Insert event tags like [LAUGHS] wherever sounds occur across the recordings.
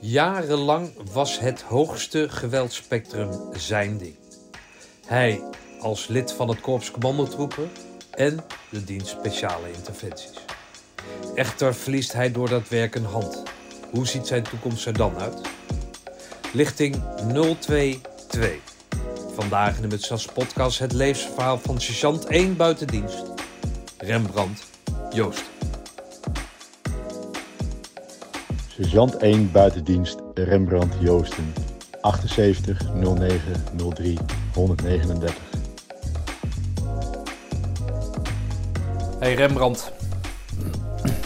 Jarenlang was het hoogste geweldspectrum zijn ding. Hij als lid van het Korps Commandotroepen en de dienst Speciale Interventies. Echter verliest hij door dat werk een hand. Hoe ziet zijn toekomst er dan uit? Lichting 022. Vandaag in de Mutsas podcast het levensverhaal van sergeant 1 buitendienst. Rembrandt Joost. Sergeant 1 buitendienst Rembrandt Joosten. 78 09 03 139. Hey Rembrandt.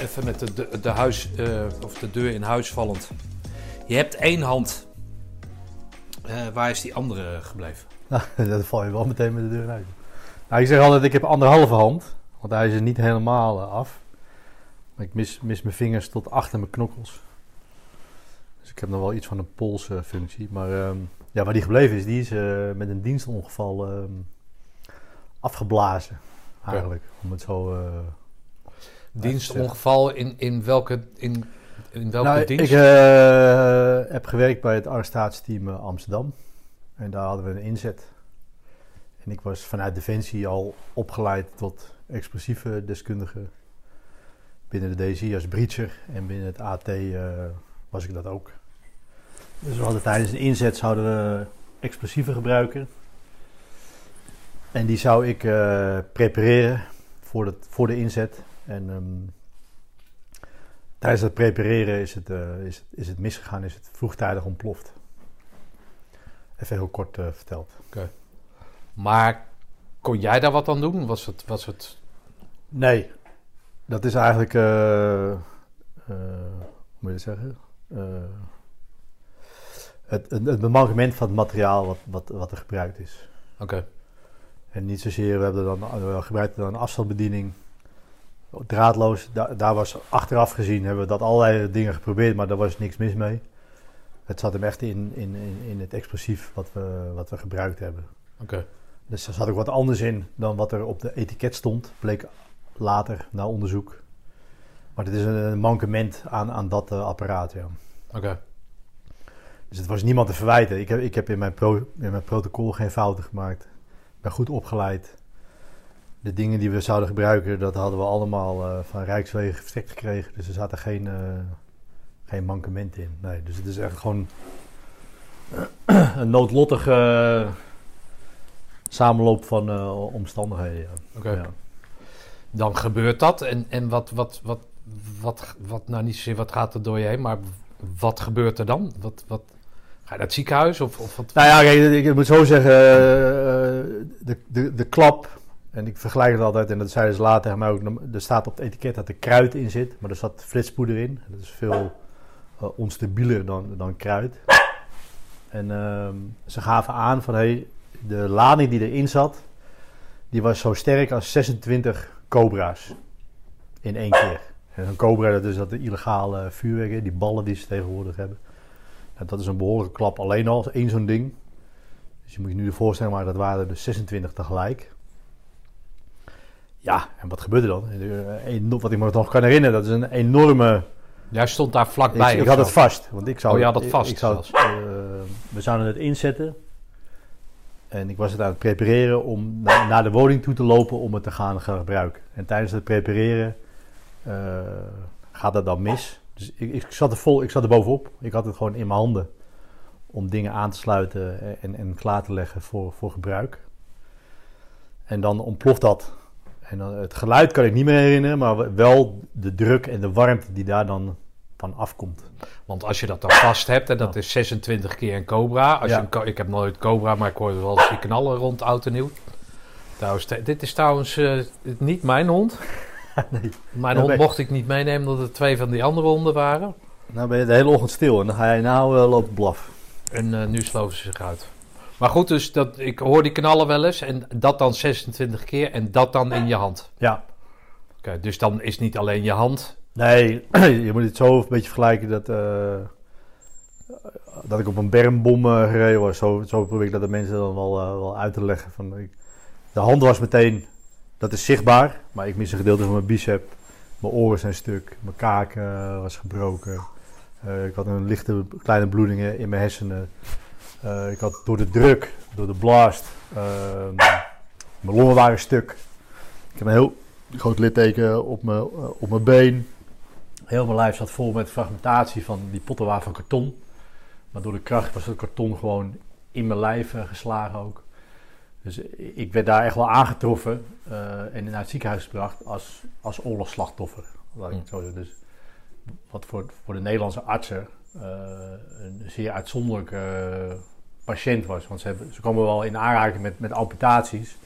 Even met de, de, de, huis, eh, of de deur in huis vallend. Je hebt één hand. Eh, waar is die andere gebleven? [LAUGHS] Nou, dat val je wel meteen met de deur uit. Nou, ik zeg altijd, ik heb anderhalve hand. Want hij is er niet helemaal eh, af. Maar ik mis, mis mijn vingers tot achter mijn knokkels. Dus ik heb nog wel iets van een polsfunctie. maar ehm, ja, waar die gebleven is, die is eh, met een dienstongeval ehm, afgeblazen. Eigenlijk, om het zo... eh, Dienstongeval in, in welke, in, in welke nou, dienst? Ik eh, heb gewerkt bij het arrestatieteam Amsterdam. En daar hadden we een inzet. En ik was vanuit Defensie al opgeleid tot explosieve deskundige. Binnen de DSI als breacher. En binnen het AT was ik dat ook. Dus we hadden tijdens een inzet zouden we explosieven gebruiken. En die zou ik eh, prepareren voor, het, voor de inzet. En ehm, tijdens het prepareren is het, eh, is, het, is het misgegaan, is het vroegtijdig ontploft. Even heel kort eh, verteld. Maar kon jij daar wat aan doen? Was het, was het... Nee, dat is eigenlijk, hoe moet je dat zeggen? Eh, het, het, het van het materiaal wat, wat, wat er gebruikt is. Oké. En niet zozeer, we hebben dan we gebruikten dan een afstandsbediening. Draadloos, daar, daar was achteraf gezien, hebben we dat allerlei dingen geprobeerd, maar daar was niks mis mee. Het zat hem echt in, in, in, in het explosief wat we, wat we gebruikt hebben. Oké. Dus er zat ook wat anders in dan wat er op de etiket stond, bleek later na onderzoek. Maar het is een, een mankement aan, aan dat eh, apparaat, ja. Oké. Dus het was niemand te verwijten. Ik heb, ik heb in, mijn pro, in mijn protocol geen fouten gemaakt. Ik ben goed opgeleid. De dingen die we zouden gebruiken, dat hadden we allemaal eh, van Rijkswegen verstrekt gekregen. Dus er zaten geen, eh, geen mankementen in. Nee, dus het is echt gewoon [CLEARS THROAT] een noodlottige eh, samenloop van omstandigheden. Ja. Dan gebeurt dat. En, en wat, wat, wat, wat, wat, nou niet zozeer wat gaat er door je heen, maar wat gebeurt er dan? Wat, wat, ga je naar het ziekenhuis? Of, of wat? Nou ja, ik moet zo zeggen, eh, de, de, de klap, en ik vergelijk het altijd, en dat zeiden ze later tegen mij ook, er staat op het etiket dat er kruid in zit, maar er zat flitspoeder in. Dat is veel eh, onstabieler dan, dan kruid. En ehm, ze gaven aan van, hey, de lading die erin zat, die was zo sterk als 26 cobra's in één keer. En een cobra, dat is dat de illegale vuurwerk, hè, die ballen die ze tegenwoordig hebben. Dat is een behoorlijke klap alleen al, één zo'n ding. Dus je moet je nu voorstellen, maar dat waren er dus 26 tegelijk. Ja, en wat gebeurde dan? Eh, een- Wat ik me nog kan herinneren, dat is een enorme... Jij stond daar vlakbij. ik ik had zo? het vast, want ik zou... Oh, je had het vast Ik, zou, het, eh, we zouden het inzetten. En ik was het aan het prepareren om na- naar de woning toe te lopen om het te gaan gebruiken. En tijdens het prepareren gaat dat dan mis. Dus ik, ik, zat er vol, ik zat er bovenop. Ik had het gewoon in mijn handen om dingen aan te sluiten en, en klaar te leggen voor, voor gebruik. En dan ontploft dat. En dan, het geluid kan ik niet meer herinneren, maar wel de druk en de warmte die daar dan van afkomt. Want als je dat dan vast hebt, en dat is 26 keer een cobra. Als Ja. je een, ik heb nooit cobra, maar ik hoorde wel eens die knallen rond oud en nieuw. Trouwens, dit is trouwens eh, niet mijn hond. [LAUGHS] nee. Mijn Ja, hond mocht ik niet meenemen, omdat er twee van die andere honden waren. Nou ben je de hele ochtend stil en dan ga je nou lopen blaf. En eh, nu sloven ze zich uit. Maar goed, dus dat, ik hoor die knallen wel eens. En dat dan 26 keer en dat dan in je hand. Ja. Oké, dus dan is niet alleen je hand. Nee, [CLEARS THROAT] je moet het zo een beetje vergelijken dat, eh, dat ik op een bermbom gereden was. Zo, zo probeer ik dat de mensen dan wel, wel uit te leggen. Van, ik, de hand was meteen, dat is zichtbaar, maar ik mis een gedeelte van mijn bicep. Mijn oren zijn stuk, mijn kaak eh, was gebroken. Eh, ik had een lichte kleine bloedingen in mijn hersenen. Eh, ik had door de druk, door de blast, ehm, mijn longen waren stuk. Ik heb een heel groot litteken op mijn, op mijn been. Heel mijn lijf zat vol met fragmentatie van die potten van karton. Maar door de kracht was het karton gewoon in mijn lijf geslagen ook. Dus ik werd daar echt wel aangetroffen eh, en naar het ziekenhuis gebracht als, als oorlogsslachtoffer. Laat ik het zo zeggen. Dus wat voor, voor de Nederlandse artsen eh, een zeer uitzonderlijke eh, patiënt was. Want ze, hebben, ze komen wel in aanraking met, met amputaties.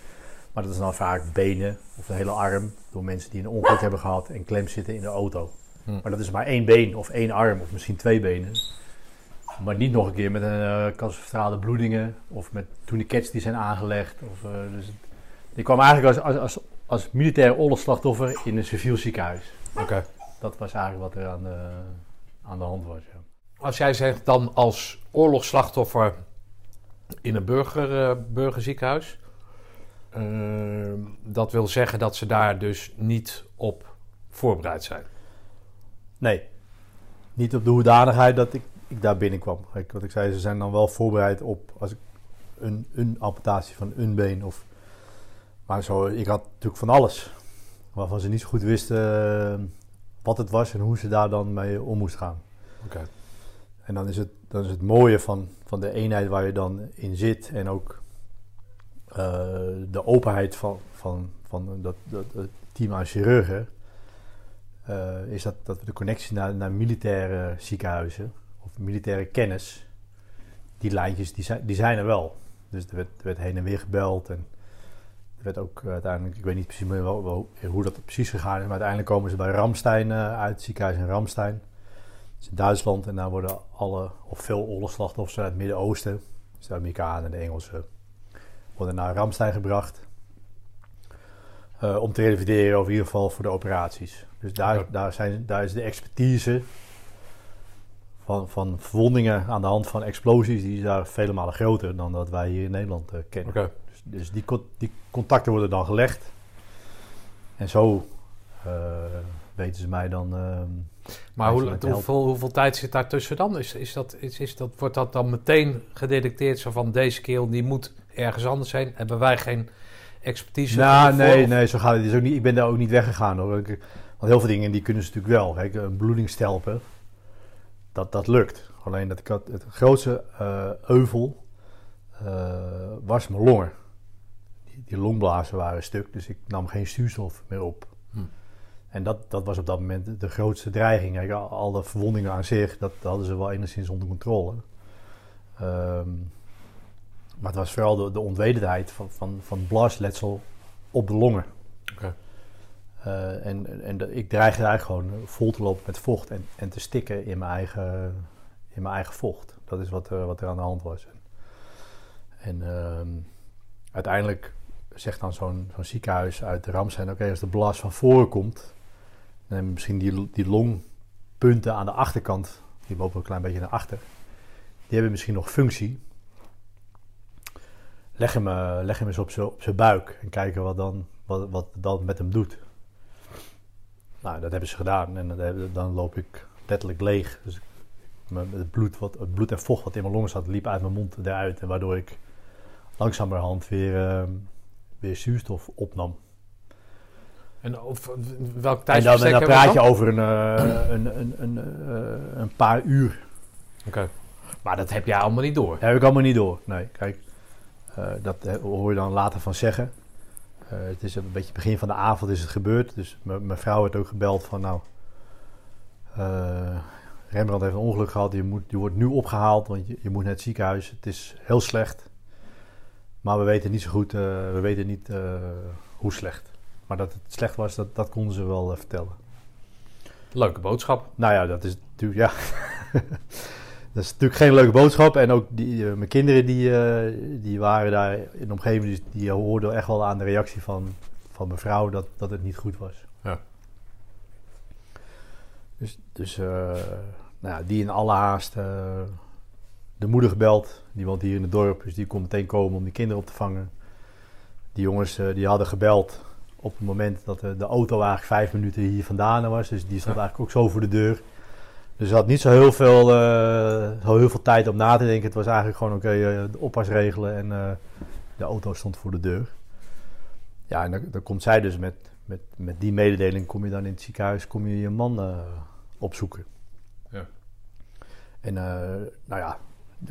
Maar dat is dan vaak benen of de hele arm door mensen die een ongeluk hebben gehad en klem zitten in de auto. Hm. Maar dat is maar één been of één arm of misschien twee benen. Maar niet nog een keer met een uh, bloedingen of met tourniquets die zijn aangelegd. Of, eh, dus ik kwam eigenlijk als, als, als, als militair oorlogsslachtoffer in een civiel ziekenhuis. Oké. Dat was eigenlijk wat er aan de, aan de hand was. Ja. Als jij zegt dan als oorlogsslachtoffer in een burger, eh, burgerziekenhuis, eh, dat wil zeggen dat ze daar dus niet op voorbereid zijn. Nee, niet op de hoedanigheid dat ik, ik daar binnenkwam. Wat ik zei, ze zijn dan wel voorbereid op als ik een, een amputatie van een been. Of, maar zo, ik had natuurlijk van alles. Waarvan ze niet zo goed wisten eh, wat het was en hoe ze daar dan mee om moest gaan. Oké. En dan is het, dan is het mooie van, van de eenheid waar je dan in zit en ook eh, de openheid van, van, van dat, dat, dat team aan chirurgen. eh, is dat, dat we de connectie naar, naar militaire ziekenhuizen militaire kennis, die lijntjes die zijn, die zijn er wel. Dus er werd, er werd heen en weer gebeld en er werd ook eh, uiteindelijk, ik weet niet precies meer wel, wel- hoe dat precies gegaan is, maar uiteindelijk komen ze bij Ramstein eh, uit, het ziekenhuis in Ramstein. Dat is in Duitsland en daar worden alle, of veel oorlogsslachtoffers uit het Midden-Oosten, dus de Amerikanen en de Engelsen, worden naar Ramstein gebracht. eh, om te revalideren, of in ieder geval voor de operaties. Dus daar, daar, zijn, daar is de expertise van, van verwondingen aan de hand van explosies, die is daar vele malen groter dan dat wij hier in Nederland eh, kennen. Dus, dus die, die contacten worden dan gelegd. En zo eh, weten ze mij dan. ehm, Maar hoe, hoeveel, hoeveel tijd zit daar tussen dan? Is, is dat, is, is dat, wordt dat dan meteen gedetecteerd? Zo van deze keel die moet ergens anders zijn. Hebben wij geen expertise? Nou, nee, Of- nee, zo gaat het. Ook niet, ik ben daar ook niet weggegaan hoor. Ik- Want heel veel dingen die kunnen ze natuurlijk wel. Kijk, een bloedingstelpen, dat, dat lukt. Alleen dat ik had, het grootste eh, euvel eh, was mijn longen. Die, die longblazen waren stuk, dus ik nam geen zuurstof meer op. Hm. En dat, dat was op dat moment de, grootste dreiging. Kijk, al, al de verwondingen aan zich, dat, dat hadden ze wel enigszins onder controle. Ehm, maar het was vooral de, de onwetendheid van, van, van blasletsel op de longen. Eh, en en de- ik dreigde eigenlijk gewoon vol te lopen met vocht en, en te stikken in mijn eigen, in mijn eigen vocht. Dat is wat, er- wat er aan de hand was. En ehm, uiteindelijk zegt dan zo'n ziekenhuis uit Ramstein... oké, als de blas van voren komt... dan misschien die, die longpunten aan de achterkant... die lopen een klein beetje naar achter... die hebben misschien nog functie. Leg hem, eh, leg hem eens op zijn buik en kijken wat dan, wat, wat dat met hem doet. Nou, dat hebben ze gedaan en dat hebben- dan loop ik letterlijk leeg. Dus het, bloed wat, het bloed en vocht wat in mijn longen zat, liep uit mijn mond eruit. En waardoor ik langzamerhand weer, ehm, weer zuurstof opnam. En of, welk En dan, tijdsbestek en dan hebben we praat je dan? over een, eh, een, een, een, eh, een paar uur. Oké. Maar dat heb jij allemaal niet door. Dat heb ik allemaal niet door. Nee, kijk, eh, dat hoor je dan later van zeggen. Eh, het is een beetje begin van de avond is het gebeurd. Dus mijn vrouw werd ook gebeld van nou, eh, Rembrandt heeft een ongeluk gehad. Je, moet, je wordt nu opgehaald, want je, je moet naar het ziekenhuis. Het is heel slecht. Maar we weten niet zo goed, eh, we weten niet hoe slecht. Maar dat het slecht was, dat, dat konden ze wel vertellen. Leuke boodschap. Nou ja, dat is natuurlijk, ja. [LAUGHS] dat is natuurlijk geen leuke boodschap. En ook die, eh, mijn kinderen die, eh, die waren daar in de omgeving, die, die hoorden echt wel aan de reactie van, van mijn vrouw dat, dat het niet goed was. Ja. Dus, dus eh, nou ja, die in alle haast de moeder gebeld. Die woont hier in het dorp, dus die kon meteen komen om die kinderen op te vangen. Die jongens die hadden gebeld op het moment dat de, de auto eigenlijk vijf minuten hier vandaan was. Dus die stond Ja. eigenlijk ook zo voor de deur. Dus ze had niet zo heel veel, eh, zo heel veel tijd om na te denken. Het was eigenlijk gewoon oké, eh, de oppas regelen en eh, de auto stond voor de deur. Ja, en dan, dan komt zij dus met, met, met die mededeling, kom je dan in het ziekenhuis, kom je je man opzoeken. Ja. En nou ja,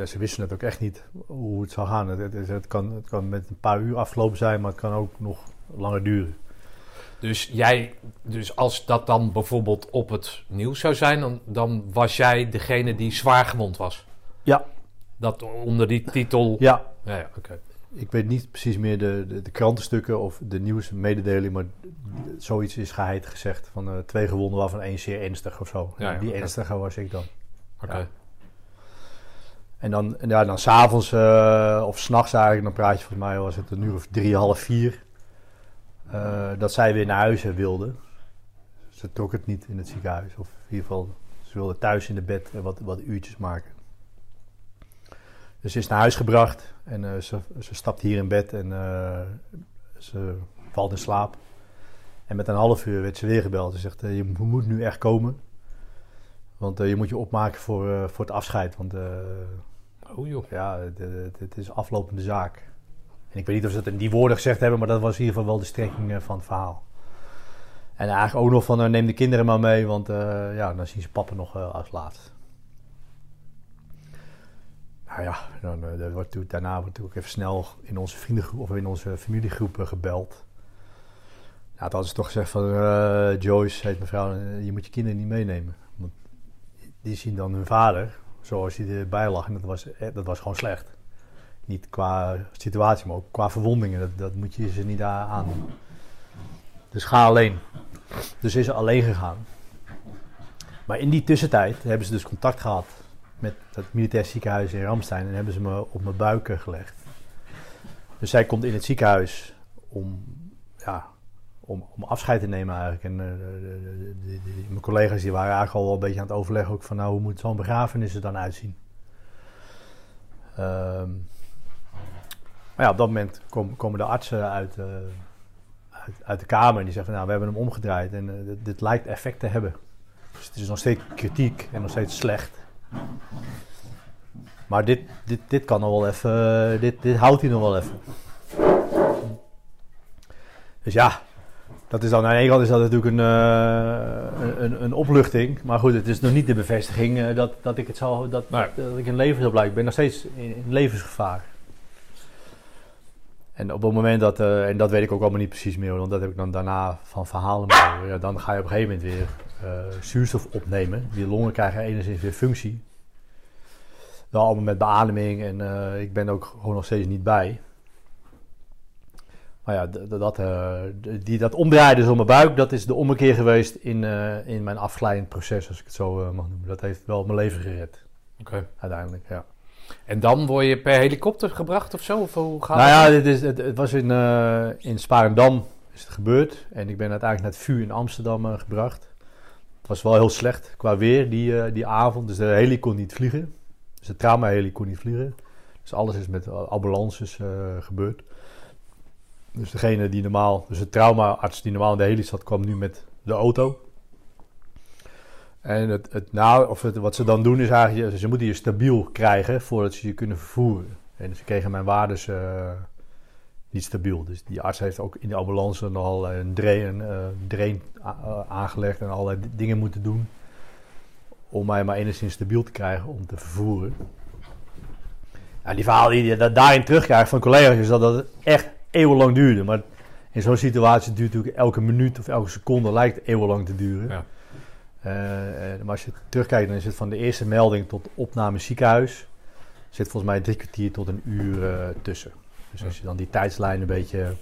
ze wisten het ook echt niet hoe het zou gaan. Het, het, het kan, het kan met een paar uur afgelopen zijn, maar het kan ook nog langer duren. Dus jij, dus als dat dan bijvoorbeeld op het nieuws zou zijn, dan, dan was jij degene die zwaar gewond was. Ja. Dat onder die titel. Ja, Ja, ja oké. ik weet niet precies meer de, de, de krantenstukken of de nieuwsmededeling, maar zoiets is geheid gezegd van eh, twee gewonden waarvan één zeer ernstig of zo. Ja, ja, die oké. ernstige was ik dan. Oké. Ja. En dan, en ja, dan s'avonds uh, of s'nachts eigenlijk, dan praat je volgens mij was het een uur of drie, half vier, eh, dat zij weer naar huis wilde. Ze trok het niet in het ziekenhuis, of in ieder geval, ze wilde thuis in de bed wat, wat uurtjes maken. Dus ze is naar huis gebracht en eh, ze, ze stapt hier in bed en eh, ze valt in slaap. En met een half uur werd ze weer gebeld. Ze zegt, je moet nu echt komen. Want je moet je opmaken voor, voor het afscheid. Want Oh joh. ja, het, het- het is aflopende zaak. Ik weet niet of ze dat in die woorden gezegd hebben, maar dat was in ieder geval wel de strekking eh, van het verhaal. En eigenlijk ook nog van eh, neem de kinderen maar mee, want eh, ja, dan zien ze papa nog als laatst. Nou ja, wordt daarna wordt natuurlijk even snel in onze vriendengroep of in onze familiegroep gebeld. Nou, toen hadden ze toch gezegd van Joyce, heet mevrouw, je moet je kinderen niet meenemen. Want die zien dan hun vader, zoals hij erbij lag. En dat was, dat was gewoon slecht. Niet qua situatie, maar ook qua verwondingen. Dat, dat moet je ze niet a- aandoen. Dus ga alleen. Dus is ze alleen gegaan. Maar in die tussentijd hebben ze dus contact gehad met het militair ziekenhuis in Ramstein. En hebben ze me op mijn buik eh, gelegd. Dus zij komt in het ziekenhuis om, ja, om, om afscheid te nemen eigenlijk. En eh, de- de- mijn collega's die waren eigenlijk al wel een beetje aan het overleggen ook van nou, hoe moet zo'n begrafenis er dan uitzien. Ehm, maar ja, op dat moment kom- komen de artsen uit, eh, uit, uit de kamer en die zeggen van nou, we hebben hem omgedraaid en eh, dit, dit lijkt effect te hebben. Dus het is nog steeds kritiek en nog steeds slecht. Maar dit, dit, dit kan nog wel even, eh, dit, dit houdt hij nog wel even. Dus ja, dat is dan aan de ene kant is dat natuurlijk een, een, een, een opluchting. Maar goed, het is nog niet de bevestiging dat, dat ik het zal, dat, Nee. dat ik in leven zal blijven. Ik ben nog steeds in, in levensgevaar. En op het moment dat, eh, en dat weet ik ook allemaal niet precies meer, want dat heb ik dan daarna van verhalen. Ja, dan ga je op een gegeven moment weer eh, zuurstof opnemen. Die longen krijgen enigszins weer functie. Wel allemaal met beademing en eh, ik ben ook gewoon nog steeds niet bij. Maar ja, dat, die, dat omdraaien dus om mijn buik, dat is de ommekeer geweest in, in mijn afglijdend proces, als ik het zo mag noemen. Dat heeft wel mijn leven gered, Oké. uiteindelijk, ja. En dan word je per helikopter gebracht of zo? Of hoe gaat Nou ja, dit is, het, het was in, eh in Sparendam is het gebeurd. En ik ben uiteindelijk naar het vuur in Amsterdam eh, gebracht. Het was wel heel slecht qua weer die, eh, die avond. Dus de heli kon niet vliegen. Dus de trauma-heli kon niet vliegen. Dus alles is met ambulances gebeurd. Dus degene die normaal, dus de traumaarts die normaal in de heli zat, kwam nu met de auto. En het, het, nou, of wat ze dan doen is eigenlijk, ze moeten je stabiel krijgen voordat ze je kunnen vervoeren. En ze kregen mijn waardes eh, niet stabiel. Dus die arts heeft ook in de ambulance al een drain, eh, drain eh, aangelegd en allerlei dingen moeten doen. Om mij maar enigszins stabiel te krijgen om te vervoeren. Ja, die verhaal die je da- daarin terugkrijgt van collega's is dat het echt eeuwenlang duurde. Maar in zo'n situatie duurt natuurlijk elke minuut of elke seconde lijkt eeuwenlang te duren. Ja. Eh, eh, maar als je terugkijkt, dan is het van de eerste melding tot opname ziekenhuis. zit volgens mij drie kwartier tot een uur eh, tussen. Dus als je dan die tijdslijn een beetje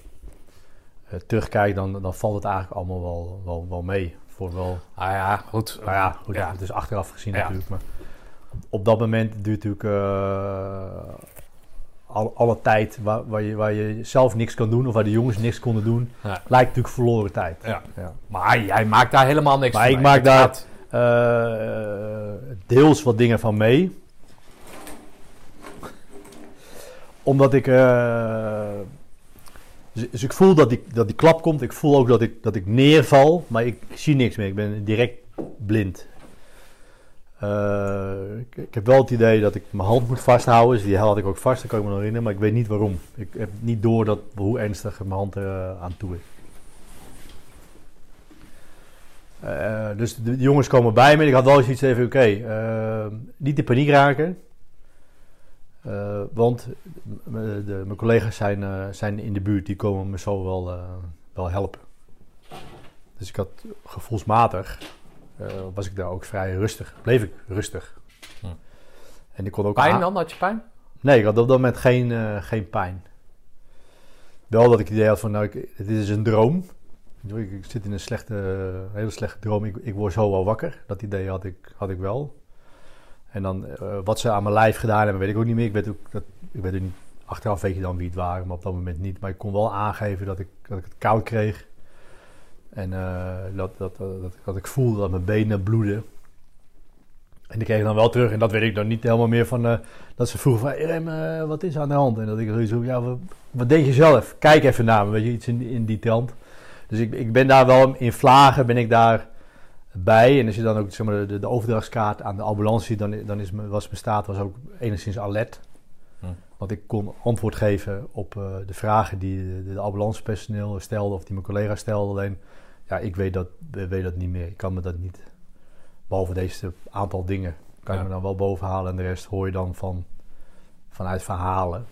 terugkijkt, dan, dan valt het eigenlijk allemaal wel, wel, wel mee. Voor wel, Ah ja, goed. nou ja, goed, Ja. het is achteraf gezien Ja. natuurlijk. Maar op, op dat moment duurt natuurlijk al, alle tijd waar, waar, je, waar je zelf niks kan doen, of waar de jongens niks konden doen, Ja. lijkt natuurlijk verloren tijd. Ja. Ja. Maar jij maakt daar helemaal niks Maar van ik mee. maak daar- eh, deels wat dingen van mee. Omdat ik. eh, dus, dus ik voel dat die, dat die klap komt. Ik voel ook dat ik, dat ik neerval. Maar ik zie niks meer. Ik ben direct blind. Eh, Eh, ik, ik heb wel het idee dat ik mijn hand moet vasthouden. Dus die had ik ook vast, dat kan ik me nog herinneren. Maar ik weet niet waarom. Ik heb niet door dat, hoe ernstig mijn hand er aan toe is. Eh, dus de, jongens komen bij me. Ik had wel eens iets even, oké, eh, niet in paniek raken. Eh, want de- mijn collega's zijn, eh, zijn in de buurt, die komen me zo wel, eh, wel helpen. Dus ik had gevoelsmatig, eh, was ik daar ook vrij rustig, bleef ik rustig. Hm. En ik kon ook Pijn dan? Had je pijn? Nee, ik had op dat moment geen, eh, geen pijn. Wel dat ik het idee had van, nou, ik, dit is een droom. Ik, ik zit in een slechte, een hele slechte droom. Ik, ik word zo wel wakker. Dat idee had ik, had ik wel. En dan, eh, wat ze aan mijn lijf gedaan hebben, weet ik ook niet meer. Ik weet ook, dat, ik weet ook niet, achteraf weet je dan wie het waren, maar op dat moment niet. Maar ik kon wel aangeven dat ik, dat ik het koud kreeg. En eh, dat, dat, dat, dat, ik voelde dat mijn benen bloedden. En die kreeg ik dan wel terug. En dat weet ik dan niet helemaal meer van... eh, dat ze vroegen van, eh, wat is aan de hand? En dat ik zoiets zo, ja, wat, wat deed je zelf? Kijk even naar me, weet je, iets in, in die trant. Dus ik, ik ben daar wel in vlagen, ben ik daar bij. En als je dan ook zeg maar, de, de overdrachtskaart aan de ambulance ziet, dan, dan is, was mijn staat was ook enigszins alert. Hm. Want ik kon antwoord geven op de vragen die de, de ambulancepersoneel stelde of die mijn collega stelde. Alleen, ja, ik weet dat, weet dat niet meer. Ik kan me dat niet, behalve deze aantal dingen, kan Ja. je me dan wel bovenhalen. En de rest hoor je dan van, vanuit verhalen.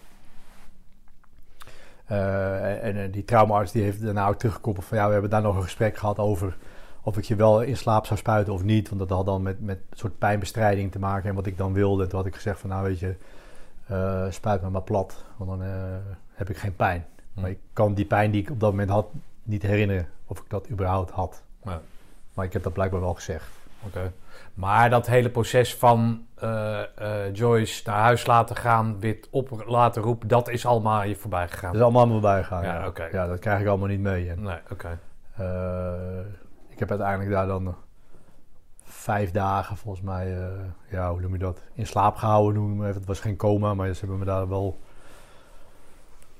Eh, en, en die traumaarts die heeft daarna ook teruggekoppeld van ja, we hebben daar nog een gesprek gehad over of ik je wel in slaap zou spuiten of niet. Want dat had dan met, met een soort pijnbestrijding te maken en wat ik dan wilde. En toen had ik gezegd van nou weet je, eh, spuit me maar plat, want dan eh, heb ik geen pijn. Maar ik kan die pijn die ik op dat moment had niet herinneren of ik dat überhaupt had. Ja. Maar ik heb dat blijkbaar wel gezegd. Oké. Maar dat hele proces van eh, eh, Joyce naar huis laten gaan, weer op laten roepen, dat is allemaal aan je voorbij gegaan. Dat is allemaal aan me voorbij gegaan. Ja, Ja, oké. ja, dat krijg ik allemaal niet mee. En, Nee, oké. Eh, ik heb uiteindelijk daar dan vijf dagen volgens mij, ja, hoe noem je dat? In slaap gehouden noem maar even. Het was geen coma, maar ze hebben me daar wel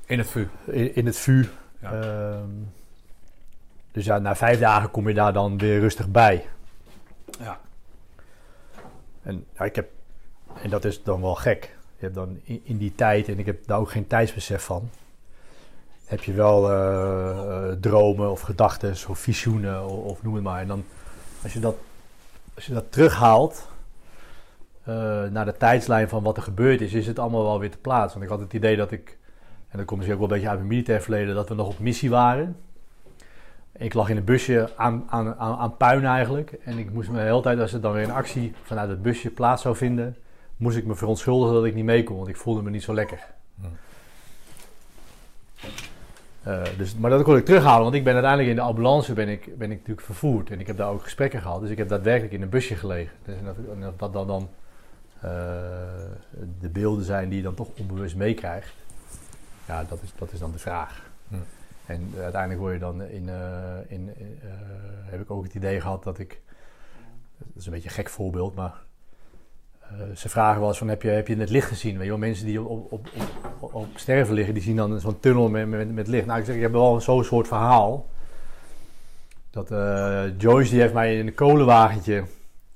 In het vuur. in, in het vuur. Ja. Ehm, dus ja, na vijf dagen kom je daar dan weer rustig bij. Ja. En ja, ik heb, en dat is dan wel gek. Je hebt dan in, in die tijd, en ik heb daar ook geen tijdsbesef van, heb je wel eh, eh, dromen of gedachten of visioenen of, of noem het maar. En dan, als je dat, als je dat terughaalt eh, naar de tijdslijn van wat er gebeurd is, is het allemaal wel weer te plaatsen. Want ik had het idee dat ik, en dat komt misschien ook wel een beetje uit mijn militair verleden, dat we nog op missie waren. Ik lag in een busje aan, aan, aan, aan puin eigenlijk. En ik moest me de hele tijd, als er dan weer een actie vanuit het busje plaats zou vinden, moest ik me verontschuldigen dat ik niet mee kon, want ik voelde me niet zo lekker. Hm. Eh, dus, maar dat kon ik terughalen, want ik ben uiteindelijk in de ambulance ben ik, ben ik natuurlijk vervoerd. En ik heb daar ook gesprekken gehad. Dus ik heb daadwerkelijk in een busje gelegen. Dus en dat dan, dan eh, de beelden zijn die je dan toch onbewust meekrijgt. Ja, dat is, dat is dan de vraag. Hm. En uiteindelijk word je dan in, eh, in eh, heb ik ook het idee gehad dat ik, dat is een beetje een gek voorbeeld, maar eh, ze vragen wel eens van heb je, heb je het licht gezien? Weet je wel, mensen die op, op, op, op, sterven liggen, die zien dan zo'n tunnel met, met, met licht. Nou, ik zeg, ik heb wel zo'n soort verhaal. Dat Joyce die heeft mij in een kolenwagentje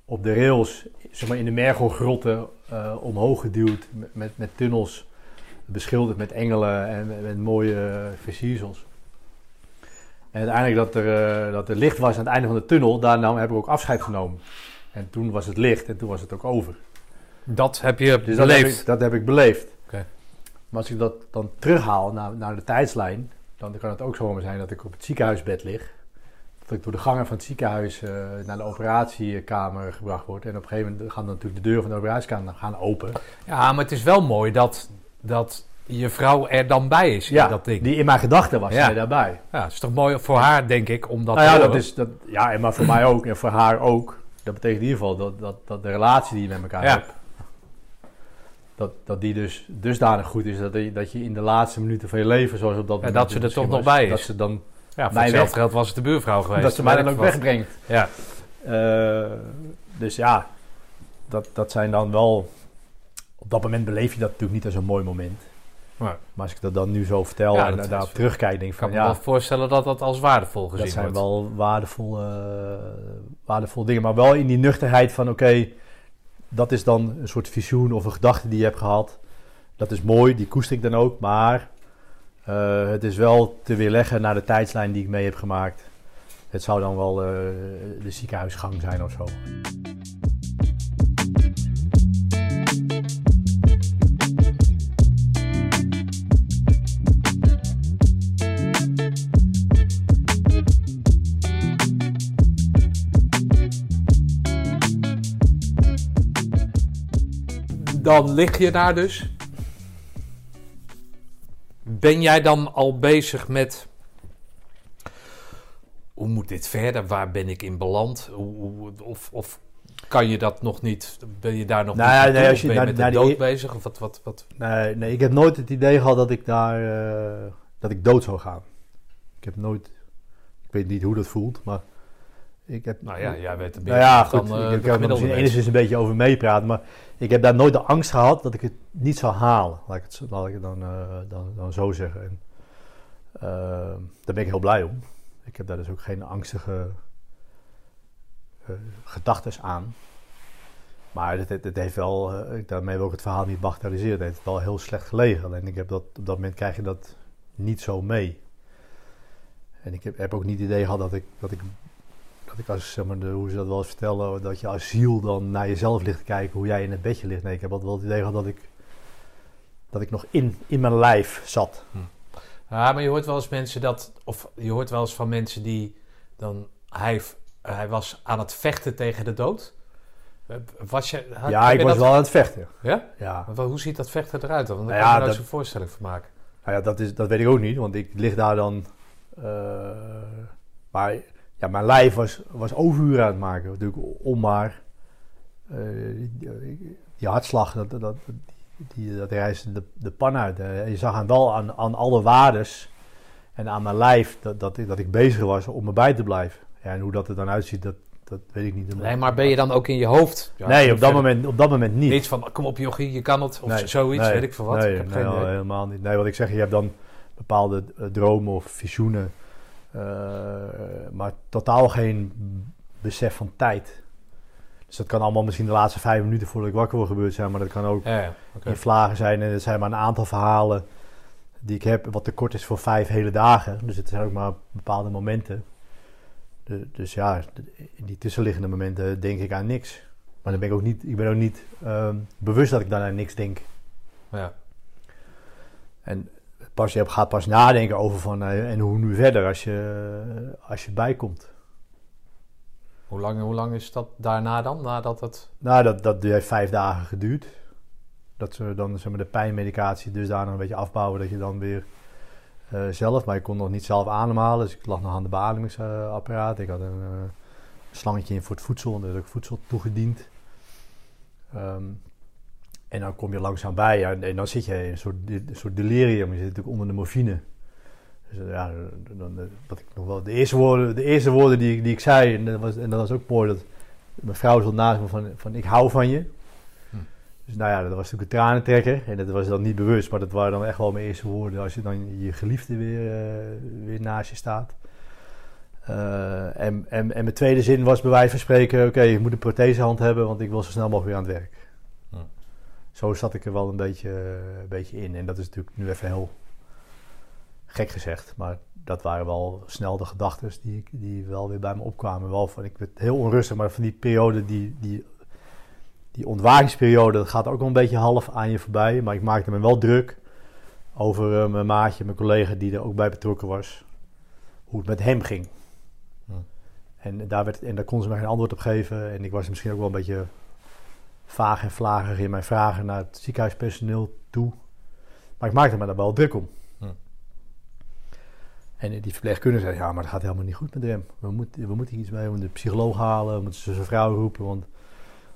op de rails, zeg maar in de Mergelgrotten, eh omhoog geduwd met, met, tunnels beschilderd met engelen en met, mooie versiersels. En uiteindelijk dat er, eh, dat er licht was aan het einde van de tunnel, daarna heb ik ook afscheid genomen. En toen was het licht en toen was het ook over. Dat heb je Dus dat heb, beleefd. ik, dat heb ik beleefd. Maar als ik dat dan terughaal naar, naar de tijdslijn, dan kan het ook zomaar zijn dat ik op het ziekenhuisbed lig. Dat ik door de gangen van het ziekenhuis eh, naar de operatiekamer gebracht word. En op een gegeven moment gaan dan natuurlijk de deuren van de operatiekamer gaan open. Ja, maar het is wel mooi dat, dat je vrouw er dan bij is in dat ding. die in mijn gedachten was Ja. zij daarbij. Ja, het is toch mooi voor haar, denk ik, om dat nou ja, dat is, dat, ja, en maar voor mij ook en voor haar ook. Dat betekent in ieder geval dat, dat, dat de relatie die je met elkaar Ja. hebt, dat, dat die dus dusdanig goed is dat je, dat je in de laatste minuten van je leven, zoals op dat moment dat ze er toch nog bij is. Dat ze dan, Ja, voor hetzelfde weg- geld was het de buurvrouw geweest. dat ze mij dan ook wegbrengt. Ja, Eh, dus ja, dat, dat zijn dan wel. Op dat moment beleef je dat natuurlijk niet als een mooi moment. Maar Maar als ik dat dan nu zo vertel Ja, en is- terugkijk, denk ik ik kan van me wel voorstellen dat dat als waardevol gezien dat zijn wordt. wel waardevolle, waardevolle dingen. Maar wel in die nuchterheid van oké, dat is dan een soort visioen of een gedachte die je hebt gehad. Dat is mooi, die koester ik dan ook. Maar eh, het is wel te weerleggen naar de tijdslijn die ik mee heb gemaakt. Het zou dan wel eh, de ziekenhuisgang zijn of zo. Dan lig je daar dus. Ben jij dan al bezig met. Hoe moet dit verder? Waar ben ik in beland? Hoe, of, of kan je dat nog niet? Ben je daar nog Nou niet ja, nee, als je ben je naar- met de naar die- dood bezig? Of wat, wat, wat? Nee, nee, ik heb nooit het idee gehad dat ik daar eh, dat ik dood zou gaan. Ik heb nooit. Ik weet niet hoe dat voelt, maar ik heb. Nou ja, jij weet het meer Nou ja, dan, goed. eh, ik de ik kan er misschien enigszins een beetje over meepraten, maar ik heb daar nooit de angst gehad dat ik het niet zou halen. Laat ik het, ik dan, eh, dan, dan zo zeggen. En, eh, daar ben ik heel blij om. Ik heb daar dus ook geen angstige eh gedachten aan. Maar het, het, heeft wel, daarmee wil ik het verhaal niet bagatelliseren. Het heeft wel heel slecht gelegen. Alleen ik heb dat, op dat moment krijg je dat niet zo mee. En ik heb, heb ook niet het idee gehad dat ik, dat ik, ik als, zeg maar, de, hoe ze dat wel eens vertellen, dat je als ziel dan naar jezelf ligt te kijken hoe jij in het bedje ligt. Nee, ik heb altijd wel het idee gehad dat ik, dat ik nog in, in mijn lijf zat. Ja, maar je hoort wel eens mensen dat, of je hoort wel eens van mensen die dan, hij, hij was aan het vechten tegen de dood. Was je, had- ja, ik was dat- wel aan het vechten. Ja? Ja, Maar hoe ziet dat vechten eruit dan? Want daar Nou kan ja, je nooit dat- zo'n voorstelling van maken. nou ja dat, is, dat weet ik ook niet, want ik lig daar dan. eh, maar ja, mijn lijf was, was overuren aan het maken. Natuurlijk om maar eh, die, die hartslag, dat, dat, die, dat reisde de, de pan uit. Eh, je zag aan wel aan, aan alle waardes en aan mijn lijf dat, dat, ik, dat ik bezig was om erbij te blijven. Ja, en hoe dat er dan uitziet, dat, dat weet ik niet. Nee, maar ben je dan ook in je hoofd? Ja, nee, op dat, moment, op dat moment niet. Niet van, kom op jochie, je kan het. Of Nee, zoiets, nee, weet ik veel wat. Nee, ik heb geen idee. helemaal niet. Nee, wat ik zeg, je hebt dan bepaalde eh, dromen of visioenen, maar totaal geen besef van tijd. Dus dat kan allemaal misschien de laatste vijf minuten voordat ik wakker word gebeurd zijn, maar dat kan ook Ja, in vlagen zijn. En het zijn maar een aantal verhalen die ik heb, wat te kort is voor vijf hele dagen. Dus het zijn ook maar bepaalde momenten. De- dus ja, in die tussenliggende momenten denk ik aan niks. Maar dan ben ik ook niet, ik ben ook niet ehm, bewust dat ik dan aan niks denk. Ja. En pas, je gaat pas nadenken over van, eh, en hoe nu verder als je, als je bijkomt. Hoe, lang, hoe lang is dat daarna dan? Nadat het... Nou, dat, dat heeft vijf dagen geduurd. Dat ze dan zeg maar, de pijnmedicatie dusdanig een beetje afbouwen dat je dan weer eh, zelf, maar ik kon nog niet zelf ademhalen, dus ik lag nog aan de beademingsapparaat. Ik had een eh, slangetje in voor het voedsel en daar heb ik voedsel toegediend. Ehm, en dan kom je langzaam bij ja, en, dan zit je in een soort, een soort delirium. Je zit natuurlijk onder de morfine. Dus ja, dan, eh, wat ik nog wel, de eerste woorden, de eerste woorden die, ik- die ik zei, en dat, was, en dat was ook mooi, dat mijn vrouw stond naast me van, van ik hou van je. Hm. Dus nou ja, dat was natuurlijk een tranentrekker. En dat was dan niet bewust, maar dat waren dan echt wel mijn eerste woorden. Als je dan je geliefde weer, eh, weer naast je staat. Eh, en, en, en mijn tweede zin was bij wijze van spreken... Oké, je moet een prothesehand hebben, want ik wil zo snel mogelijk weer aan het werk. Zo zat ik er wel een beetje, een beetje in. En dat is natuurlijk nu even heel gek gezegd. Maar dat waren wel snel de gedachten die, die wel weer bij me opkwamen. Wel van, ik werd heel onrustig, maar van die periode, die, die, die ontwakingsperiode, dat gaat ook wel een beetje half aan je voorbij. Maar ik maakte me wel druk over eh, mijn maatje, mijn collega die er ook bij betrokken was. Hoe het met hem ging. Hm. En daar, werd, en daar kon ze me geen antwoord op geven. En ik was misschien ook wel een beetje vaag en vlagig in mijn vragen naar het ziekenhuispersoneel toe. Maar ik maakte me daar wel druk om. Hm. En die verpleegkundige zei, ja, maar dat gaat helemaal niet goed met hem. We moeten, we moeten hier iets mee, we moeten de psycholoog halen, we moeten zijn vrouw roepen. Want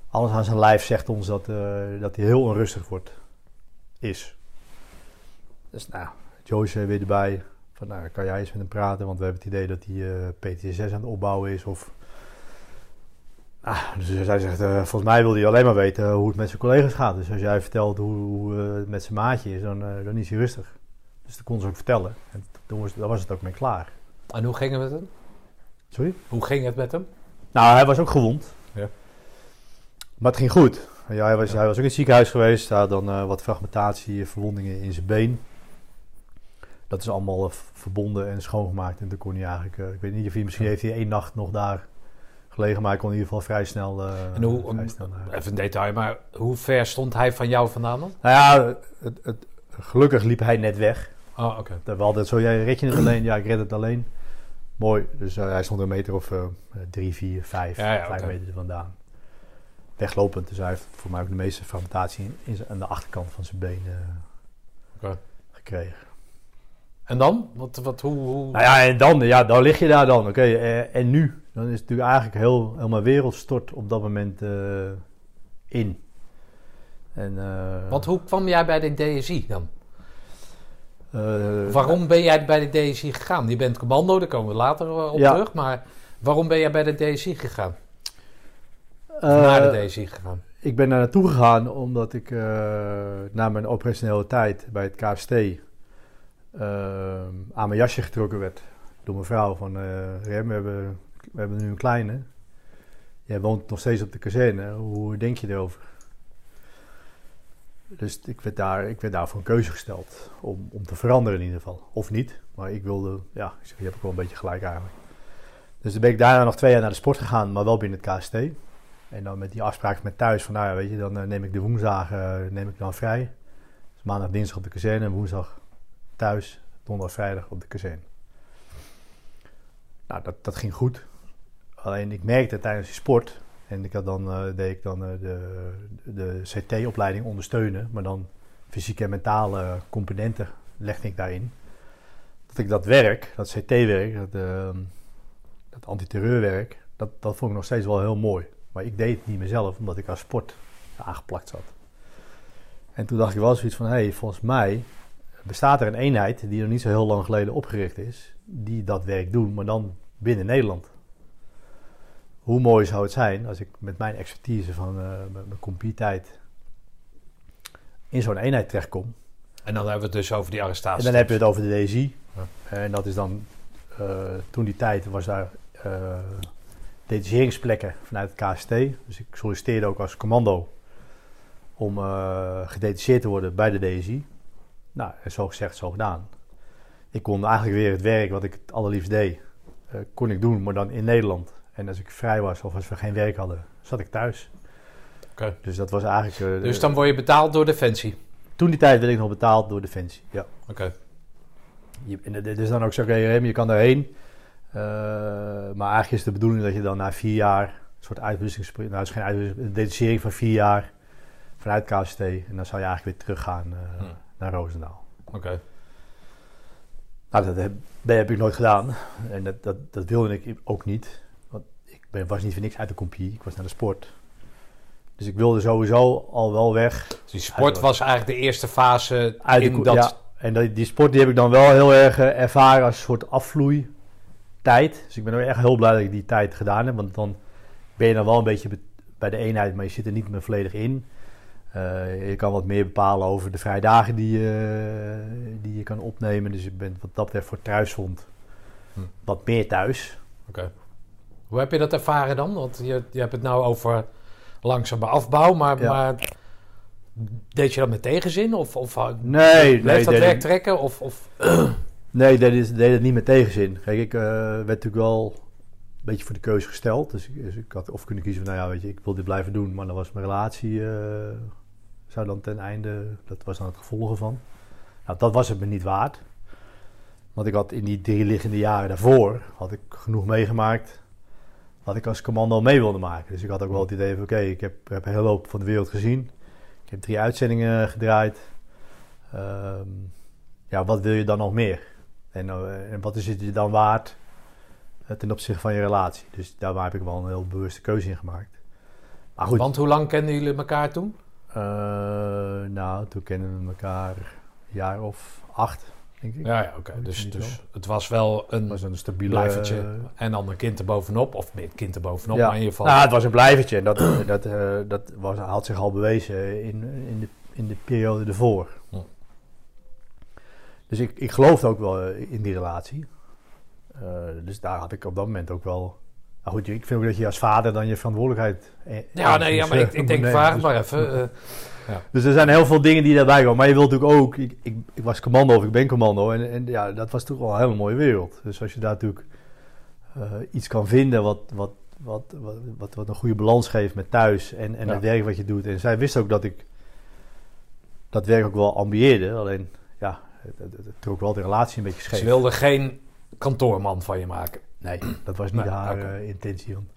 alles aan zijn lijf zegt ons dat, eh, dat hij heel onrustig wordt. Is. Dus nou, Joyce weer erbij. Van, nou, kan jij eens met hem praten? Want we hebben het idee dat hij eh PTSS aan het opbouwen is. Of... Ah, dus hij zegt, eh, volgens mij wil hij alleen maar weten hoe het met zijn collega's gaat. Dus als jij vertelt hoe, hoe eh, het met zijn maatje is, dan, eh, dan is hij rustig. Dus dat kon ze ook vertellen. En toen was, daar was het ook mee klaar. En hoe ging het met hem? Sorry? Hoe ging het met hem? Nou, hij was ook gewond. Ja. Maar het ging goed. Ja, hij, was, hij was ook in het ziekenhuis geweest. Hij had dan wat fragmentatie, verwondingen in zijn been. Dat is allemaal verbonden en schoongemaakt. En toen kon hij eigenlijk... ik weet niet of hij... Misschien heeft hij één nacht nog daar gelegen. Maar hij kon in ieder geval vrij snel... eh, En hoe- snel Even een detail, maar hoe ver stond hij van jou vandaan dan? Nou ja, het, het, gelukkig liep hij net weg. Oh, oké. We hadden zo, jij red je het alleen? Ja, ik red het alleen. Mooi. Dus eh, hij stond een meter of eh, drie, vier, vijf, Ja, ja, vijf meter er vandaan. Weglopend. Dus hij heeft voor mij ook de meeste fragmentatie in, in zijn- aan de achterkant van zijn Oké. gekregen. En dan? Wat, wat, hoe, hoe... Nou ja, en dan, ja, dan lig je daar dan. Oké, en nu? Dan is het natuurlijk eigenlijk heel, helemaal wereld stort op dat moment eh, in. En, eh, Want hoe kwam jij bij de DSI dan? eh, Waarom ben jij bij de DSI gegaan? Je bent commando, daar komen we later op Ja. terug. Maar waarom ben jij bij de DSI gegaan? Naar de DSI gegaan? Ik ben daar naartoe gegaan omdat ik na mijn operationele tijd bij het KST eh, aan mijn jasje getrokken werd door mijn vrouw van Rem, we hebben, we hebben nu een kleine. Jij woont nog steeds op de kazerne. Hoe denk je erover? Dus ik werd daar, ik werd daar voor een keuze gesteld om, om te veranderen in ieder geval. Of niet, maar ik wilde, ja, ik zeg, je hebt ook wel een beetje gelijk eigenlijk. Dus toen ben ik daarna nog twee jaar naar de sport gegaan, maar wel binnen het KST. En dan met die afspraak met thuis van, nou ja, weet je, dan eh, neem ik de woensdagen eh, neem ik dan vrij. Dus maandag, dinsdag op de kazerne en woensdag thuis, donderdag, vrijdag op de kazerne. Nou, dat, dat ging goed. Alleen ik merkte tijdens die sport, en ik had dan, eh, deed ik dan eh, de, de CT-opleiding ondersteunen, maar dan fysieke en mentale componenten legde ik daarin. Dat ik dat werk, dat CT-werk, dat, eh, dat antiterreurwerk, dat, dat vond ik nog steeds wel heel mooi. Maar ik deed het niet mezelf, omdat ik aan sport aangeplakt zat. En toen dacht ik wel zoiets van, hé, hey, volgens mij bestaat er een eenheid die er niet zo heel lang geleden opgericht is, die dat werk doen, maar dan binnen Nederland. Hoe mooi zou het zijn als ik met mijn expertise van eh, mijn computertijd in zo'n eenheid terechtkom. En dan hebben we het dus over die arrestatie. En dan heb je het over de DSI. Ja. En dat is dan, eh, toen die tijd was daar eh detacheringsplekken vanuit het KST. Dus ik solliciteerde ook als commando om gedetacheerd te worden bij de DSI. Nou, en zo gezegd, zo gedaan. Ik kon eigenlijk weer het werk wat ik het allerliefst deed, kon ik doen, maar dan in Nederland. En als ik vrij was of als we geen werk hadden, zat ik thuis. Oké. Dus dat was eigenlijk... eh, Dus dan word je betaald door Defensie. Toen die tijd werd ik nog betaald door Defensie, ja. Oké. En het is dan ook zo, je kan daarheen. Eh, maar eigenlijk is de bedoeling dat je dan na vier jaar, een soort uitwisseling, nou het is geen uitwisseling, een detachering van vier jaar vanuit KST. En dan zou je eigenlijk weer teruggaan Hmm. naar Roosendaal. Oké. Nou, dat heb, dat heb ik nooit gedaan. En dat, dat, dat wilde ik ook niet. Ben, was niet voor niks uit de compie, ik was naar de sport. Dus ik wilde sowieso al wel weg Dus die sport was eigenlijk de eerste fase uit in dat... ja, en die, die sport die heb ik dan wel heel erg eh, ervaren als een soort afvloeitijd. Dus ik ben ook echt heel blij dat ik die tijd gedaan heb. Want dan ben je dan wel een beetje be- bij de eenheid, maar je zit er niet meer volledig in. Eh, je kan wat meer bepalen over de vrije dagen die, je- die je kan opnemen. Dus je bent wat dat betreft voor thuisvond Hm. wat meer thuis. Oké. Hoe heb je dat ervaren dan? Want je, je hebt het nou over langzame afbouw, maar, Ja. maar deed je dat met tegenzin? Of, of uh, Nee, bleef nee, dat werk trekken? Of, of... [CLEARS THROAT] Nee, ik deed, het- deed het niet met tegenzin. Kijk, ik eh, werd natuurlijk wel een beetje voor de keuze gesteld. Dus ik, dus ik had of kunnen kiezen van, nou ja, weet je, ik wil dit blijven doen. Maar dan was mijn relatie, eh, zou dan ten einde, dat was dan het gevolg ervan. Nou, dat was het me niet waard. Want ik had in die drie liggende jaren daarvoor, had ik genoeg meegemaakt wat ik als commando mee wilde maken. Dus ik had ook wel het idee van, oké, ik heb, heb een hele hoop van de wereld gezien. Ik heb drie uitzendingen gedraaid. Ehm, ja, wat wil je dan nog meer? En, eh, en wat is het je dan waard eh, ten opzichte van je relatie? Dus daar heb ik wel een heel bewuste keuze in gemaakt. Maar goed, Want hoe lang kenden jullie elkaar toen? eh, nou, toen kennen we elkaar een jaar of acht, denk ik. Ja, ja oké. Dus, dus het was wel een was een stabiele... blijvertje. eh, en dan een kind erbovenop. Of meer kind erbovenop, Ja. maar in ieder geval... Nou, het was een blijvertje. En dat, dat, eh, dat was, had zich al bewezen in, in, de, in de periode ervoor. Hm. Dus ik, ik geloofde ook wel eh, in die relatie. Eh, dus daar had ik op dat moment ook wel Nou goed, ik vind ook dat je als vader dan je verantwoordelijkheid... eh, Ja, nee, ja, maar ik, ik eh, denk, vraag nemen. maar Dus- even. Dus er zijn heel veel dingen die daarbij komen. Maar je wilt natuurlijk ook... Ik, ik, ik was commando of ik ben commando. En, en ja, dat was toch wel een hele mooie wereld. Dus als je daar natuurlijk eh, iets kan vinden wat, wat, wat, wat, wat, een goede balans geeft met thuis en, en Ja. het werk wat je doet. En zij wist ook dat ik dat werk ook wel ambieerde. Alleen, ja, het, het, het trok wel de relatie een beetje scheef. ze wilden geen kantoorman van je maken. Nee, dat was niet Nee, haar eh, intentie. Want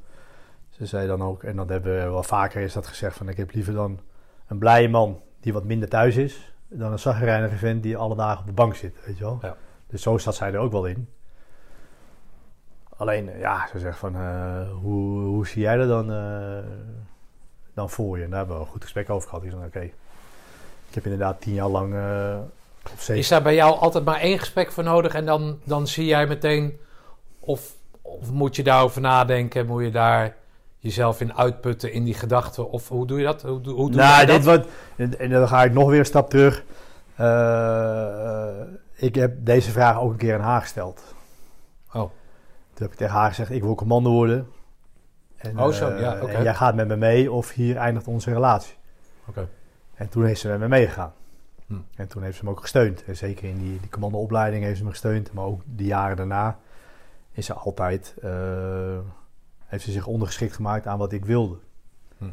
ze zei dan ook, en dat hebben we wel vaker is dat gezegd, van ik heb liever dan een blije man die wat minder thuis is, dan een zaggerijnige vent die alle dagen op de bank zit, weet je wel. Ja. Dus zo zat zij er ook wel in. Alleen, ja, ze zegt van, eh, hoe, hoe zie jij er dan, eh, dan voor je? En daar hebben we een goed gesprek over gehad. Ik zei, oké, ik heb inderdaad tien jaar lang, zeven, Is daar bij jou altijd maar één gesprek voor nodig en dan, dan zie jij meteen of, of moet je daarover nadenken, moet je daar jezelf in uitputten in die gedachten of hoe doe je dat? Hoe, doe- hoe doe nou, dit dat? wordt, en, en dan ga ik nog weer een stap terug. Eh, eh, ik heb deze vraag ook een keer aan haar gesteld. Oh. Toen heb ik tegen haar gezegd, ik wil commando worden. En, Oh, zo, eh, ja, oké. en jij gaat met me mee of hier eindigt onze relatie. Oké. En toen heeft ze met me meegegaan. Hm. En toen heeft ze me ook gesteund. En zeker in die, die commandoopleiding heeft ze me gesteund. Maar ook die jaren daarna is ze altijd... eh, heeft ze zich ondergeschikt gemaakt aan wat ik wilde. Hm.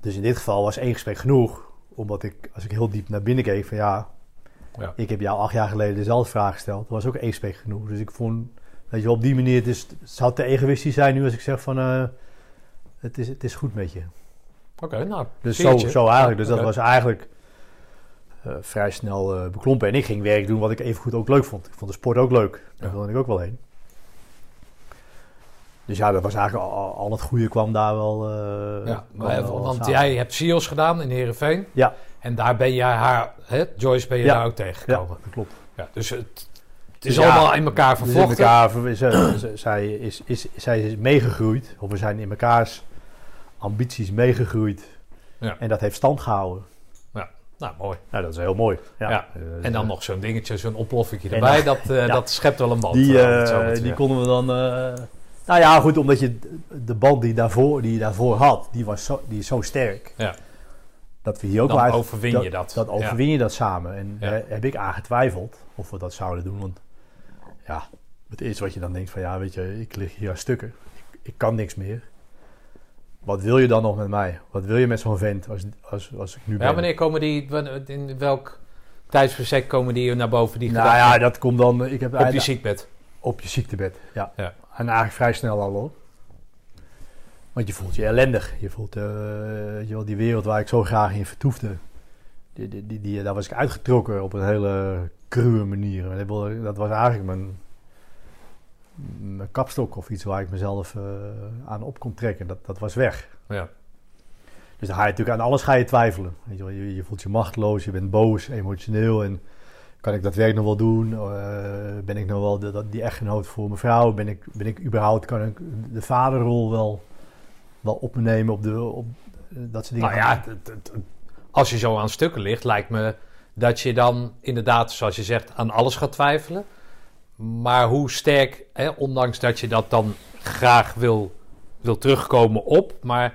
Dus in dit geval was één gesprek genoeg. Omdat ik, als ik heel diep naar binnen keek, van ja... Ja. Ik heb jou acht jaar geleden dezelfde vraag gesteld. Dat was ook één gesprek genoeg. Dus ik vond, weet je, op die manier... Het, is, het zou te egoïstisch zijn nu als ik zeg van... eh, het, is, het is goed met je. Oké, nou, Dus zo, zo eigenlijk. Dus dat was eigenlijk eh, vrij snel eh, beklompen. En ik ging werk doen wat ik even goed ook leuk vond. Ik vond de sport ook leuk. Daar Ja. wilde ik ook wel heen. Dus ja, dat was eigenlijk al, al het goede kwam daar wel. eh, Ja, maar, wel want samen. jij hebt SEALS gedaan in Heerenveen. Ja. En daar ben jij haar, hè, Joyce ben je Ja. daar ook tegengekomen. Ja, dat klopt. Ja, dus het, het is Dus ja, allemaal in elkaar Dus in vervlochten. elkaar, ze- ze- zij, is, is, zij is meegegroeid. Of we zijn in mekaars ambities meegegroeid. Ja. En dat heeft stand gehouden. Nou, mooi. Nou, dat is heel mooi. Ja. Ja. Eh, En dan eh, nog zo'n dingetje, zo'n ontploffingje En erbij. dan- dat, eh, [LAUGHS] ja. dat schept wel een band. Die, eh, eh, konden we dan. Nou ja, goed, omdat je de band die, daarvoor, die je daarvoor had, die, was zo, die is zo sterk. Ja. Dat we hier ook Dan overwin je dat. Dat overwin je dat samen. En Ja. heb ik aan getwijfeld of we dat zouden doen. Want ja, het eerste wat je dan denkt van ja, weet je, ik lig hier aan stukken. Ik, ik kan niks meer. Wat wil je dan nog met mij? Wat wil je met zo'n vent als, als, als ik nu ben? Ja, wanneer komen die, in welk tijdsbestek komen die naar boven? Die nou gedachten? ja, dat komt dan... Ik heb op je ziekbed. Op je ziektebed, ja. Ja. En eigenlijk vrij snel al hoor. Want je voelt je ellendig. Je voelt weet je wel, die wereld waar ik zo graag in vertoefde. Die, die, die, die- daar was ik uitgetrokken op een hele cruwe manier. Dat was eigenlijk mijn, mijn kapstok of iets waar ik mezelf eh, aan op kon trekken. Dat, dat was weg. Ja. Dus dan ga je natuurlijk aan alles ga je twijfelen. Weet je, wel. je, je voelt je machteloos, je bent boos, emotioneel. En kan ik dat werk nog wel doen? Eh, ben ik nog wel de, die echtgenoot voor mijn vrouw? Ben ik, ben ik überhaupt, kan ik de vaderrol wel, wel op? Op de, op, dat soort dingen. Nou ja, als je zo aan stukken ligt, lijkt me dat je dan inderdaad, zoals je zegt, aan alles gaat twijfelen. Maar hoe sterk, hè, ondanks dat je dat dan graag wil, wil terugkomen op, maar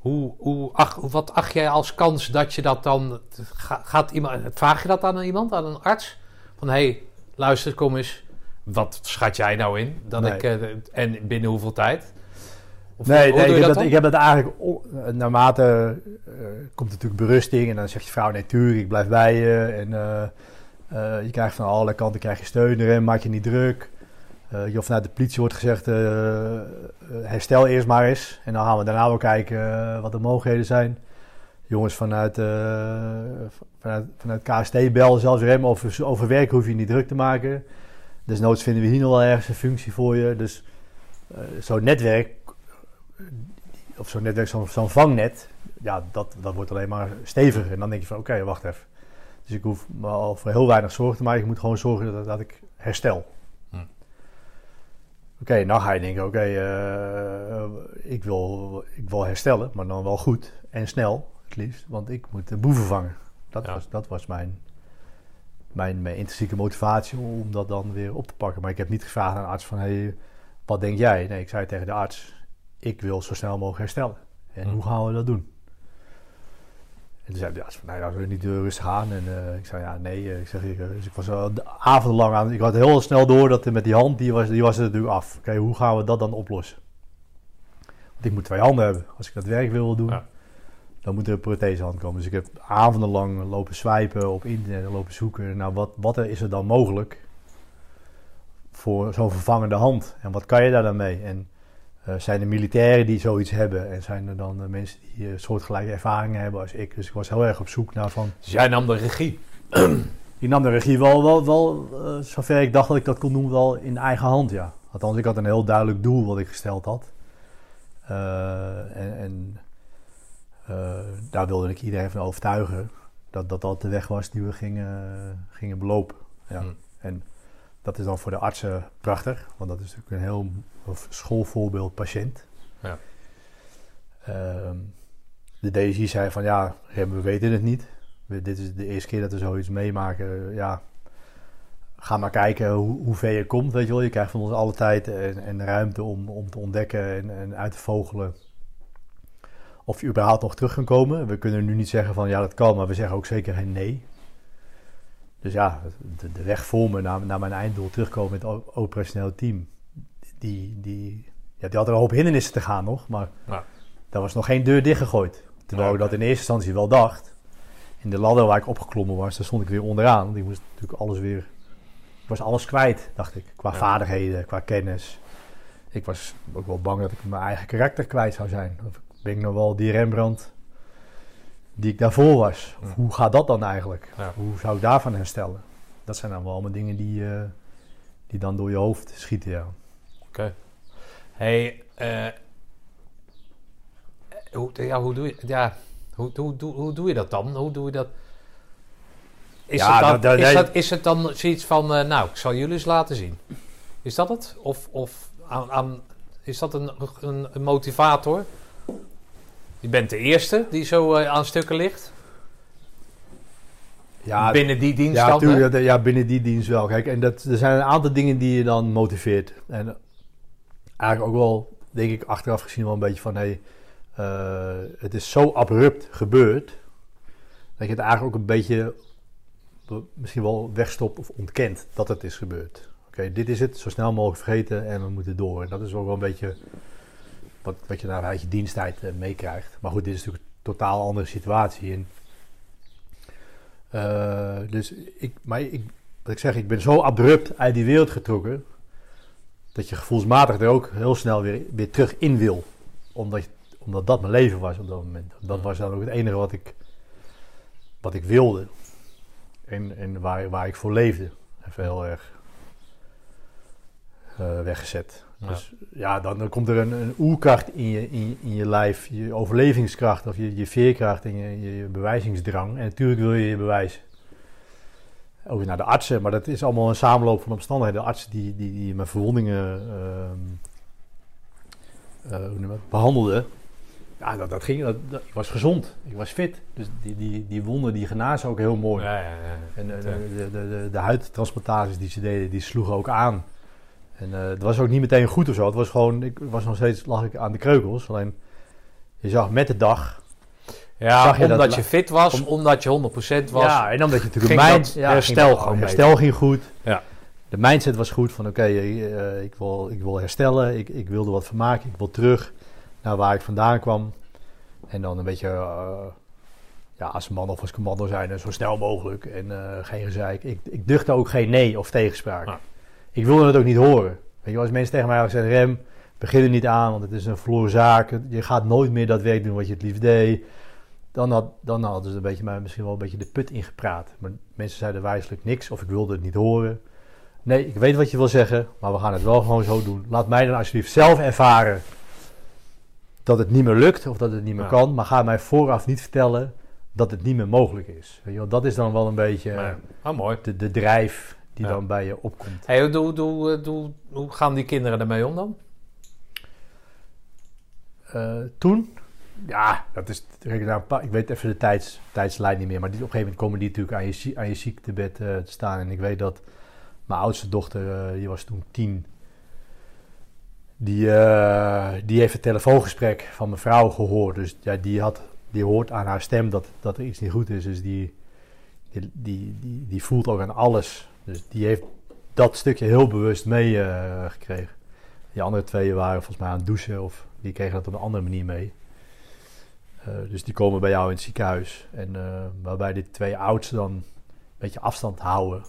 hoe, hoe, ach, wat acht jij als kans dat je dat dan, ga- gaat iemand, vraag je dat aan iemand, aan een arts? Van hé, hey, luister, kom eens, wat schat jij nou in? Dat Nee. ik, eh, en binnen hoeveel tijd? Of Nee, nee ik, heb dat dat, ik dan? heb dat eigenlijk... eh, Naarmate eh, komt natuurlijk berusting. En dan zegt je vrouw, nee, tuurlijk, ik blijf bij je. En je krijgt van alle kanten krijg je steun erin. Maak je niet druk. Eh, vanuit de politie wordt gezegd, eh, eh, herstel eerst maar eens. En dan gaan we daarna wel kijken wat de mogelijkheden zijn. Jongens vanuit, vanuit, vanuit KST bellen zelfs hem over, over werk hoef je niet druk te maken. Desnoods vinden we hier nog wel ergens een functie voor je. Dus zo'n netwerk, of zo'n netwerk, zo'n zo'n vangnet, ja, dat, dat wordt alleen maar steviger. En dan denk je van, oké, wacht even. Dus ik hoef me al voor heel weinig zorgen te maken. Ik moet gewoon zorgen dat, dat ik herstel. Oké, dan ga je denken, oké, eh, ik, wil, ik wil herstellen, maar dan wel goed en snel, het liefst. Want ik moet de boeven vangen. Dat Ja. was, dat was mijn, mijn, mijn intrinsieke motivatie om dat dan weer op te pakken. Maar ik heb niet gevraagd aan de arts van, hey, wat denk jij? Nee, ik zei tegen de arts, ik wil zo snel mogelijk herstellen. En Hm. hoe gaan we dat doen? En toen zei hij, ja, ze van, nou, ja, we niet rustig aan. En eh, ik zei, ja, nee. eh, Ik zeg, ik, eh, dus ik was al de avondenlang aan. Ik had heel snel door dat met die hand, die was, die was er natuurlijk af. Oké, hoe gaan we dat dan oplossen? Want ik moet twee handen hebben. Als ik dat werk wil doen, Ja. dan moet er een prothesehand komen. Dus ik heb avondenlang lopen swipen op internet en lopen zoeken. Nou, wat, wat is er dan mogelijk voor zo'n vervangende hand? En wat kan je daar dan mee? En eh, zijn er militairen die zoiets hebben? En zijn er dan eh, mensen die eh, soortgelijke ervaringen hebben als ik? Dus ik was heel erg op zoek naar van... Dus jij nam de regie. Die nam de regie wel, wel, wel zover ik dacht dat ik dat kon doen, wel in eigen hand, ja. Althans, ik had een heel duidelijk doel wat ik gesteld had. En en daar wilde ik iedereen van overtuigen dat dat, dat de weg was die we gingen, gingen belopen. Ja. Hm. En dat is dan voor de artsen prachtig, want dat is natuurlijk een heel schoolvoorbeeld patiënt. Ja. Ehm, de DSI zei van ja, we weten het niet. We- dit is de eerste keer dat we zoiets meemaken. Ja, ga maar kijken hoe, hoe ver je komt. Weet je wel, je krijgt van ons alle tijd en, en ruimte om, om te ontdekken en, en uit te vogelen. Of je überhaupt nog terug kan komen. We kunnen nu niet zeggen van ja, dat kan, maar we zeggen ook zeker geen nee. Dus ja, de, de weg voor me naar, naar mijn einddoel terugkomen met het operationeel team. Die, die, ja, die had er een hoop hindernissen te gaan nog, maar Ja. daar was nog geen deur dichtgegooid. Terwijl Ja, ik dat in eerste instantie wel dacht. In de ladder waar ik opgeklommen was, daar stond ik weer onderaan. Want ik moest natuurlijk alles weer... Was alles kwijt, dacht ik. Qua Ja. vaardigheden, qua kennis. Ik was ook wel bang dat ik mijn eigen karakter kwijt zou zijn. Of ben ik nog wel die Rembrandt die ik daarvoor was? Of hoe gaat dat dan eigenlijk? Hoe zou ik daarvan herstellen? Dat zijn dan wel allemaal dingen die, eh, die dan door je hoofd schieten, ja. Oké. Hey, eh, hoe, ja, hoe doe je, ja, hoe, hoe, hoe, hoe doe je dat dan? Hoe doe je dat? Is, Ja, het, dan, dat- dat- is, dat, is het dan zoiets van, eh, nou, ik zal jullie eens laten zien? Is dat het? Of, of aan, aan, is dat een, een, een motivator? Je bent de eerste die zo eh, aan stukken ligt. Ja, binnen die dienst Ja, dan, tuurlijk, ja, binnen die dienst wel. Kijk, en dat, er zijn een aantal dingen die je dan motiveert. En eigenlijk ook wel, denk ik, achteraf gezien wel een beetje van... Hey, eh, het is zo abrupt gebeurd... dat je het eigenlijk ook een beetje misschien wel wegstopt of ontkent dat het is gebeurd. Oké, dit is het, zo snel mogelijk vergeten en we moeten door. En dat is ook wel een beetje wat, wat je na uit je diensttijd eh, meekrijgt. Maar goed, dit is natuurlijk een totaal andere situatie. En, eh, dus ik, maar ik, wat ik zeg, ik ben zo abrupt uit die wereld getrokken. Dat je gevoelsmatig er ook heel snel weer, weer terug in wil. Omdat, omdat dat mijn leven was op dat moment. Dat was dan ook het enige wat ik, wat ik wilde. En, en waar, waar ik voor leefde. Even heel erg eh, weggezet. Ja. Dus ja, dan, dan komt er een, een oerkracht in je, in, in je lijf. Je overlevingskracht of je, je veerkracht en je, je, je bewijzingsdrang. En natuurlijk wil je je bewijzen. Ook naar de artsen, maar dat is allemaal een samenloop van omstandigheden. De artsen die, die, die mijn verwondingen dat, behandelden. Ja, dat, dat ging. Dat, dat- ik was gezond. Ik was fit. Dus die, die, die wonden die genazen ook heel mooi. Ja, ja, ja. En eh, de, de, de, de, huidtransplantaties die ze deden, die sloegen ook aan. En eh, het was ook niet meteen goed of zo. Het was gewoon, ik was nog steeds, lag ik aan de kreukels. Alleen, je zag met de dag... Ja, Zag je dat omdat je fit was, Om- omdat je 100% was. Ja, en omdat je natuurlijk ja, herstel ging- gewoon Herstel ging goed. Ja. De mindset was goed van, oké, eh, ik, wil, ik wil herstellen. Ik, ik wil er wat van maken. Ik wil terug naar waar ik vandaan kwam. En dan een beetje... eh, ja, als man of als commando zijn, zo snel mogelijk. En eh, geen gezeik. Ik, ik duchtte ook geen nee of tegenspraak. Ja. Ik wilde het ook niet horen. Weet je, als mensen tegen mij gezegd, Rem, begin er niet aan, want het is een verloren zaak. Je gaat nooit meer dat werk doen wat je het liefst deed. Dan, had, dan hadden ze een beetje, mij misschien wel een beetje de put ingepraat. Maar mensen zeiden wijselijk niks of ik wilde het niet horen. Nee, ik weet wat je wil zeggen, maar we gaan het wel gewoon zo doen. Laat mij dan alsjeblieft zelf ervaren dat het niet meer lukt of dat het niet meer Ja. kan. Maar ga mij vooraf niet vertellen dat het niet meer mogelijk is. Weet je wel, dat is dan wel een beetje Maar, oh, mooi. de, de drijf die Ja. dan bij je opkomt. Hey, hoe, hoe, hoe, hoe, hoe gaan die kinderen ermee om dan? Eh, toen, ja, dat is, nou, ik weet even de tijds, tijdslijn niet meer, maar op een gegeven moment komen die natuurlijk aan je, aan je ziektebed eh, te staan. En ik weet dat mijn oudste dochter, eh, die was toen tien, die, eh, die heeft het telefoongesprek van mijn vrouw gehoord. Dus ja, die, had, die hoort aan haar stem dat, dat er iets niet goed is. Dus die, die, die, die, die voelt ook aan alles. Dus die heeft dat stukje heel bewust meegekregen. die andere twee waren volgens mij aan het douchen of die kregen dat op een andere manier mee. Eh, dus die komen bij jou in het ziekenhuis. En eh, waarbij die twee oudsten dan een beetje afstand houden.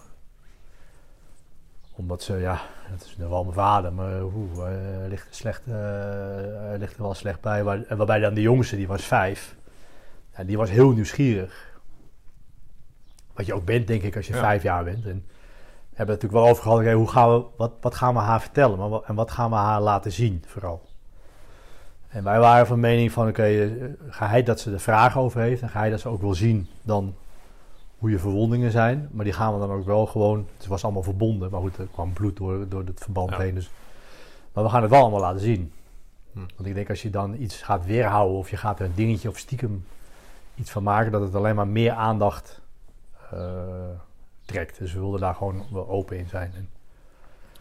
Omdat ze, ja, dat is wel mijn vader, maar oeh, eh, ligt, er slecht, ligt er wel slecht bij. Waar, en waarbij dan de jongste, die was vijf, ja, die was heel nieuwsgierig. Wat je ook bent, denk ik, als je vijf jaar bent. En we hebben het natuurlijk wel over gehad, okay, hoe gaan we, wat, wat gaan we haar vertellen maar en wat gaan we haar laten zien vooral. En wij waren van mening van, oké, okay, eh, ga hij dat ze er vragen over heeft en ga hij dat ze ook wil zien dan hoe je verwondingen zijn. Maar die gaan we dan ook wel gewoon, het was allemaal verbonden, maar goed, er kwam bloed door, door het verband heen. Dus, maar we gaan het wel allemaal laten zien. Hm. Want ik denk als je dan iets gaat weerhouden of je gaat er een dingetje of stiekem iets van maken, dat het alleen maar meer aandacht uh, trekt. Dus we wilden daar gewoon wel open in zijn. En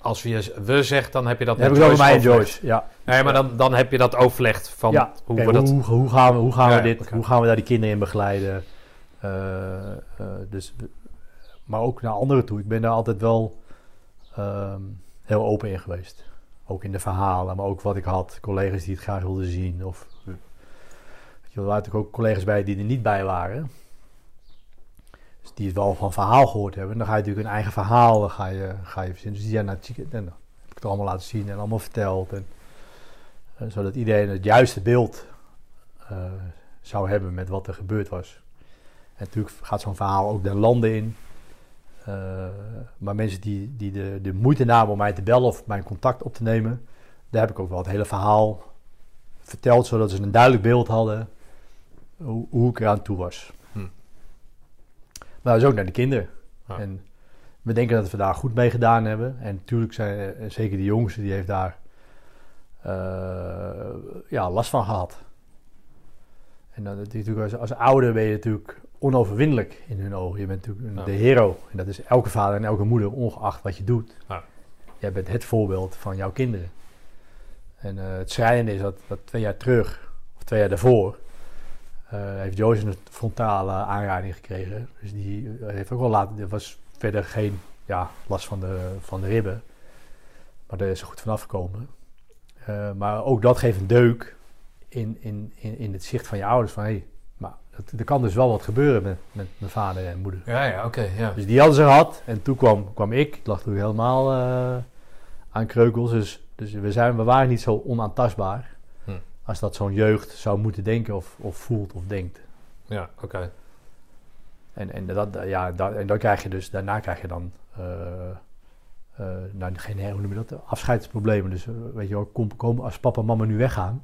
als je we zegt, dan heb je dat met Joyce mij en Joyce, ja. Nee, maar dan, dan heb je dat overlegd van ja. hoe we dat... Hoe, hoe, gaan we, hoe gaan we dit, hoe gaan we daar die kinderen in begeleiden? Uh, uh, dus, maar ook naar anderen toe. Ik ben daar altijd wel um, heel open in geweest. Ook in de verhalen, maar ook wat ik had. Collega's die het graag wilden zien. Of, weet je, er waren natuurlijk ook collega's bij die er niet bij waren. Dus die het wel van verhaal gehoord hebben. Dan ga je natuurlijk een eigen verhaal ga je, ga je verzinnen. Dus die zijn naar het. En dan heb ik het allemaal laten zien en allemaal verteld. En, uh, zodat iedereen het juiste beeld uh, zou hebben met wat er gebeurd was. En natuurlijk gaat zo'n verhaal ook de landen in. Uh, maar mensen die, die de, de moeite namen om mij te bellen of mijn contact op te nemen, daar heb ik ook wel het hele verhaal verteld, zodat ze een duidelijk beeld hadden hoe, hoe ik eraan toe was. Maar dat is ook naar de kinderen. En we denken dat we daar goed mee gedaan hebben. En natuurlijk zijn eh, zeker de jongste, die heeft daar uh, ja, last van gehad. En dan natuurlijk als, als ouder ben je natuurlijk onoverwinnelijk in hun ogen. Je bent natuurlijk de hero. En dat is elke vader en elke moeder, ongeacht wat je doet. Ja. Jij bent het voorbeeld van jouw kinderen. En uh, het schrijnende is dat, dat twee jaar terug, of twee jaar daarvoor, heeft Joyce een frontale aanrijding gekregen. Dus die eh, heeft ook wel laten. Er was verder geen ja, last van de, van de ribben. Maar daar is ze goed vanaf gekomen. Uh, maar ook dat geeft een deuk in, in, in, in het zicht van je ouders. Van hé, hey, maar het, er kan dus wel wat gebeuren met, met mijn vader en moeder. Ja, ja, oké. ja. Dus die hadden ze gehad. En toen kwam, kwam ik. Ik lag natuurlijk helemaal uh, aan kreukels. Dus, dus we, zijn, we waren niet zo onaantastbaar als dat zo'n jeugd zou moeten denken of, of voelt of denkt. Ja, oké. En, en, dat, ja, dat, en dan krijg je dus, daarna krijg je dan, uh, uh, nou, geen, hoe noem je dat, afscheidsproblemen. Dus uh, weet je wel, kom, kom, als papa en mama nu weggaan,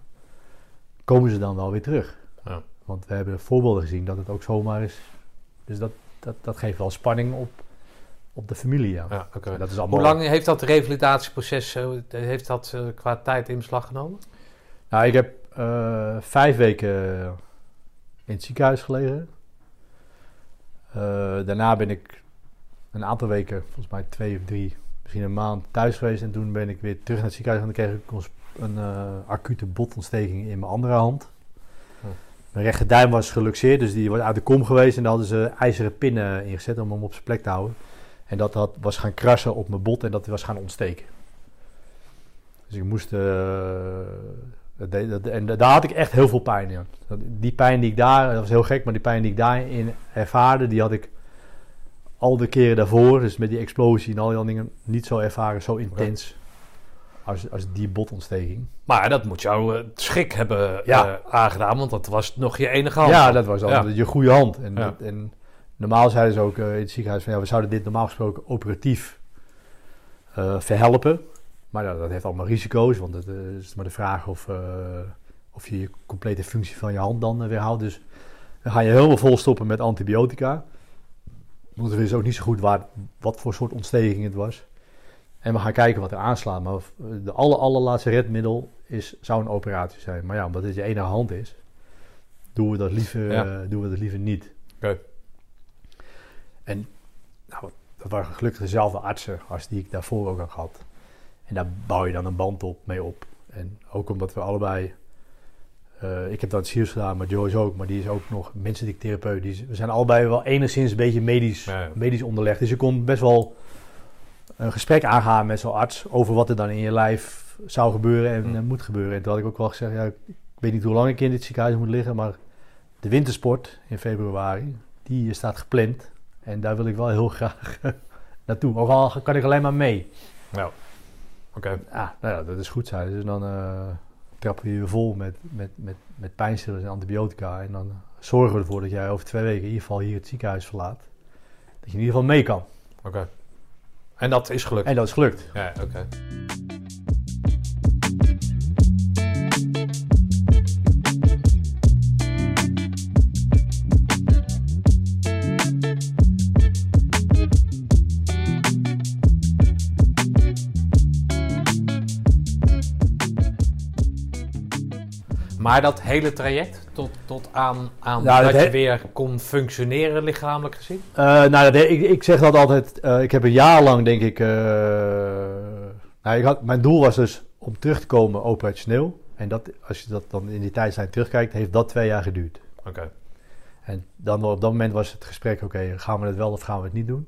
komen ze dan wel weer terug. Ja. Want we hebben voorbeelden gezien dat het ook zomaar is. Dus dat, dat, dat geeft wel spanning op, op de familie. Ja. ja okay. dat is allemaal... Hoe lang heeft dat revalidatieproces, heeft dat qua tijd in beslag genomen? Nou, ik heb uh, vijf weken in het ziekenhuis gelegen. Uh, daarna ben ik een aantal weken, volgens mij twee of drie, misschien een maand thuis geweest. En toen ben ik weer terug naar het ziekenhuis en dan kreeg ik een uh, acute botontsteking in mijn andere hand. Mijn rechterduim was geluxeerd, dus die was uit de kom geweest. En daar hadden ze ijzeren pinnen ingezet om hem op zijn plek te houden. En dat had, was gaan krassen op mijn bot en dat was gaan ontsteken. Dus ik moest dat, en daar had ik echt heel veel pijn in. Die pijn die ik daar, dat was heel gek, maar die pijn die ik daarin ervaarde, die had ik al de keren daarvoor, dus met die explosie en al die dingen, niet zo ervaren, zo intens. Als, als die botontsteking. Maar dat moet jou uh, schrik hebben ja. uh, aangedaan, want dat was nog je enige hand. Ja, dat was al je goede hand. En, en normaal zeiden ze ook uh, in het ziekenhuis van ja, we zouden dit normaal gesproken operatief verhelpen. Maar dat, dat heeft allemaal risico's, want het eh, is maar de vraag of, uh, of je je complete functie van je hand dan uh, weer houdt. Dus dan ga je helemaal vol stoppen met antibiotica. Want we wisten ook niet zo goed waar, wat voor soort ontsteking het was. En we gaan kijken wat er aanslaat. Maar de aller, allerlaatste redmiddel is, zou een operatie zijn. Maar ja, omdat het je enige hand is, doen we dat liever, doen we dat liever niet. Okay. En nou, dat waren gelukkig dezelfde artsen als die ik daarvoor ook had. En daar bouw je dan een band op, mee op. En ook omdat we allebei... eh, ik heb dat SIRS gedaan, maar Joyce ook. Maar die is ook nog menselijk therapeut. Die is- we zijn allebei wel enigszins een beetje medisch, Ja, medisch onderlegd. Dus je kon best wel een gesprek aangaan met zo'n arts... over wat er dan in je lijf zou gebeuren en Hm. eh, moet gebeuren. En toen had ik ook wel gezegd... Ja, ik weet niet hoe lang ik in dit ziekenhuis moet liggen... maar de wintersport in februari, die staat gepland. En daar wil ik wel heel [LAUGHS] graag naartoe. Ook al kan ik alleen maar mee. Ja. Oké. Ja, nou ja, dat is goed zijn. Dus dan eh, trappen we je vol met, met, met, met pijnstillers en antibiotica. En dan zorgen we ervoor dat jij over twee weken in ieder geval hier het ziekenhuis verlaat. Dat je in ieder geval mee kan. Oké. En dat is gelukt. En dat is gelukt. Ja, oké. Maar dat hele traject tot, tot aan, aan dat dat je weer kon functioneren lichamelijk gezien? Eh, nou, dat, ik, ik zeg dat altijd. eh, ik heb een jaar lang, denk ik. eh, nou, ik had, mijn doel was dus om terug te komen operationeel. En dat, als je dat dan in die tijdslijn terugkijkt, heeft dat twee jaar geduurd. Oké. En dan op dat moment was het gesprek: oké, gaan we het wel of gaan we het niet doen?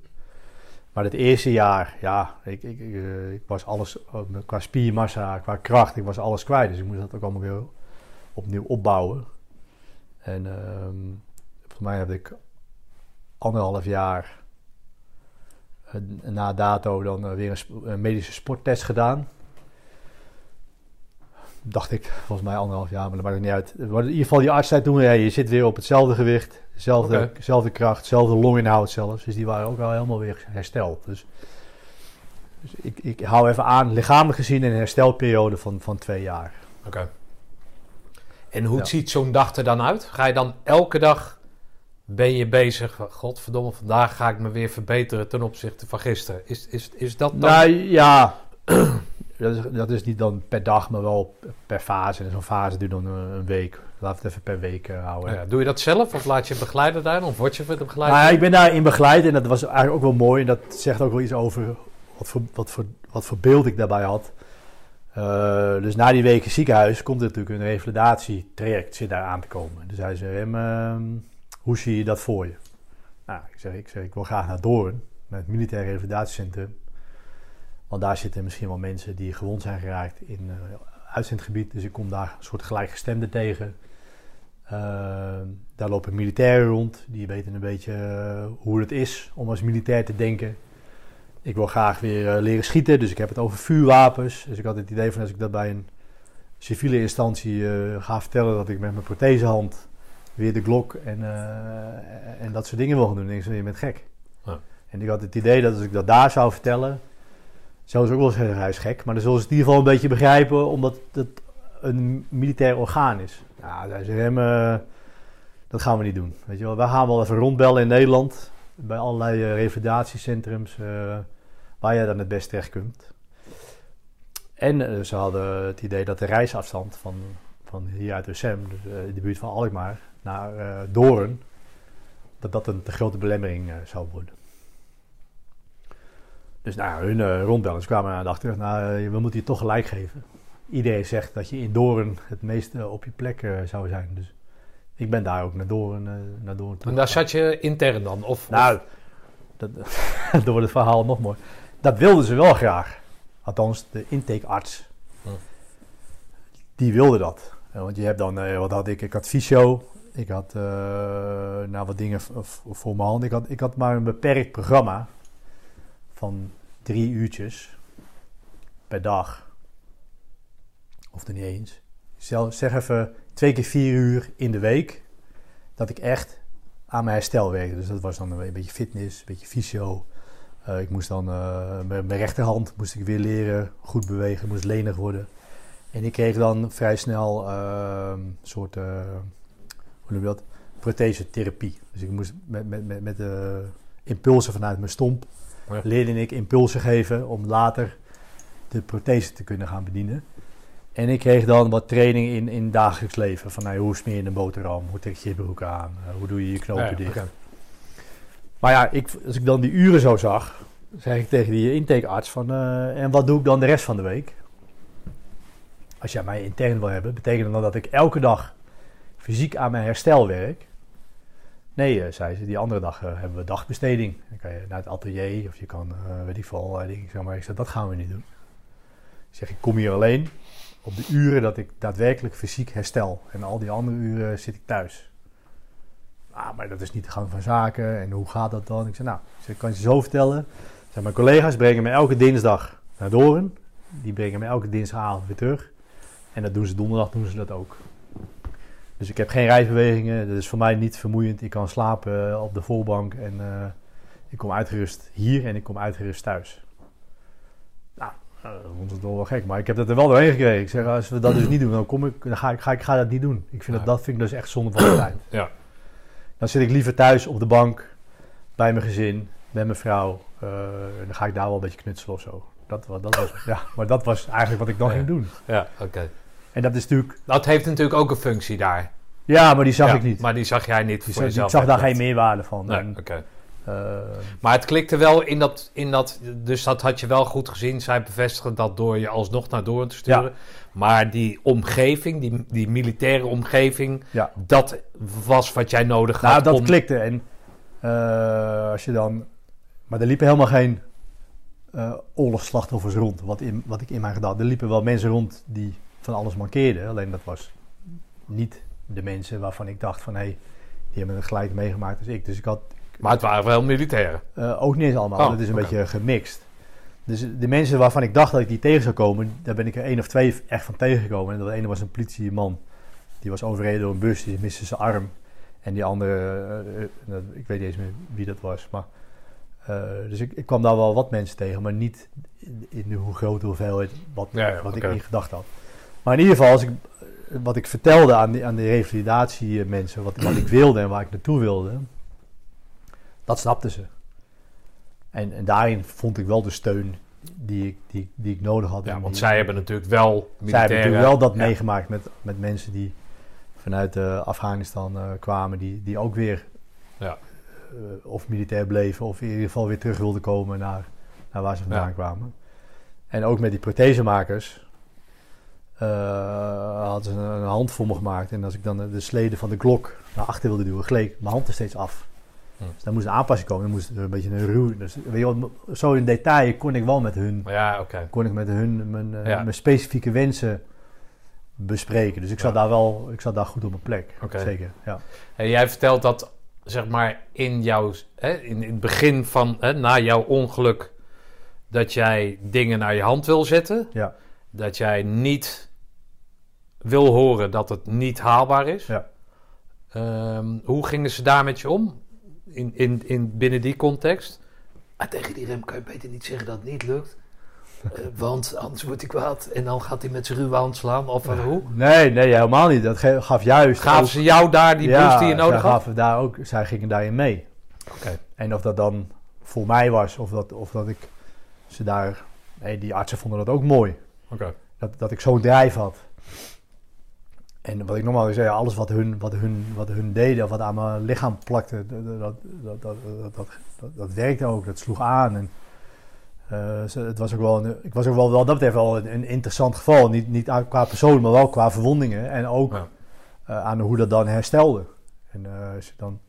Maar het eerste jaar, ja, ik, ik, ik, ik was alles qua spiermassa, qua kracht, ik was alles kwijt. Dus ik moest dat ook allemaal weer opnieuw opbouwen. En ehm volgens mij heb ik anderhalf jaar eh, na dato dan eh, weer een, medische sporttest gedaan. Dacht ik, volgens mij anderhalf jaar, maar dat maakt het niet uit. Maar in ieder geval, die arts zei toen, ja, je zit weer op hetzelfde gewicht, dezelfde, dezelfde kracht, dezelfde longinhoud zelfs. Dus die waren ook al helemaal weer hersteld. Dus, dus ik, ik hou even aan, lichamelijk gezien een herstelperiode van, van twee jaar. Oké. En hoe Ja. ziet zo'n dag er dan uit? Ga je dan elke dag ben je bezig? van, Godverdomme, vandaag ga ik me weer verbeteren ten opzichte van gisteren. Is, is, is dat dan? Nou ja, [CLEARS THROAT] dat is, dat is niet dan per dag, maar wel per fase. En zo'n fase duurt dan een, een week. We het even per week eh, houden. Ja, doe je dat zelf of laat je een begeleider daar? Of word je begeleider? Nou ja, ik ben daarin begeleid en dat was eigenlijk ook wel mooi. En dat zegt ook wel iets over wat voor, wat voor, wat voor beeld ik daarbij had. Eh, dus na die weken ziekenhuis komt er natuurlijk een revalidatietraject zit daar aan te komen. Dus hij zei, Rem, ehm, hoe zie je dat voor je? Nou, ik zeg, ik zeg, ik wil graag naar Doorn, naar het militair revalidatiecentrum. Want daar zitten misschien wel mensen die gewond zijn geraakt in eh uitzendgebied. Dus ik kom daar een soort gelijkgestemde tegen. Eh, daar lopen militairen rond. Die weten een beetje eh, hoe het is om als militair te denken. Ik wil graag weer eh, leren schieten, dus ik heb het over vuurwapens. Dus ik had het idee van als ik dat bij een civiele instantie eh, ga vertellen dat ik met mijn prothesehand weer de glok en, eh, en dat soort dingen wil gaan doen. Dan denk ik, je bent gek. Ja. En ik had het idee dat als ik dat daar zou vertellen, zouden ze ook wel zeggen, hij is gek. Maar dan zullen ze het in ieder geval een beetje begrijpen, omdat het een militair orgaan is. Ja, zeggen hem, dat gaan we niet doen. Weet je wel, wij gaan wel even rondbellen in Nederland, bij allerlei eh, revalidatiecentrums, waar je dan het best terecht kunt. En eh, ze hadden het idee dat de reisafstand van, van hier uit Ussem, dus eh, in de buurt van Alkmaar, naar eh Doorn, dat dat een te grote belemmering zou worden. Dus nou, hun rondbellen, ze kwamen aan de achter, nou, we moeten je toch gelijk geven. Iedereen zegt dat je in Doorn het meest eh, op je plek zou zijn. Dus ik ben daar ook naar Doorn, naar Doorn toe en daar zat je intern dan? Of, Nou, dat, [LAUGHS] dan wordt het verhaal nog mooi. Dat wilden ze wel graag. Althans, de intakearts. Hm. Die wilde dat. Want je hebt dan, eh, wat had ik? Ik had fysio. Ik had eh, nou, wat dingen voor mijn hand. Ik had, ik had maar een beperkt programma van drie uurtjes per dag. Of er niet eens. Stel, zeg even twee keer vier uur in de week. Dat ik echt aan mijn herstel werkte. Dus dat was dan een beetje fitness, een beetje fysio. Eh, ik moest dan eh, mijn mijn rechterhand moest ik weer leren goed bewegen, moest lenig worden. En ik kreeg dan vrij snel eh, een soort, eh, hoe noem je dat, prothesetherapie. Dus ik moest met, met, met, met de impulsen vanuit mijn stomp, Ja. leerde ik impulsen geven om later de prothese te kunnen gaan bedienen. En ik kreeg dan wat training in, in dagelijks leven. Van nou, hoe smeer je een boterham? Hoe trek je je broek aan? Hoe doe je je knopen Ja, dicht? Maar ja, ik, als ik dan die uren zo zag, zei ik tegen die intakearts van... eh, en wat doe ik dan de rest van de week? als jij mij intern wil hebben, betekent dat dat ik elke dag fysiek aan mijn herstel werk? Nee, eh, zei ze, die andere dag eh, hebben we dagbesteding. Dan kan je naar het atelier of je kan, weet ik veel, ik zeg maar, ik zeg, dat gaan we niet doen. Ik zeg, ik kom hier alleen op de uren dat ik daadwerkelijk fysiek herstel. En al die andere uren zit ik thuis. Ah, maar dat is niet de gang van zaken. En hoe gaat dat dan? Ik zei, nou, ik, kan je zo vertellen. Zeg, mijn collega's brengen me elke dinsdag naar Doren. Die brengen me elke dinsdagavond weer terug. En dat doen ze donderdag, doen ze dat ook. Dus ik heb geen reisbewegingen. Dat is voor mij niet vermoeiend. Ik kan slapen eh, op de voorbank. En uh, ik kom uitgerust hier en ik kom uitgerust thuis. Nou, uh, dat vond het wel wel gek. Maar ik heb dat er wel doorheen gekregen. Ik zeg, als we dat dus niet doen, dan, kom ik, dan ga, ik, ga, ik ga dat niet doen. Ik vind dat, dat vind ik dus echt zonde van de tijd. Ja. Dan zit ik liever thuis op de bank. Bij mijn gezin. Met mijn vrouw. dan ga ik daar wel een beetje knutselen of zo. Dat, dat was, ja, maar dat was eigenlijk wat ik dan Ja. ging doen. Ja, oké. En dat is natuurlijk... Dat heeft natuurlijk ook een functie daar. Ja, maar die zag Ja, ik niet. Maar die zag jij niet Die voor zag, ik zag daar geen meerwaarde van. Nee, oké. Maar het klikte wel in dat, in dat... Dus dat had je wel goed gezien. Zij bevestigen dat door je alsnog naar door te sturen. Maar die omgeving, die, die militaire omgeving... ja. Dat was wat jij nodig had Nou, dat om... klikte. En eh, als je dan... Maar er liepen helemaal geen eh oorlogsslachtoffers rond. Wat, in, wat ik in mijn gedachten... Er liepen wel mensen rond die van alles mankeerden. Alleen dat was niet de mensen waarvan ik dacht van... Hé, hey, die hebben het gelijk meegemaakt als ik. Dus ik had Maar het waren wel militairen. Eh, ook niet eens allemaal. Oh, het is een beetje gemixt. Dus de mensen waarvan ik dacht dat ik die tegen zou komen, daar ben ik er één of twee echt van tegengekomen. En de ene was een politieman. Die was overreden door een bus, die miste zijn arm. En die andere, eh, eh, dat- ik weet niet eens meer wie dat was. Maar, dus ik, ik kwam daar wel wat mensen tegen, maar niet in, in de hoe grote hoeveelheid wat, Ja, ja, wat ik niet gedacht had. Maar in ieder geval, als ik, wat ik vertelde aan die, aan de revalidatiemensen, wat, wat ik wilde en waar ik naartoe wilde, dat snapten ze. En, en daarin vond ik wel de steun die ik, die, die ik nodig had. Ja, want zij hebben natuurlijk wel zij hebben natuurlijk wel dat Ja. meegemaakt met, met mensen die vanuit eh, Afghanistan eh, kwamen, die, die ook weer Ja. eh, of militair bleven of in ieder geval weer terug wilden komen naar, naar waar ze vandaan Ja. kwamen. En ook met die prothesemakers hadden ze een, een hand voor me gemaakt. En als ik dan de, de slede van de klok naar achter wilde duwen, gleed mijn hand er steeds af. Hm. Dus daar moest een aanpassing komen. Dan moest een beetje een ruw. Dus, weet je wel, zo in detail kon ik wel met hun Ja, kon ik met hun mijn, eh, Ja. mijn specifieke wensen bespreken. Dus ik zat Ja. daar wel, ik zat daar goed op mijn plek. Zeker, ja. En jij vertelt dat, zeg maar, in jouw... Hè, in, in het begin van... Hè, na jouw ongeluk... Dat jij dingen naar je hand wil zetten. Ja. Dat jij niet wil horen dat het niet haalbaar is. Ja. Ehm, hoe gingen ze daar met je om? In, in, in, binnen die context? Ah, tegen die rem kan je beter niet zeggen dat het niet lukt. Eh, want anders wordt hij kwaad. En dan gaat hij met zijn ruwe hand slaan. Of eh, hoe? Nee, nee, helemaal niet. Dat gaf juist. Gaven ook- ze jou daar die ja, boost die je nodig had? gaven daar ook, zij gingen daarin mee. Oké. En of dat dan voor mij was, of dat, of dat ik ze daar. Nee, die artsen vonden dat ook mooi. Oké. Dat, dat ik zo'n drijf had. En wat ik normaal zei, alles wat hun, wat, hun, wat hun deden, wat aan mijn lichaam plakte, dat, dat, dat, dat, werkte ook, dat sloeg aan. En, eh, het was ook wel ik was ook wel, wel dat betreft wel een, interessant geval. Niet, niet qua persoon, maar wel qua verwondingen. En ook eh, aan hoe dat dan herstelde. En eh, als je dan,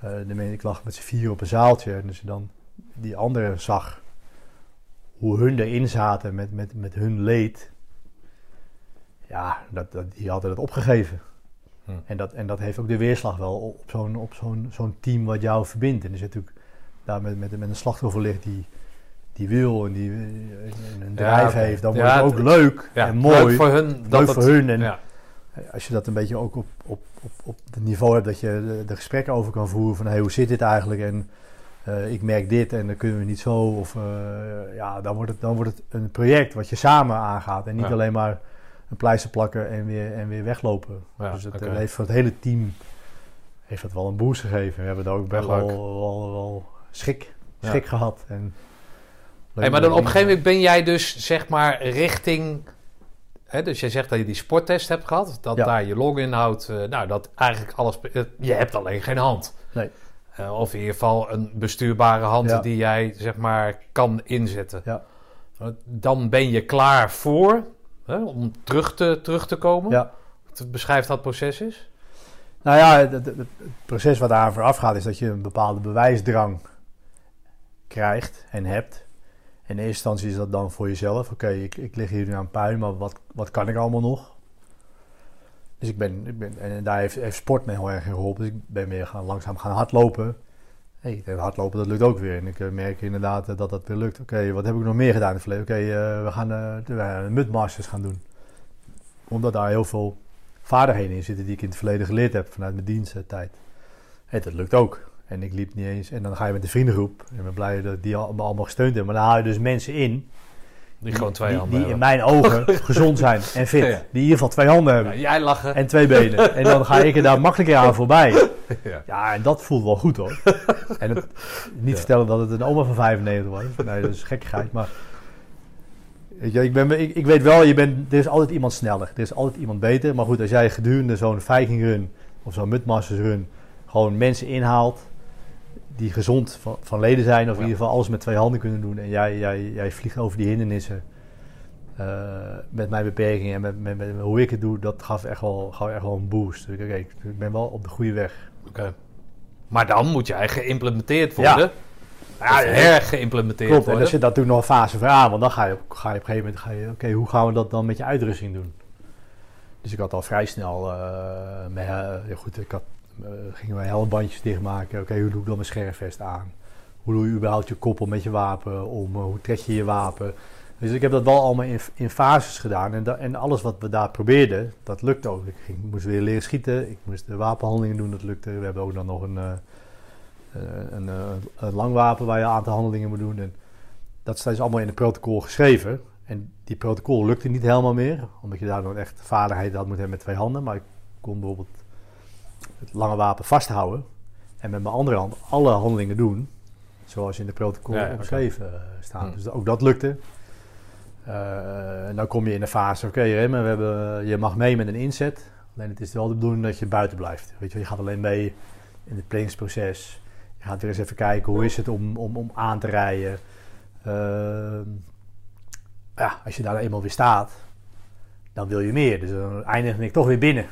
de ik lag met z'n vier op een zaaltje. En als je dan die anderen zag, hoe hun erin zaten met, met, met hun leed ja, dat, dat, die hadden het opgegeven. Hm. En, dat, en dat heeft ook de weerslag wel op zo'n, op zo'n, zo'n team wat jou verbindt. En als je natuurlijk daar met, met, met een slachtoffer ligt die, die wil en die eh, een drijf heeft, dan Ja, wordt het ook leuk Ja, en mooi. Leuk voor hun. Dat Leuk het, voor hun. En Ja. als je dat een beetje ook op, op, op, op het niveau hebt dat je de, de gesprekken over kan voeren van hey, hoe zit dit eigenlijk en eh, ik merk dit en dan kunnen we niet zo of eh, ja, dan wordt, het, dan wordt het een project wat je samen aangaat en niet alleen maar een pleister plakken en weer, en weer weglopen. Ja, dus het eh, heeft voor het hele team heeft dat wel een boost gegeven. We hebben daar ook best wel, wel, wel schik, Ja. schik gehad. En Hey, maar dan op een gegeven moment ben jij dus zeg maar richting. Hè, dus jij zegt dat je die sporttest hebt gehad. Dat Ja. daar je longinhoud. eh nou, dat eigenlijk alles. eh, Je hebt alleen geen hand. Nee. Of in ieder geval een bestuurbare hand Ja. die jij zeg maar kan inzetten. Ja. Dan ben je klaar voor hè, om terug te, terug te komen. Ja. Beschrijf dat proces is. Nou ja, het, het- het proces wat daar vooraf gaat is dat je een bepaalde bewijsdrang krijgt en hebt. In eerste instantie is dat dan voor jezelf. Oké, ik, ik lig hier nu aan puin, maar wat, wat kan ik allemaal nog? Dus ik ben, ik ben en daar heeft, heeft sport me heel erg in geholpen. Dus ik ben weer gaan, langzaam gaan hardlopen. Hey, hardlopen, dat lukt ook weer. En ik eh, merk inderdaad eh, dat dat weer lukt. Oké, wat heb ik nog meer gedaan in het verleden? Oké, eh, we gaan de mudmasters gaan doen. Omdat daar heel veel vaardigheden in zitten die ik in het verleden geleerd heb vanuit mijn diensttijd. Hey, dat lukt ook. En ik liep niet eens. En dan ga je met de vriendengroep. En ik ben blij dat die me allemaal gesteund hebben. Maar dan haal je dus mensen in. Die gewoon twee die, handen die in mijn ogen [LAUGHS] gezond zijn en fit. Ja. Die in ieder geval twee handen hebben. Ja, jij lachen. En twee benen. [LAUGHS] En dan ga ik er daar makkelijker aan voorbij. Ja. Ja, en dat voelt wel goed hoor. [LAUGHS] En het, niet vertellen dat het een oma van 95 was. Nee, dat is gekkigheid. Maar weet je, ik, ben, ik, ik weet wel, je bent, er is altijd iemand sneller. Er is altijd iemand beter. Maar goed, als jij gedurende zo'n Viking run of zo'n Mudmasters run gewoon mensen inhaalt die gezond van, van leden zijn. Of in ieder geval alles met twee handen kunnen doen. En jij, jij, jij vliegt over die hindernissen. eh, met mijn beperkingen en met, met, met hoe ik het doe, dat gaf echt wel, gaf echt wel een boost. Dus ik, ben wel op de goede weg. Oké. Maar dan moet jij geïmplementeerd worden. Ja, Ja, hergeïmplementeerd Klopt, en worden. er zit natuurlijk nog een fase voor aan. Want dan ga je, op- ga je op een gegeven moment, ga je, oké, hoe gaan we dat dan met je uitrusting doen? Dus ik had al vrij snel, eh, met, eh, goed, ik had, gingen wij helmbandjes dichtmaken. Oké, hoe doe ik dan mijn scherfvest aan? Hoe doe je überhaupt je koppel met je wapen om? eh, hoe trek je je wapen? Dus ik heb dat wel allemaal in, in fases gedaan. En, en alles wat we daar probeerden, dat lukte ook. Ik ging, moest weer leren schieten. Ik moest de wapenhandelingen doen, dat lukte. We hebben ook dan nog een, eh, eh, een, eh, een lang wapen waar je een aantal handelingen moet doen. En dat staat dus allemaal in het protocol geschreven. En die protocol lukte niet helemaal meer. Omdat je daar nog echt vaardigheid had moet hebben met twee handen. Maar ik kon bijvoorbeeld het lange wapen vasthouden. En met mijn andere hand alle handelingen doen. Zoals in de protocol Ja, omschreven eh, staan. Hmm. Dus ook dat lukte. Eh, en dan kom je in de fase, oké Remmen, we hebben, je mag mee met een inzet. Alleen het is wel de bedoeling dat je buiten blijft. Weet je, je gaat alleen mee in het planningsproces. Je gaat weer eens even kijken hoe is het om, om, om aan te rijden. Ehm, ja, als je daar eenmaal weer staat, dan wil je meer. Dus dan eindigde ik toch weer binnen.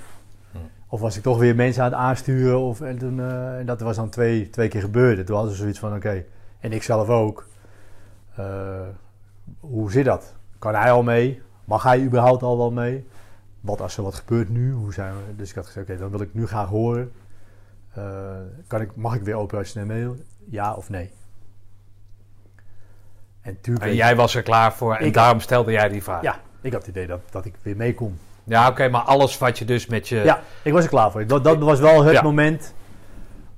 Of was ik toch weer mensen aan het aansturen. Of, en, toen, eh, en dat was dan twee, twee keer gebeurd. Toen hadden ze zoiets van, oké, en ik zelf ook. Eh, hoe zit dat? Kan hij al mee? Mag hij überhaupt al wel mee? Wat als er wat gebeurt nu? Hoe zijn we? Dus ik had gezegd, oké, dan wil ik nu graag horen. Eh, kan ik, mag ik weer operationeel mee? Ja of nee? En, En jij was er klaar voor en Ik- daarom stelde jij die vraag. Ja, ik had het idee dat, dat ik weer mee kon. Ja, oké, maar alles wat je dus met je... Ja, ik was er klaar voor. Dat, dat was wel het Ja. moment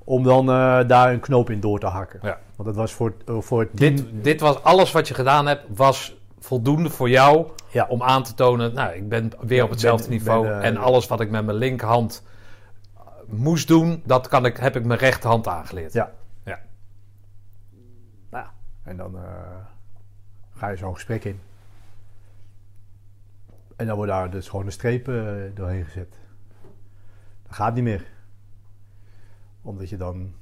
om dan eh, daar een knoop in door te hakken. Ja. Want dat was voor, het- eh, voor het team... Dit, dit was alles wat je gedaan hebt, was voldoende voor jou Ja. om aan te tonen, nou, ik ben weer op hetzelfde ben- niveau ben, eh, en alles wat ik met mijn linkerhand moest doen, dat kan ik, heb ik mijn rechterhand aangeleerd. Ja. Ja. Nou en dan ga je zo'n gesprek in. En dan wordt daar dus gewoon een streep eh, doorheen gezet. Dat gaat niet meer. Omdat je dan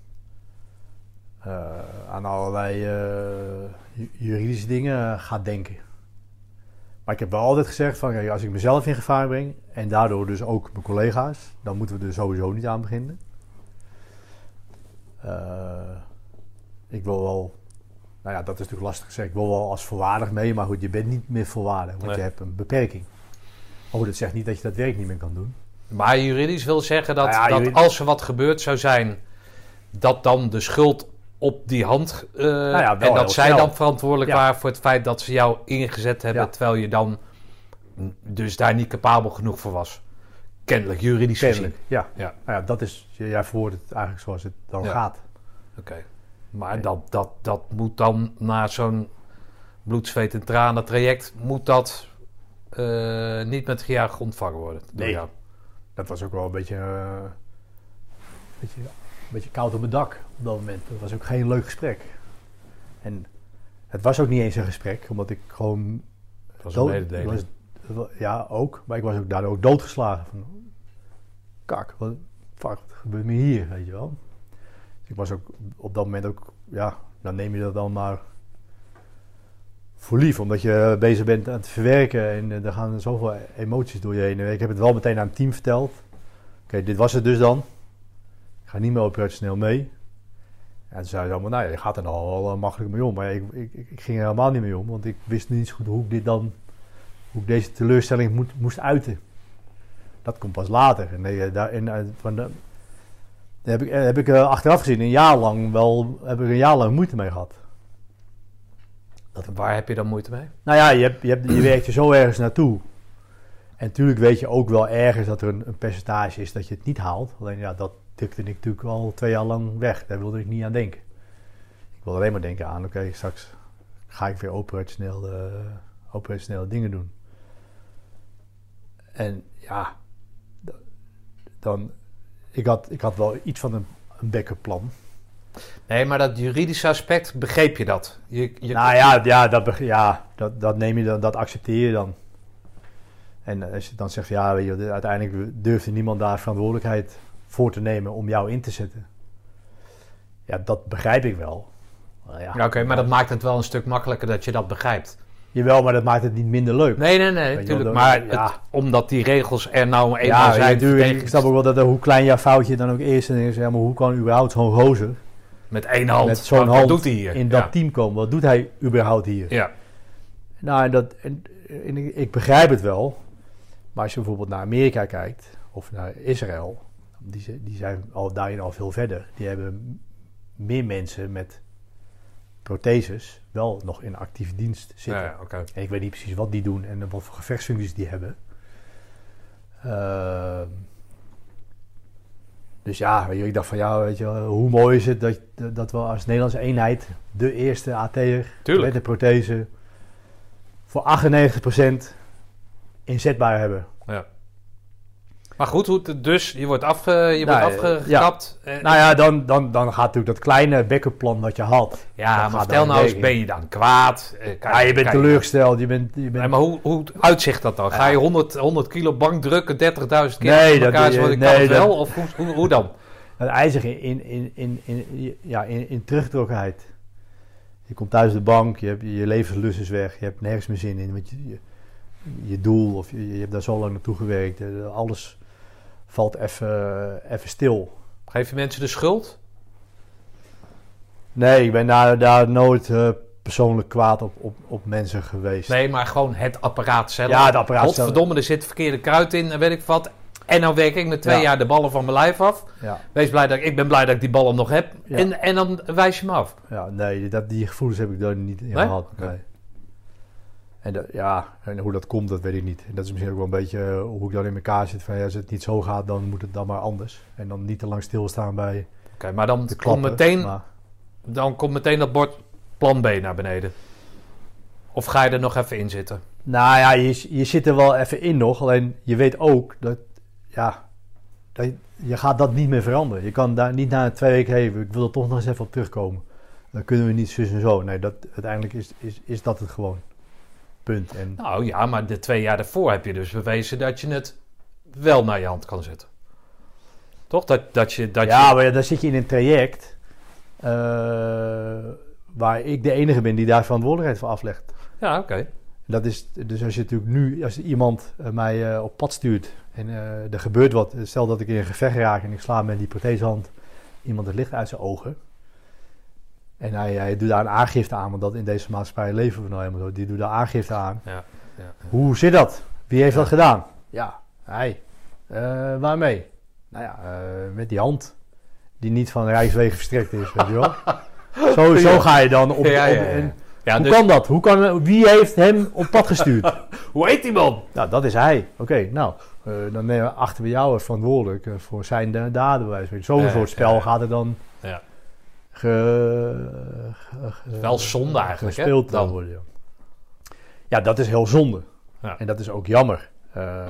eh, aan allerlei eh, ju- juridische dingen gaat denken. Maar ik heb wel altijd gezegd van kijk, als ik mezelf in gevaar breng en daardoor dus ook mijn collega's, dan moeten we er sowieso niet aan beginnen. Ik wil wel, nou ja, dat is natuurlijk lastig gezegd. Ik wil wel als volwaardig mee, maar goed, je bent niet meer volwaardig, want Nee. je hebt een beperking. Maar goed, dat zegt niet dat je dat werk niet meer kan doen. Maar juridisch wil zeggen dat, Nou ja, dat als er wat gebeurd zou zijn, dat dan de schuld op die hand. eh, Nou ja, en dat zij snel. dan verantwoordelijk waren voor het feit dat ze jou ingezet hebben, terwijl je dan dus daar niet capabel genoeg voor was. Kennelijk, juridisch Kennelijk, ja. Ja. Nou ja, dat is, jij verwoordt het eigenlijk zoals het dan gaat. gezien. Oké. Maar dat, dat, dat moet dan na zo'n bloed, zweet en tranen traject, moet dat eh, niet met gejuich ontvangen worden. Nee. jou. Dat was ook wel een beetje, eh, beetje, een beetje koud op mijn dak op dat moment. Dat was ook geen leuk gesprek. En het was ook niet eens een gesprek, omdat ik gewoon Dat was een dood- mededeling. was- ja, ook. Maar ik was ook daardoor ook doodgeslagen. Van, kak, wat, fuck, wat gebeurt me hier, weet je wel. Dus ik was ook op dat moment ook, ja, dan neem je dat dan maar voor lief, omdat je bezig bent aan het verwerken en uh, er gaan zoveel emoties door je heen. Ik heb het wel meteen aan het team verteld. Oké, dit was het dus dan. Ik ga niet meer operationeel mee. En toen zei ze allemaal, nou ja, je gaat er nog wel uh, makkelijk mee om. Maar ik, ik, ik, ging er helemaal niet mee om, want ik wist niet zo goed hoe ik dit dan, hoe ik deze teleurstelling moet, moest uiten. Dat komt pas later. En, uh, daar, en, van de, heb ik, heb ik achteraf gezien een jaar lang wel, heb ik een jaar lang moeite mee gehad. Dat, waar heb je dan moeite mee? Nou ja, je, hebt, je, hebt, je werkt er zo ergens naartoe. En natuurlijk weet je ook wel ergens dat er een, een, percentage is dat je het niet haalt. Alleen ja, dat tikte ik natuurlijk al twee jaar lang weg. Daar wilde ik niet aan denken. Ik wilde alleen maar denken aan, oké, straks ga ik weer operationeel, uh, operationele dingen doen. En ja, dan, ik had, ik had wel iets van een, een backup plan. Nee, maar dat juridische aspect, begreep je dat? Je, je... Nou ja, ja, dat, ja dat, dat neem je dan, dat accepteer je dan. En als je dan zegt, ja, weet je, uiteindelijk durfde niemand daar verantwoordelijkheid voor te nemen om jou in te zetten. Ja, dat begrijp ik wel. Ja, ja Oké, maar dat maakt het wel een stuk makkelijker dat je dat begrijpt. Jawel, maar dat maakt het niet minder leuk. Nee, nee, nee, natuurlijk. Maar ja. het, omdat die regels er nou eenmaal ja, zijn. Natuurlijk, ik snap ook wel dat hoe klein jouw foutje dan ook is. En is, ja, maar hoe kan überhaupt zo'n gozer met één hand. Met zo'n hand doet hij hier? in dat team komen. Wat doet hij überhaupt hier? Ja. Nou, en dat, en, en ik begrijp het wel. Maar als je bijvoorbeeld naar Amerika kijkt, of naar Israël, die, die zijn al, daarin al veel verder. Die hebben meer mensen met protheses wel nog in actieve dienst zitten. Ja, okay. En ik weet niet precies wat die doen en wat voor gevechtsfuncties die hebben. Uh, dus ja, ik dacht van ja, weet je, hoe mooi is het dat, dat we als Nederlandse eenheid de eerste AT'er met de prothese voor 98% inzetbaar hebben. Maar goed, hoe, dus je wordt, af, je nou, wordt afgekapt. Ja. nou ja, dan, dan, dan gaat natuurlijk dat kleine backup plan wat je had. Ja, maar vertel nou eens, ben je dan kwaad? ja, je bent teleurgesteld. Je bent, je bent... Nee, maar hoe, hoe uitzicht dat dan? Ga je 100, 100 kilo bank drukken, 30.000 keer nee, dat, elkaar, ik nee, kan het wel? Of hoe, hoe, hoe dan? Het ijzige in, in, in, in, ja, in, in teruggetrokkenheid. Je komt thuis de bank, je, hebt, je levenslust is weg, je hebt nergens meer zin in. Want je, je, je doel, of je, je, hebt daar zo lang naartoe gewerkt, alles valt even stil. Geef je mensen de schuld? Nee, ik ben daar, daar nooit uh, persoonlijk kwaad op, op, op mensen geweest. Nee, maar gewoon het apparaat zelf. Ja, het apparaat zelf. Verdomme, er zit verkeerde kruid in en weet ik wat. En nou werk ik met twee jaar de ballen van mijn lijf af. Ja. Wees blij dat ik, ik ben blij dat ik die ballen nog heb. Ja. En, en dan wijs je me af. Ja, nee, dat, die gevoelens heb ik daar niet in Nee? gehad. Nee. En dat- ja, en hoe dat komt, dat weet ik niet. En dat is misschien ook wel een beetje eh, hoe ik dan in elkaar zit. Van, ja, als het niet zo gaat, dan moet het dan maar anders. En dan niet te lang stilstaan bij Oké, maar dan de komt, meteen, Maar- dan komt meteen dat bord plan B naar beneden. Of ga je er nog even in zitten? Nou ja, je, je zit er wel even in nog. Alleen je weet ook dat, ja, dat je, je gaat dat niet meer veranderen. Je kan daar niet na twee weken, hey, ik wil er toch nog eens even op terugkomen. Dan kunnen we niet zus en zo. Nee, dat, uiteindelijk is, is, is dat het gewoon. Punt. En Nou ja, maar de twee jaar daarvoor heb je dus bewezen dat je het wel naar je hand kan zetten. Toch? Dat, dat je... Dat ja, je... maar ja, dan zit je in een traject eh, waar ik de enige ben die daar verantwoordelijkheid voor aflegt. Ja, oké. Dat is, dus als je natuurlijk nu, als iemand eh, mij eh, op pad stuurt en er gebeurt wat, stel dat ik in een gevecht raak en ik sla met die prothesehand iemand het licht uit zijn ogen. En hij, hij doet daar een aangifte aan, want dat in deze maatschappij leven we nou helemaal zo. Die doet daar aangifte aan. Ja, ja. Hoe zit dat? Wie heeft dat gedaan? Ja, hij. Eh, waarmee? Nou ja, eh, met die hand. Die niet van Rijkswegen verstrekt is, weet je wel. [LAUGHS] Zo, zo ga je dan op... Ja, ja, en hoe dus- kan dat? Hoe kan, wie heeft hem op pad gestuurd? [LAUGHS] Hoe heet die man? nou, dat is hij. Oké, nou, eh, dan nemen we achter we jou verantwoordelijk voor zijn da- daden. bij. Zo'n Ja, soort spel ja. gaat er dan Ja. Ge, Wel zonde eigenlijk, hè, dan. worden. Ja. ja, dat is heel zonde. Ja. En dat is ook jammer. Eh,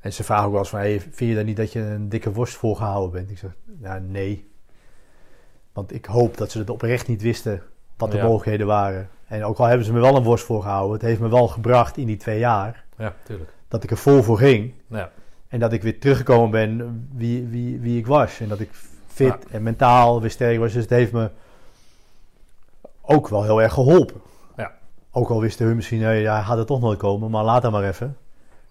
en ze vragen ook wel eens van, hey, vind je dan niet dat je een dikke worst voorgehouden bent? Ik zeg, nou, nee. Want ik hoop dat ze het oprecht niet wisten wat de Ja. mogelijkheden waren. En ook al hebben ze me wel een worst voorgehouden, het heeft me wel gebracht in die twee jaar Ja, tuurlijk. dat ik er vol voor ging. Ja. En dat ik weer teruggekomen ben wie, wie, wie ik was. En dat ik fit Ja. en mentaal weer sterk was. Dus het heeft me ook wel heel erg geholpen. Ja. ook al wisten hun misschien, nee, hij gaat er toch nooit komen, maar laat hem maar even.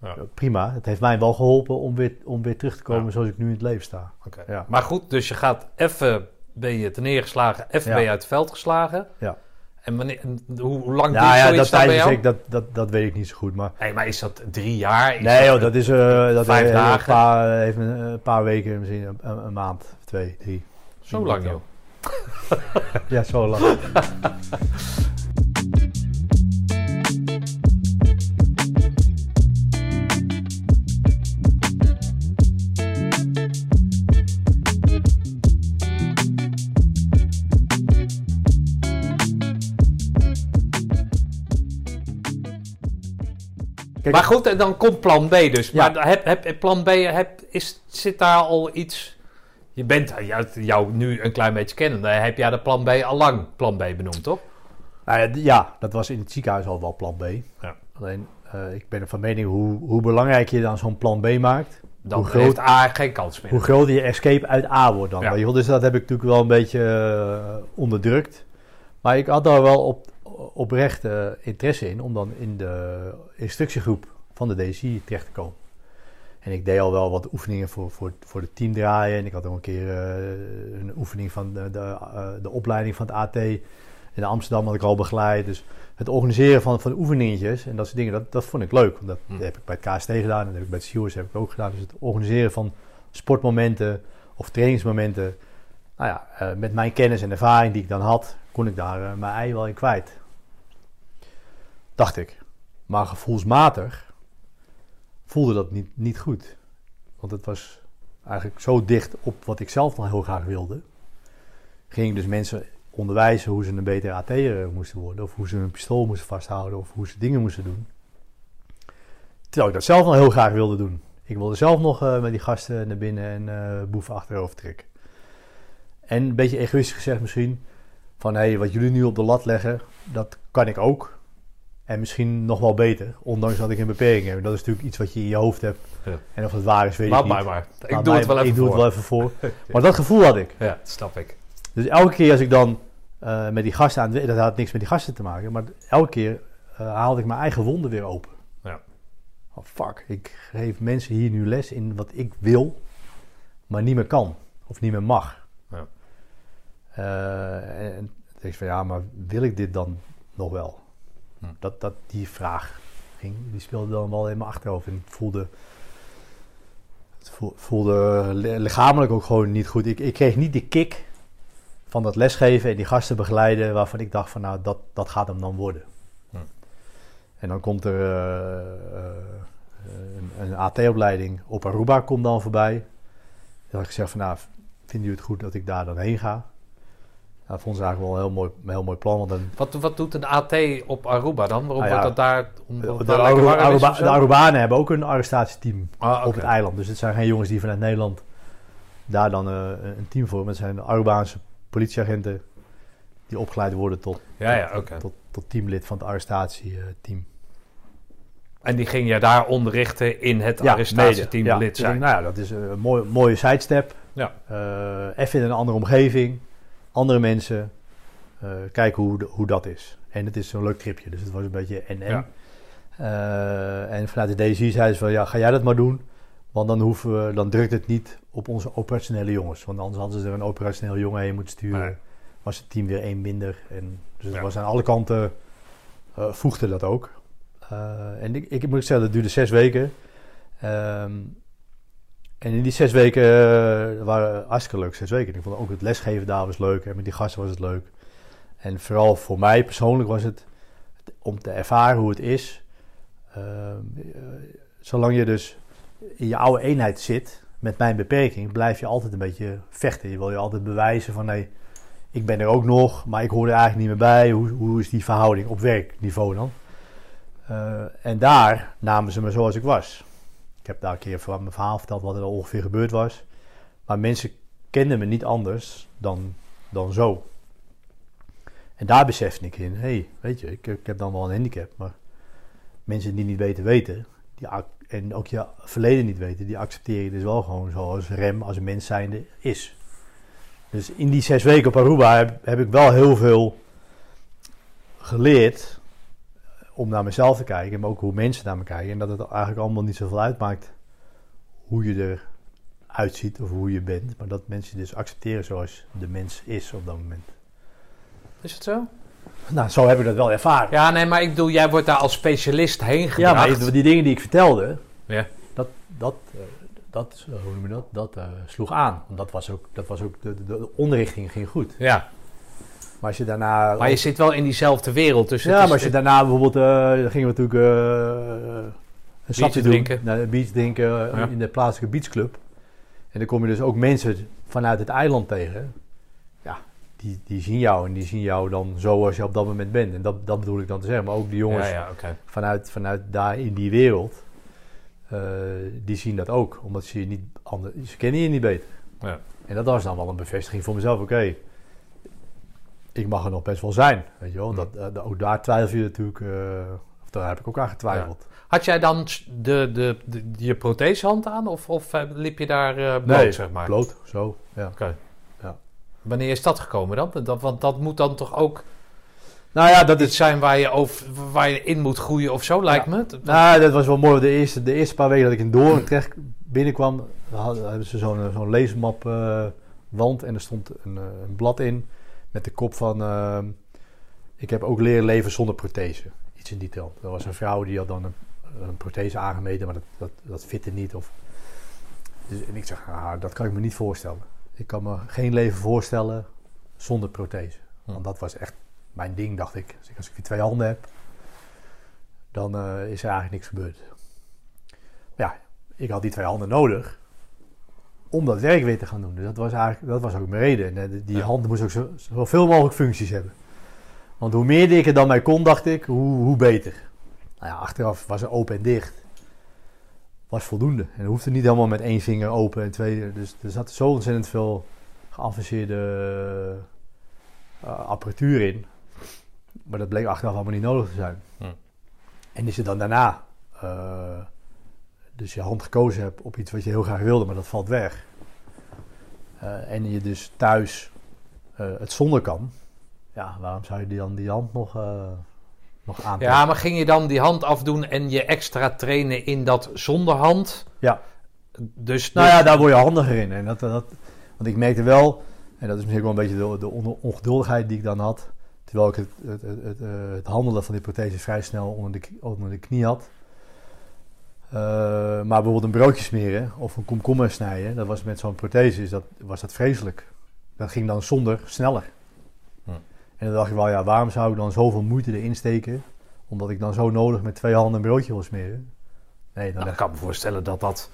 Ja. Prima, het heeft mij wel geholpen om weer, om weer terug te komen zoals ik nu in het leven sta. Ja. Maar goed, dus je gaat even, ben je ten neergeslagen, even ben je uit het veld geslagen. Ja. En wanneer, hoe, hoe lang Nou duurt ja, dat, dan bij jou? ik, dat, dat, dat weet ik niet zo goed, maar... Nee, maar is dat drie jaar? Is Nee joh, dat is eh, dat Vijf eh, dagen? Een paar, even een paar weken, misschien een, een, een maand, twee, drie. Zo lang, joh. [LAUGHS] Ja, zo lang. Kijk, Maar goed, en dan komt plan B dus. Ja. Maar heb, heb, plan B, heb, is, zit daar al iets... Je bent jou, jou nu een klein beetje kennende. Heb jij de plan B al lang plan B benoemd, toch? Nou ja, ja, dat was in het ziekenhuis al wel plan B. Ja. Alleen, eh, ik ben van mening hoe, hoe belangrijk je dan zo'n plan B maakt. Dan Hoe groot- heeft A geen kans meer. Hoe groter je escape uit A wordt dan. Ja. weet je. Dus dat heb ik natuurlijk wel een beetje eh, onderdrukt. Maar ik had daar wel op, oprecht eh, interesse in om dan in de instructiegroep van de DSI terecht te komen. En ik deed al wel wat oefeningen voor, voor, voor het team draaien. En ik had ook een keer eh, een oefening van de, de, eh, de opleiding van het AT. In Amsterdam had ik al begeleid. Dus het organiseren van, van oefeningetjes en dat soort dingen, dat, dat vond ik leuk. Want dat, Hm. heb ik bij het KST gedaan en dat heb ik bij het Stewards heb ik ook gedaan. Dus het organiseren van sportmomenten of trainingsmomenten. Nou ja, eh, met mijn kennis en ervaring die ik dan had, kon ik daar mijn ei wel in kwijt. Dacht ik. Maar gevoelsmatig voelde dat niet, niet goed. Want het was eigenlijk zo dicht op wat ik zelf nog heel graag wilde. Ging ik dus mensen onderwijzen hoe ze een betere AT'er moesten worden. Of hoe ze een pistool moesten vasthouden. Of hoe ze dingen moesten doen. Terwijl ik dat zelf nog heel graag wilde doen. Ik wilde zelf nog eh, met die gasten naar binnen en eh boeven achterover trekken. En een beetje egoïstisch gezegd misschien. Van hé, hey, wat jullie nu op de lat leggen, dat kan ik ook. En misschien nog wel beter. Ondanks dat ik een beperking heb. Dat is natuurlijk iets wat je in je hoofd hebt. Ja. En of het waar is, weet Laat ik niet. mij maar. Ik Laat doe mij- het wel even ik doe voor. het wel even voor. [LAUGHS] Maar dat gevoel had ik. Ja, dat snap ik. Dus elke keer als ik dan eh, met die gasten aan het... Dat had niks met die gasten te maken. Maar elke keer eh, haalde ik mijn eigen wonden weer open. Ja. Oh, fuck, ik geef mensen hier nu les in wat ik wil, maar niet meer kan. Of niet meer mag. Ja. Eh, en en ik van, ja, maar wil ik dit dan nog wel? Hm. Dat, dat, die vraag ging, die speelde dan wel in mijn achterhoofd. En het voelde, het voel- voelde li- lichamelijk ook gewoon niet goed. Ik, ik kreeg niet die kick van dat lesgeven en die gasten begeleiden... waarvan ik dacht van, nou, dat, dat gaat hem dan worden. Hm. En dan komt er eh, eh, een, een AT-opleiding op Aruba komt dan voorbij. Dan had ik gezegd van, nou, vinden jullie het goed dat ik daar dan heen ga? Dat vond ze eigenlijk wel een heel mooi, een heel mooi plan. Want Wat, wat doet een AT op Aruba dan? Waarom ja, wordt dat daar... Omdat de, daar Aruba- de Arubanen hebben ook een arrestatieteam Ah, op het eiland. Dus het zijn geen jongens die vanuit Nederland daar dan eh, een team voor. Maar het zijn Arubaanse politieagenten die opgeleid worden tot, Ja, ja, tot, tot teamlid van het arrestatieteam. En die ging je daar onderrichten in het arrestatieteam. Ja, lid zijn. nou ja, dat is een mooie, mooie sidestep. Ja. Eh, even in een andere omgeving, andere mensen. eh, kijken hoe, de- hoe dat is. En het is zo'n leuk tripje, dus het was een beetje en-en. Ja. Eh, en vanuit de DSI zeiden ze van, ja, ga jij dat maar doen. Want dan, hoeven we, dan drukt het niet op onze operationele jongens. Want anders hadden ze er een operationeel jongen heen moeten sturen. Nee. Was het team weer één minder. En, dus het Ja. was aan alle kanten, eh, voegde dat ook. En ik, ik moet zeggen, dat duurde zes weken. Ehm, en in die zes weken eh, waren hartstikke leuk, zes weken. Ik vond ook het lesgeven daar was leuk. En met die gasten was het leuk. En vooral voor mij persoonlijk was het om te ervaren hoe het is. Eh, zolang je dus in je oude eenheid zit, met mijn beperking, blijf je altijd een beetje vechten. Je wil je altijd bewijzen van, nee, ik ben er ook nog, maar ik hoor er eigenlijk niet meer bij. Hoe, hoe is die verhouding op werkniveau dan? Eh, en daar namen ze me zoals ik was. Ik heb daar een keer van mijn verhaal verteld wat er ongeveer gebeurd was. Maar mensen kenden me niet anders dan, dan zo. En daar besefte ik in, hé, hey, weet je, ik, ik heb dan wel een handicap, maar mensen die niet weten, weten. Die, en ook je verleden niet weten, die accepteer je dus wel gewoon zoals Rem als een mens zijnde is. Dus in die zes weken op Aruba heb, heb ik wel heel veel geleerd om naar mezelf te kijken, maar ook hoe mensen naar me kijken. En dat het eigenlijk allemaal niet zoveel uitmaakt hoe je eruit ziet of hoe je bent. Maar dat mensen je dus accepteren zoals de mens is op dat moment. Is het zo? Nou, zo heb ik dat wel ervaren. Ja, nee, maar ik bedoel, jij wordt daar als specialist heen Ja, gebracht. maar die dingen die ik vertelde, Ja. dat, dat, eh, dat, eh, hoe noem je dat, dat eh, sloeg aan. Want dat was ook, dat was ook de, de, de onderrichting ging goed. Ja, Maar als je daarna... maar je zit wel in diezelfde wereld. Dus ja, maar als je daarna bijvoorbeeld... eh, dan gingen we natuurlijk eh een sapje doen. drinken. Naar een beach drinken eh, Ja. in de plaatselijke beachclub. En dan kom je dus ook mensen vanuit het eiland tegen. Ja, die, die zien jou en die zien jou dan zoals je op dat moment bent. En dat, dat bedoel ik dan te zeggen. Maar ook die jongens Ja, ja, oké. vanuit, vanuit daar in die wereld, eh, die zien dat ook. Omdat ze je niet ander, ze kennen je niet beter. Ja. En dat was dan wel een bevestiging voor mezelf. Oké, ik mag er nog best wel zijn. Weet je wel? Hm. Dat, eh, ook daar twijfel je natuurlijk, eh, of daar heb ik ook aan getwijfeld. Had jij dan de, de, de, je prothesehand aan of, of eh, liep je daar bloot, Nee, zeg maar? Bloot, zo, ja. Oké. Ja. Wanneer is dat gekomen dan? Dat, want dat moet dan toch ook Nou ja, dat is... zijn waar je, over, waar je in moet groeien of zo, lijkt me. Dat- Nou, dat was wel mooi. De eerste, de eerste paar weken dat ik in Doorn [CLEARS THROAT] terecht binnenkwam, hadden, hebben ze zo'n zo'n leesmap eh, wand en er stond een, een blad in met de kop van eh, ik heb ook leren leven zonder prothese. Iets in die trant. Er was een vrouw die had dan een, een prothese aangemeten, maar dat, dat, dat fitte niet. Of, dus, en ik zeg, ah, dat kan ik me niet voorstellen. Ik kan me geen leven voorstellen zonder prothese. Want dat was echt mijn ding, dacht ik. Als ik, als ik die twee handen heb, dan eh, is er eigenlijk niks gebeurd. Ja, ik had die twee handen nodig om dat werk weer te gaan doen. Dus dat was eigenlijk dat was ook mijn reden. En eh, die hand moest ook zo, zoveel mogelijk functies hebben. Want hoe meer ik er dan mee kon, dacht ik, hoe, hoe beter. Nou ja, achteraf was er open en dicht. Was voldoende. En dat hoefde niet helemaal met één vinger open en twee. Dus er zat zo ontzettend veel geavanceerde eh, apparatuur in. Maar dat bleek achteraf allemaal niet nodig te zijn. Hm. En is het dan daarna, eh, dus je hand gekozen hebt op iets wat je heel graag wilde, maar dat valt weg. Eh, en je dus thuis eh, het zonder kan. Ja, waarom zou je die dan die hand nog, uh, nog aantrekken? Ja, maar ging je dan die hand afdoen en je extra trainen in dat zonder hand? Ja. Dus, Nou dus- ja, daar word je handiger in. En dat, dat, want ik merkte wel, en dat is misschien wel een beetje de, de on- ongeduldigheid die ik dan had. Terwijl ik het, het, het, het, het handelen van die prothese vrij snel onder de, onder de knie had. Eh, maar bijvoorbeeld een broodje smeren of een komkommer snijden, dat was met zo'n prothese, is dat, was dat vreselijk. Dat ging dan zonder sneller. Hm. En dan dacht ik wel, ja, waarom zou ik dan zoveel moeite erin steken? Omdat ik dan zo nodig met twee handen een broodje wil smeren. Nee, dan Nou, ik kan me voorstellen dat dat...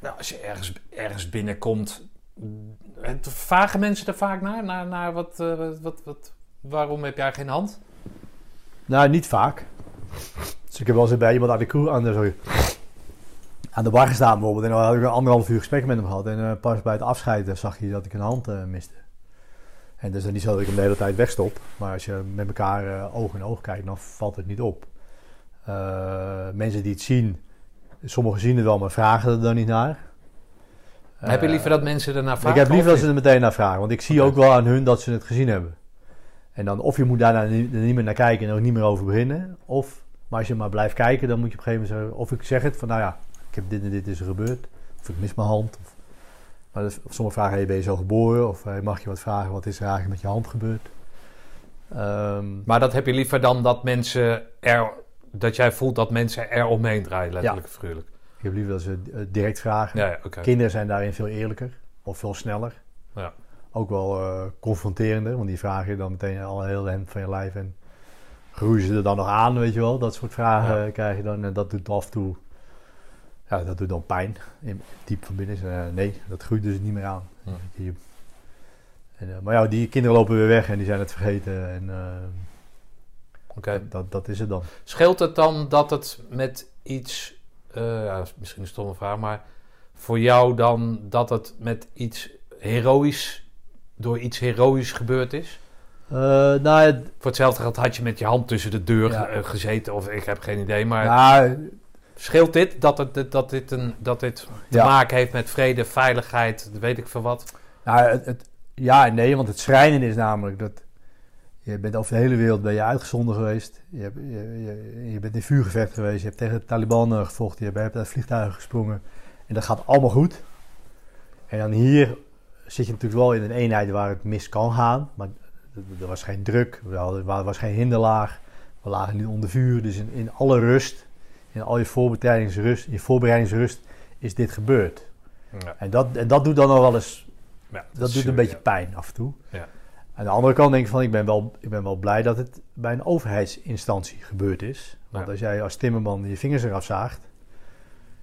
Nou, als je ergens, ergens binnenkomt... Vragen mensen er vaak naar? Naar, naar wat, eh, wat, wat, wat- waarom heb jij geen hand? Nou, niet vaak. Dus ik heb wel eens bij iemand aan de crew, aan de, sorry, aan de bar gestaan bijvoorbeeld. En dan had ik een anderhalf uur gesprek met hem gehad. En eh, pas bij het afscheid zag je dat ik een hand eh, miste. En dus dan niet zo dat ik hem de hele tijd wegstop. Maar als je met elkaar eh, oog in oog kijkt, dan valt het niet op. Mensen die het zien, sommigen zien het wel, maar vragen er dan niet naar. heb je liever dat mensen ernaar vragen? Ik heb liever dat ze er meteen naar vragen. Want ik zie ook wel aan hun dat ze het gezien hebben. En dan of je moet daarna niet, er niet meer naar kijken en er ook niet meer over beginnen. Of, maar als je maar blijft kijken, dan moet je op een gegeven moment zeggen... Of ik zeg het van, nou ja, ik heb dit en dit is er gebeurd. Of ik mis mijn hand. Of, maar dus, of sommigen vragen, hey, ben je zo geboren? Of hey, mag je wat vragen, wat is er eigenlijk met je hand gebeurd? Ehm, Maar dat heb je liever dan dat mensen er... Dat jij voelt dat mensen er omheen draaien, letterlijk en figuurlijk. ik heb liever dat ze eh, direct vragen. Ja, ja. Kinderen zijn daarin veel eerlijker. Of veel sneller. Ja. Ook wel eh, confronterender, want die vragen je dan meteen al heel hemd van je lijf en groeien ze er dan nog aan, weet je wel. Dat soort vragen Ja. krijg je dan en dat doet af en toe, ja, dat doet dan pijn. In, diep van binnen eh, nee, dat groeit dus niet meer aan. En, eh, maar ja, die kinderen lopen weer weg en die zijn het vergeten en eh, Oké. dat, dat is het dan. Scheelt het dan dat het met iets, ja, misschien een stomme vraag, maar voor jou dan dat het met iets heroïs, door iets heroïs gebeurd is? Eh, nou, het- Voor hetzelfde geld had je met je hand tussen de deur Ja. eh, gezeten, of ik heb geen idee, maar nou, scheelt dit dat, het, dat, dit een, dat dit te Ja. maken heeft met vrede, veiligheid, weet ik veel wat? Nou, het, het- ja en nee, want het schrijnende is namelijk dat Je bent over de hele wereld ben je uitgezonden geweest. Je, hebt, je, je, je bent in vuurgevecht geweest. Je hebt tegen de Taliban eh, gevochten. Je hebt uit vliegtuigen gesprongen. En dat gaat allemaal goed. En dan hier zit je natuurlijk wel in een eenheid waar het mis kan gaan. Maar er was geen druk. Er was geen hinderlaag. We lagen niet onder vuur. Dus in, in alle rust, in al je voorbereidingsrust, je voorbereidingsrust, is dit gebeurd. Ja. En, dat, en dat doet dan nog wel eens, Ja, dat doet een beetje ja. pijn af en toe. Ja. Aan de andere kant denk ik van, ik ben wel, ik ben wel blij dat het bij een overheidsinstantie gebeurd is. Want als jij als timmerman je vingers eraf zaagt,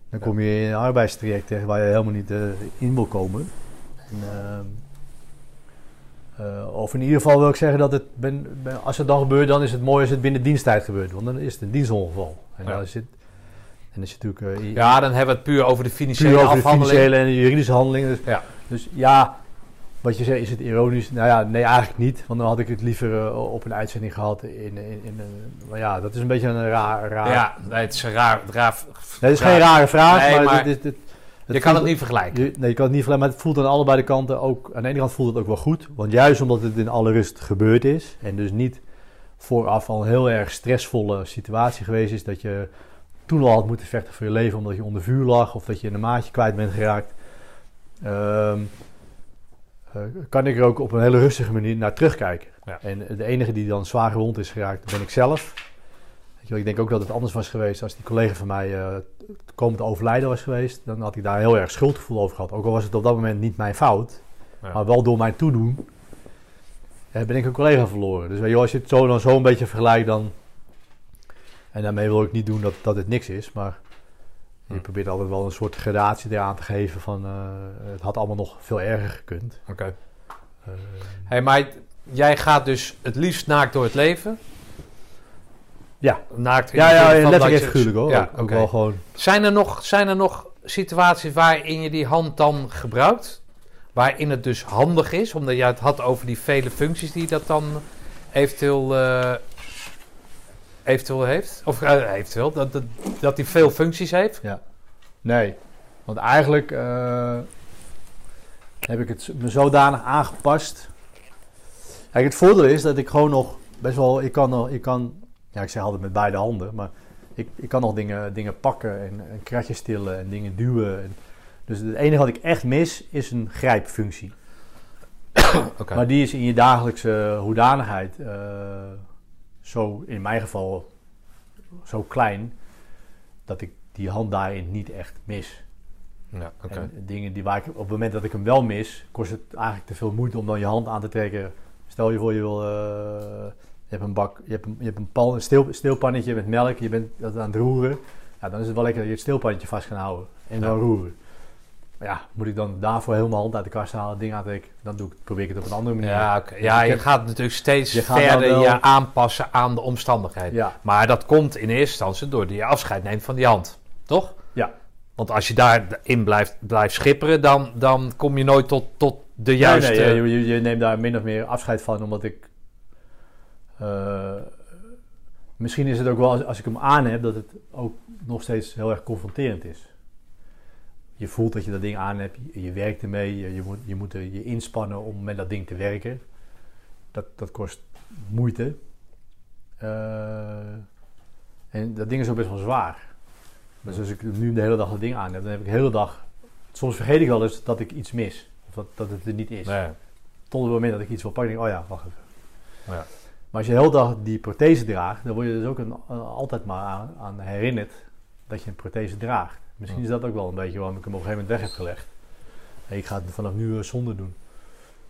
dan kom je in een arbeidstraject tegen waar je helemaal niet eh, in wil komen. En, ehm, eh, of in ieder geval wil ik zeggen dat het, ben, ben- als het dan gebeurt, dan is het mooi als het binnen diensttijd gebeurt. Want dan is het een dienstongeval. En Ja. dan is het, en is het natuurlijk eh, Ja, dan hebben we het puur over de financiële puur over de financiële en de juridische handelingen. Dus, Ja. dus ja, wat je zegt, is het ironisch? Nou ja, nee, eigenlijk niet. Want dan had ik het liever eh, op een uitzending gehad. In, in, in, een- maar ja, dat is een beetje een raar... raar Ja, nee, het is een raar... raar Nee, het is geen rare vraag, Nee, maar, maar dit- dit- dit- je kan het niet vergelijken. je- nee, je kan het niet vergelijken, maar het voelt aan allebei de kanten ook... Aan de ene kant voelt het ook wel goed. Want juist omdat het in alle rust gebeurd is... en dus niet vooraf al een heel erg stressvolle situatie geweest is... dat je toen al had moeten vechten voor je leven omdat je onder vuur lag... of dat je een maatje kwijt bent geraakt... Ehm, eh, kan ik er ook op een hele rustige manier naar terugkijken. Ja. En de enige die dan zwaar gewond is geraakt, ben ik zelf. Wel, ik denk ook dat het anders was geweest als die collega van mij eh komen te overlijden was geweest. Dan had ik daar heel erg schuldgevoel over gehad. Ook al was het op dat moment niet mijn fout, Ja. maar wel door mijn toedoen eh, ben ik een collega verloren. Dus wel, als je het zo dan zo een beetje vergelijkt, dan. En daarmee wil ik niet doen dat, dat het niks is, maar je Hm. probeert altijd wel een soort gradatie eraan te geven van eh, het had allemaal nog veel erger gekund. Oké. Eh, Hey, maar jij gaat dus het liefst naakt door het leven? Ja. Naakt in ja, ja, van letterlijk je- figuurlijk hoor. Ja, ook, wel gewoon. Zijn er, nog, zijn er nog situaties waarin je die hand dan gebruikt? Waarin het dus handig is, omdat jij het had over die vele functies die dat dan eventueel, eh, eventueel heeft? Of eh, eventueel, dat, dat, dat die veel functies heeft? Nee, want eigenlijk eh, heb ik het me zodanig aangepast. Kijk, het voordeel is dat ik gewoon nog best wel, ik kan, nog, ik kan, ja, ik zeg altijd met beide handen, maar ik, ik kan nog dingen, dingen pakken en, en kratjes tillen en dingen duwen. En, dus het enige wat ik echt mis is een grijpfunctie. [COUGHS] Maar die is in je dagelijkse hoedanigheid eh, zo, in mijn geval, zo klein dat ik die hand daarin niet echt mis. Ja. En dingen die waar ik op het moment dat ik hem wel mis, kost het eigenlijk te veel moeite om dan je hand aan te trekken. Stel je voor, je wil. eh, hebt een bak, je hebt een, je hebt een, pan, een steel, steelpannetje met melk, je bent dat aan het roeren. Ja, dan is het wel lekker dat je het steelpannetje vast kan houden en Ja. dan roeren. Maar ja, moet ik dan daarvoor helemaal hand uit de kast halen, ding aantrekken, dan doe ik, probeer ik het op een andere manier. Ja, ja, Ik je heb- gaat natuurlijk steeds Je verder wel- je aanpassen aan de omstandigheden. ja, Maar dat komt in eerste instantie doordat je afscheid neemt van die hand, toch? Ja. Want als je daarin blijft, blijft schipperen, dan, dan kom je nooit tot, tot de Nee, juiste... nee, je, je, je neemt daar min of meer afscheid van, omdat ik. Eh, misschien is het ook wel als, als ik hem aan heb, dat het ook nog steeds heel erg confronterend is. Je voelt dat je dat ding aan hebt, je, je werkt ermee, je, je moet, je moet er je inspannen om met dat ding te werken. Dat, dat kost moeite. Eh, en dat ding is ook best wel zwaar. Dus als ik nu de hele dag dat ding aan heb, dan heb ik de hele dag. Soms vergeet ik wel eens dat ik iets mis. Of dat, dat het er niet is. Nee. Tot het moment dat ik iets wil pakken, denk ik, oh ja, wacht even. Ja. Maar als je de hele dag die prothese draagt, dan word je dus ook een, altijd maar aan, aan herinnerd dat je een prothese draagt. Misschien is dat ook wel een beetje waarom ik hem op een gegeven moment weg heb gelegd. Hey, ik ga het vanaf nu zonder doen.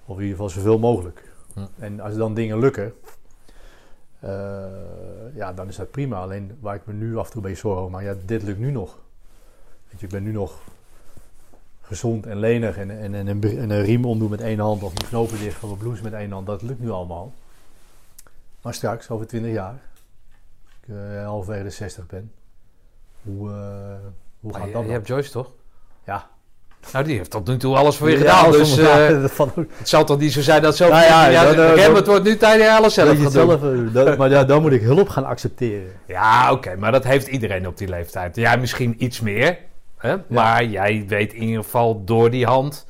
Of in ieder geval zoveel mogelijk. Ja. En als dan dingen lukken, eh, ja, dan is dat prima. Alleen waar ik me nu af en toe een beetje zorgen over maak, ja, dit lukt nu nog. Weet je, ik ben nu nog gezond en lenig en, en, en, een, en een riem omdoen met één hand of mijn knopen dicht van mijn blouse met één hand, dat lukt nu allemaal. Maar straks, over 20 jaar, ik uh, halverwege de 60 ben, hoe, eh, hoe gaat je, dat je dan? hebt Joyce toch? Ja. Nou, die heeft tot nu toe alles voor je Ja, gedaan. Dus [LAUGHS] om- eh, het zal toch niet zo zijn dat zo... Nou ja, ja, dat- het wordt nu tijd dat je alles zelf eh, dat- maar ja, dan moet ik hulp gaan accepteren. [LAUGHS] Ja, oké, maar dat heeft iedereen op die leeftijd. Jij misschien iets meer, hè? maar jij weet in ieder geval door die hand.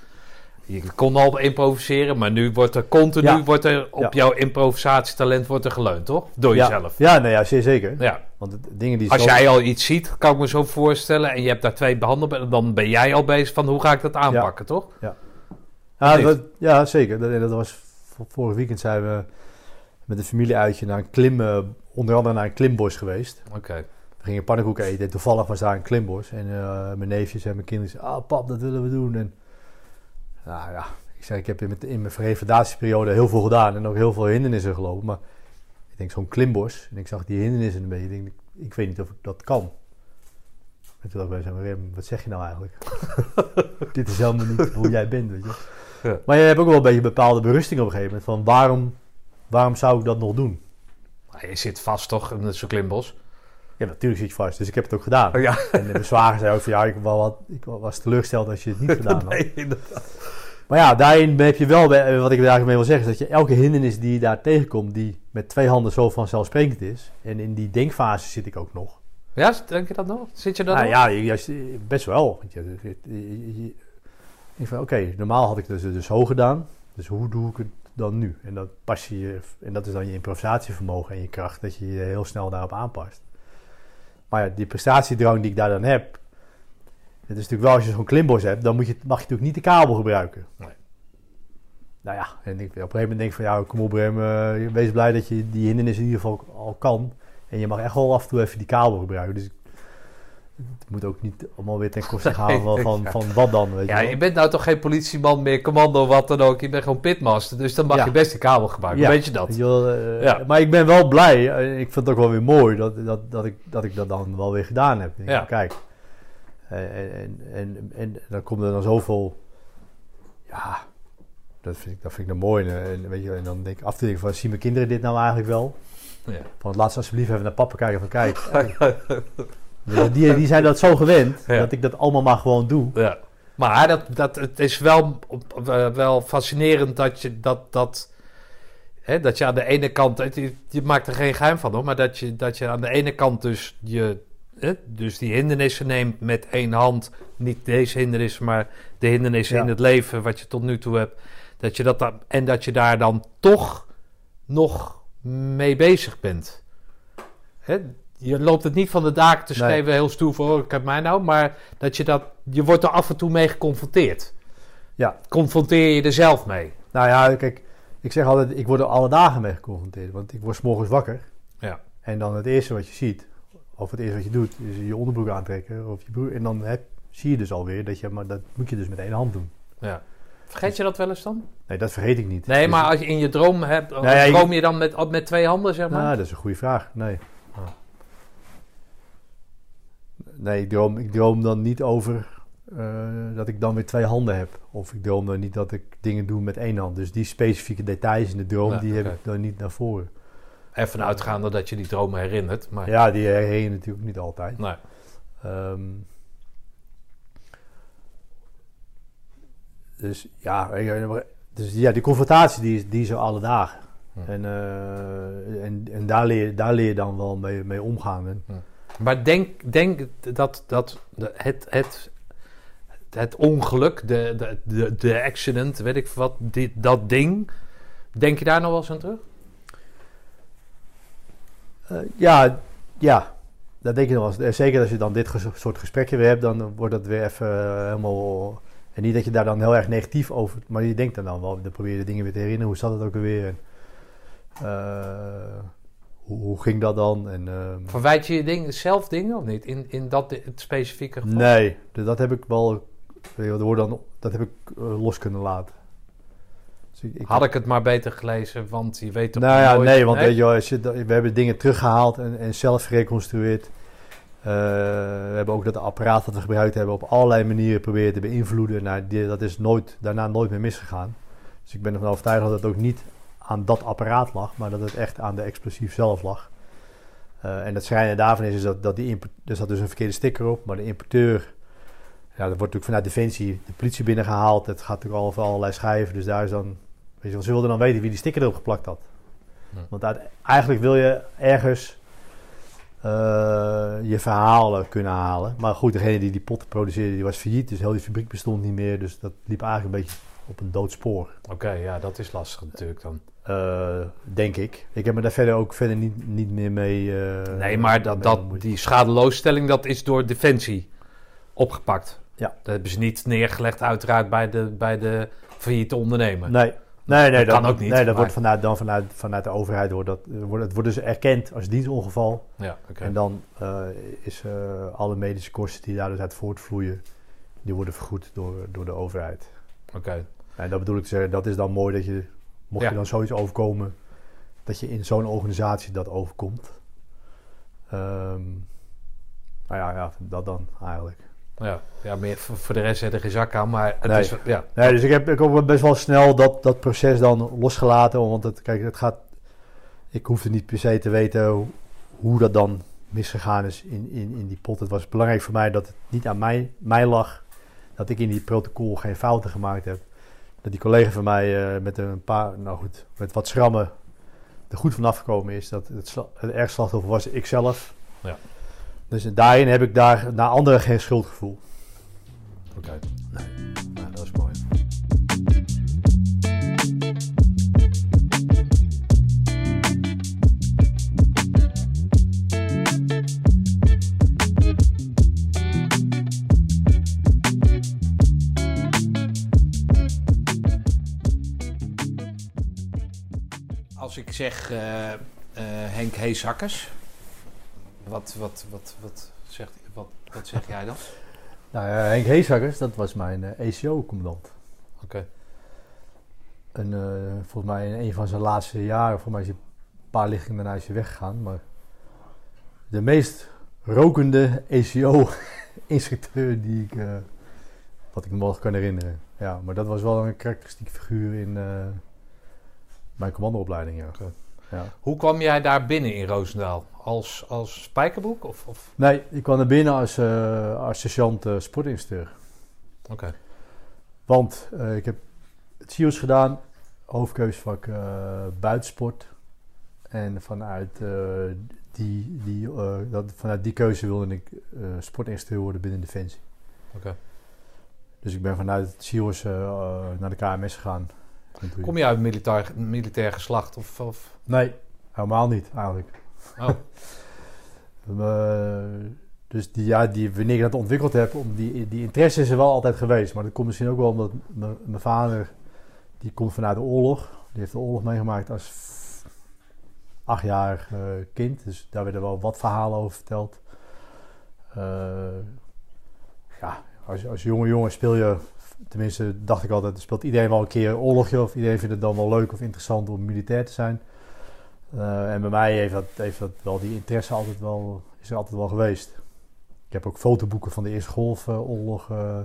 Je kon al improviseren, maar nu wordt er continu Ja. wordt er op Ja. jouw improvisatietalent wordt er geleund, toch? Door ja. jezelf. Ja, nee, ja, zeer zeker. Ja. Want dingen die Als jij al iets ziet, kan ik me zo voorstellen, en je hebt daar twee behandelen, dan ben jij al bezig van hoe ga ik dat aanpakken, toch? Ja, dat, ja zeker. Dat, dat was vorig weekend zijn we met een familieuitje naar een klim, eh, onder andere naar een klimbos geweest. Oké. We gingen pannenkoeken eten en toevallig was daar een klimbos. En eh, mijn neefjes en mijn kinderen zeiden, ah pap, dat willen we doen. En nou ja, ik zeg, ik heb in mijn, in mijn revalidatieperiode heel veel gedaan en ook heel veel hindernissen gelopen. Maar ik denk zo'n klimbos en ik zag die hindernissen een beetje. Ik denk, ik, ik weet niet of ik dat kan. En toen dacht ik bij wat zeg je nou eigenlijk? [LAUGHS] Dit is helemaal niet hoe jij bent, weet je. Ja. Maar je hebt ook wel een beetje een bepaalde berusting op een gegeven moment. Van waarom, waarom zou ik dat nog doen? Maar Je zit vast toch in zo'n klimbos? Ja, natuurlijk zit je vast. Dus ik heb het ook gedaan. Ja. En de zwager zei ook van ja, ik, wat, ik was teleurgesteld als je het niet [LAUGHS] gedaan had. Nee, inderdaad. Maar ja, daarin heb je wel, bij- wat ik er eigenlijk mee wil zeggen, is dat je elke hindernis die je daar tegenkomt, die met twee handen zo vanzelfsprekend is. En in die denkfase zit ik ook nog. Ja, denk je dat nog? Zit je dat Nou nog? ja, juist, best wel. Ik van oké, normaal had ik dus, dus zo gedaan. Dus hoe doe ik het dan nu? En dat, pas je, je- en dat is dan je improvisatievermogen en je kracht, dat je je heel snel daarop aanpast. Maar ja, die prestatiedrang die ik daar dan heb, het is natuurlijk wel als je zo'n klimbos hebt, dan moet je, mag je natuurlijk niet de kabel gebruiken. Nee. Nou ja, en ik, op een gegeven moment denk ik van ja, kom op Rem, eh, wees blij dat je die hindernis in ieder geval al kan. En je mag echt wel af en toe even die kabel gebruiken. Dus het moet ook niet allemaal weer ten koste [LAUGHS] gaan van, van, Ja. van wat dan, weet Ja, je bent nou toch geen politieman meer, commando, wat dan ook. Je bent gewoon pitmaster, dus dan mag Ja. je best die kabel gebruiken. Weet je dat? Je eh, Ja. Maar ik ben wel blij. eh, Ik vind het ook wel weer mooi dat, dat, dat, ik, dat ik dat dan wel weer gedaan heb. Denk, Ja. Kijk. Eh, En, en, en, en dan komt er dan zoveel... Ja, dat vind ik, dat vind ik dan mooi. En, en weet je, en dan denk ik af te denken van... Zien mijn kinderen dit nou eigenlijk wel? Ja. Van laat ze alsjeblieft even naar papa kijken van kijk. [LAUGHS] die, die zijn dat zo gewend Ja. dat ik dat allemaal maar gewoon doe. Ja. Maar dat, dat, het is wel, eh, wel fascinerend dat je dat, dat, hè, dat je aan de ene kant, je, je maakt er geen geheim van hoor, maar dat je, dat je aan de ene kant dus, je, hè, dus die hindernissen neemt met één hand, niet deze hindernissen, maar de hindernissen Ja. in het leven wat je tot nu toe hebt, dat je dat dan, en dat je daar dan toch nog mee bezig bent. Hè? Je loopt het niet van de daken te Nee. schrijven, heel stoer voor, oh, ik heb mij nou, maar dat je dat, je wordt er af en toe mee geconfronteerd. Ja. Confronteer je er zelf mee. Nou ja, kijk, ik zeg altijd, ik word er alle dagen mee geconfronteerd. Want ik word 's morgens wakker. Ja. En dan het eerste wat je ziet, of het eerste wat je doet, is je onderbroek aantrekken. Of je broek, en dan heb, zie je dus alweer dat je, maar dat moet je dus met één hand doen. Ja. Vergeet je dat wel eens dan? Nee, dat vergeet ik niet. Nee, Dus- maar als je in je droom hebt, Nou ja, droom je dan met, met twee handen, zeg maar? Nou, dat is een goede vraag. Nee. Oh. Nee, ik droom, ik droom dan niet over eh, dat ik dan weer twee handen heb. Of ik droom dan niet dat ik dingen doe met één hand. Dus die specifieke details in de droom, die heb ik dan niet naar voren. Even uitgaande dat je die dromen herinnert. Maar Ja, die herinner je natuurlijk niet altijd. nee. Ehm, dus ja, je, dus ja, die confrontatie die is, die is er alle dagen. Hm. En, eh, en, en daar, leer, daar leer je dan wel mee, mee omgaan. En, Maar denk, denk dat, dat het, het, het ongeluk, de, de, de, de accident, weet ik wat, die, dat ding, denk je daar nog wel eens aan terug? Eh, ja, ja, dat denk ik nog wel eens. Eh, Zeker als je dan dit soort gesprekken weer hebt, dan wordt dat weer even eh, helemaal... En niet dat je daar dan heel erg negatief over... Maar je denkt dan dan wel, dan probeer je de dingen weer te herinneren. Hoe zat het ook alweer? Eh, hoe, hoe ging dat dan? En, ehm, Verwijt je je ding, zelf dingen of niet? In, in dat het specifieke geval? Nee, dat heb ik wel. weet dan, dat heb ik eh, los kunnen laten. Dus ik, ik- Had ik het maar beter gelezen, want je weet toch nou ja, nooit- nee, want weet je als we hebben dingen teruggehaald en, en zelf gereconstrueerd. Eh, we hebben ook dat apparaat dat we gebruikt hebben op allerlei manieren proberen te beïnvloeden. Nou, die, dat is nooit, daarna nooit meer misgegaan. Dus ik ben ervan overtuigd dat het ook niet aan dat apparaat lag, maar dat het echt aan de explosief zelf lag. Eh, en het schrijnende daarvan is, is dat, dat die er zat dus een verkeerde sticker op, maar de importeur, ja, dat wordt natuurlijk vanuit Defensie de politie binnengehaald. Het gaat natuurlijk al over allerlei schijven, dus daar is dan, weet je wel, ze wilden dan weten wie die sticker erop geplakt had. Want uit- eigenlijk wil je ergens eh, je verhalen kunnen halen. Maar goed, degene die die potten produceerde, die was failliet, dus heel die fabriek bestond niet meer. Dus dat liep eigenlijk een beetje op een doodspoor. Oké, ja, dat is lastig natuurlijk dan. Eh, denk ik. Ik heb me daar verder ook verder niet, niet meer mee. eh, Nee, maar dat, dat, die schadeloosstelling, dat is door Defensie opgepakt. Ja. Dat hebben ze niet neergelegd uiteraard bij de, bij de failliete ondernemer. Nee. Nee, nee, Dat kan ook niet, Nee, dat maar- wordt vanuit, dan vanuit, vanuit de overheid wordt dat, wordt, het wordt dus erkend als dienstongeval. Ja, oké. En dan eh, is alle medische kosten die daar dus uit voortvloeien, die worden vergoed door, door de overheid. Oké. En dat bedoel ik te zeggen, dat is dan mooi dat je, mocht Ja. je dan zoiets overkomen, dat je in zo'n organisatie dat overkomt. Ehm, nou ja, ja, dat dan eigenlijk. Ja, ja meer, voor, de rest je er geen zak aan, maar het Nee. is... Ja, Nee, dus ik heb, ik heb best wel snel dat, dat proces dan losgelaten. Want het, kijk, het gaat. Ik hoefde niet per se te weten hoe, hoe dat dan misgegaan is in, in, in die pot. Het was belangrijk voor mij dat het niet aan mij, mij lag. Dat ik in die protocol geen fouten gemaakt heb. Dat die collega van mij eh, met een paar, nou goed, met wat schrammen er goed vanaf gekomen is. Dat het, het erg slachtoffer was ikzelf. Ja. Dus daarin heb ik daar naar anderen geen schuldgevoel. oké. Dat Als ik zeg eh, eh, Henk Heesakkers, wat, wat, wat, wat, zegt, wat, wat zeg jij dan? Nou, ja, Henk Heesakkers, dat was mijn eh ECO-commandant. Oké. En eh, volgens mij in een van zijn laatste jaren, volgens mij is hij een paar lichtingen daarna is hij weggegaan. Maar de meest rokende ECO-instructeur die ik, wat ik me nog kan herinneren. Ja, maar dat was wel een karakteristieke figuur in mijn commandoopleiding, ja. Ja. Hoe kwam jij daar binnen in Roosendaal? Als, als spijkerbroek? Of, of? Nee, ik kwam er binnen als, eh als sergeant eh. Oké. Want eh, ik heb het CIO's gedaan, hoofdkeusvak eh, buitensport. En vanuit, eh, die, die, eh, dat, vanuit die keuze wilde ik eh sportinstructeur worden binnen Defensie. Oké. Dus ik ben vanuit het CIO's eh, eh, naar de KMS gegaan. Kom je uit militair, militair geslacht? Of, of? Nee, helemaal niet eigenlijk. Oh, [LAUGHS] dus die, ja, die, wanneer ik dat ontwikkeld heb, om die, die interesse is er wel altijd geweest. Maar dat komt misschien ook wel omdat mijn vader, die komt vanuit de oorlog. Die heeft de oorlog meegemaakt als achtjarig eh, kind. Dus daar werden wel wat verhalen over verteld. Eh, ja, als, als jonge jongen speel je, tenminste dacht ik altijd, speelt iedereen wel een keer een oorlogje. Of iedereen vindt het dan wel leuk of interessant om militair te zijn. Eh, en bij mij heeft dat, heeft dat wel die interesse altijd wel, is er altijd wel geweest. Ik heb ook fotoboeken van de Eerste Golfoorlog. eh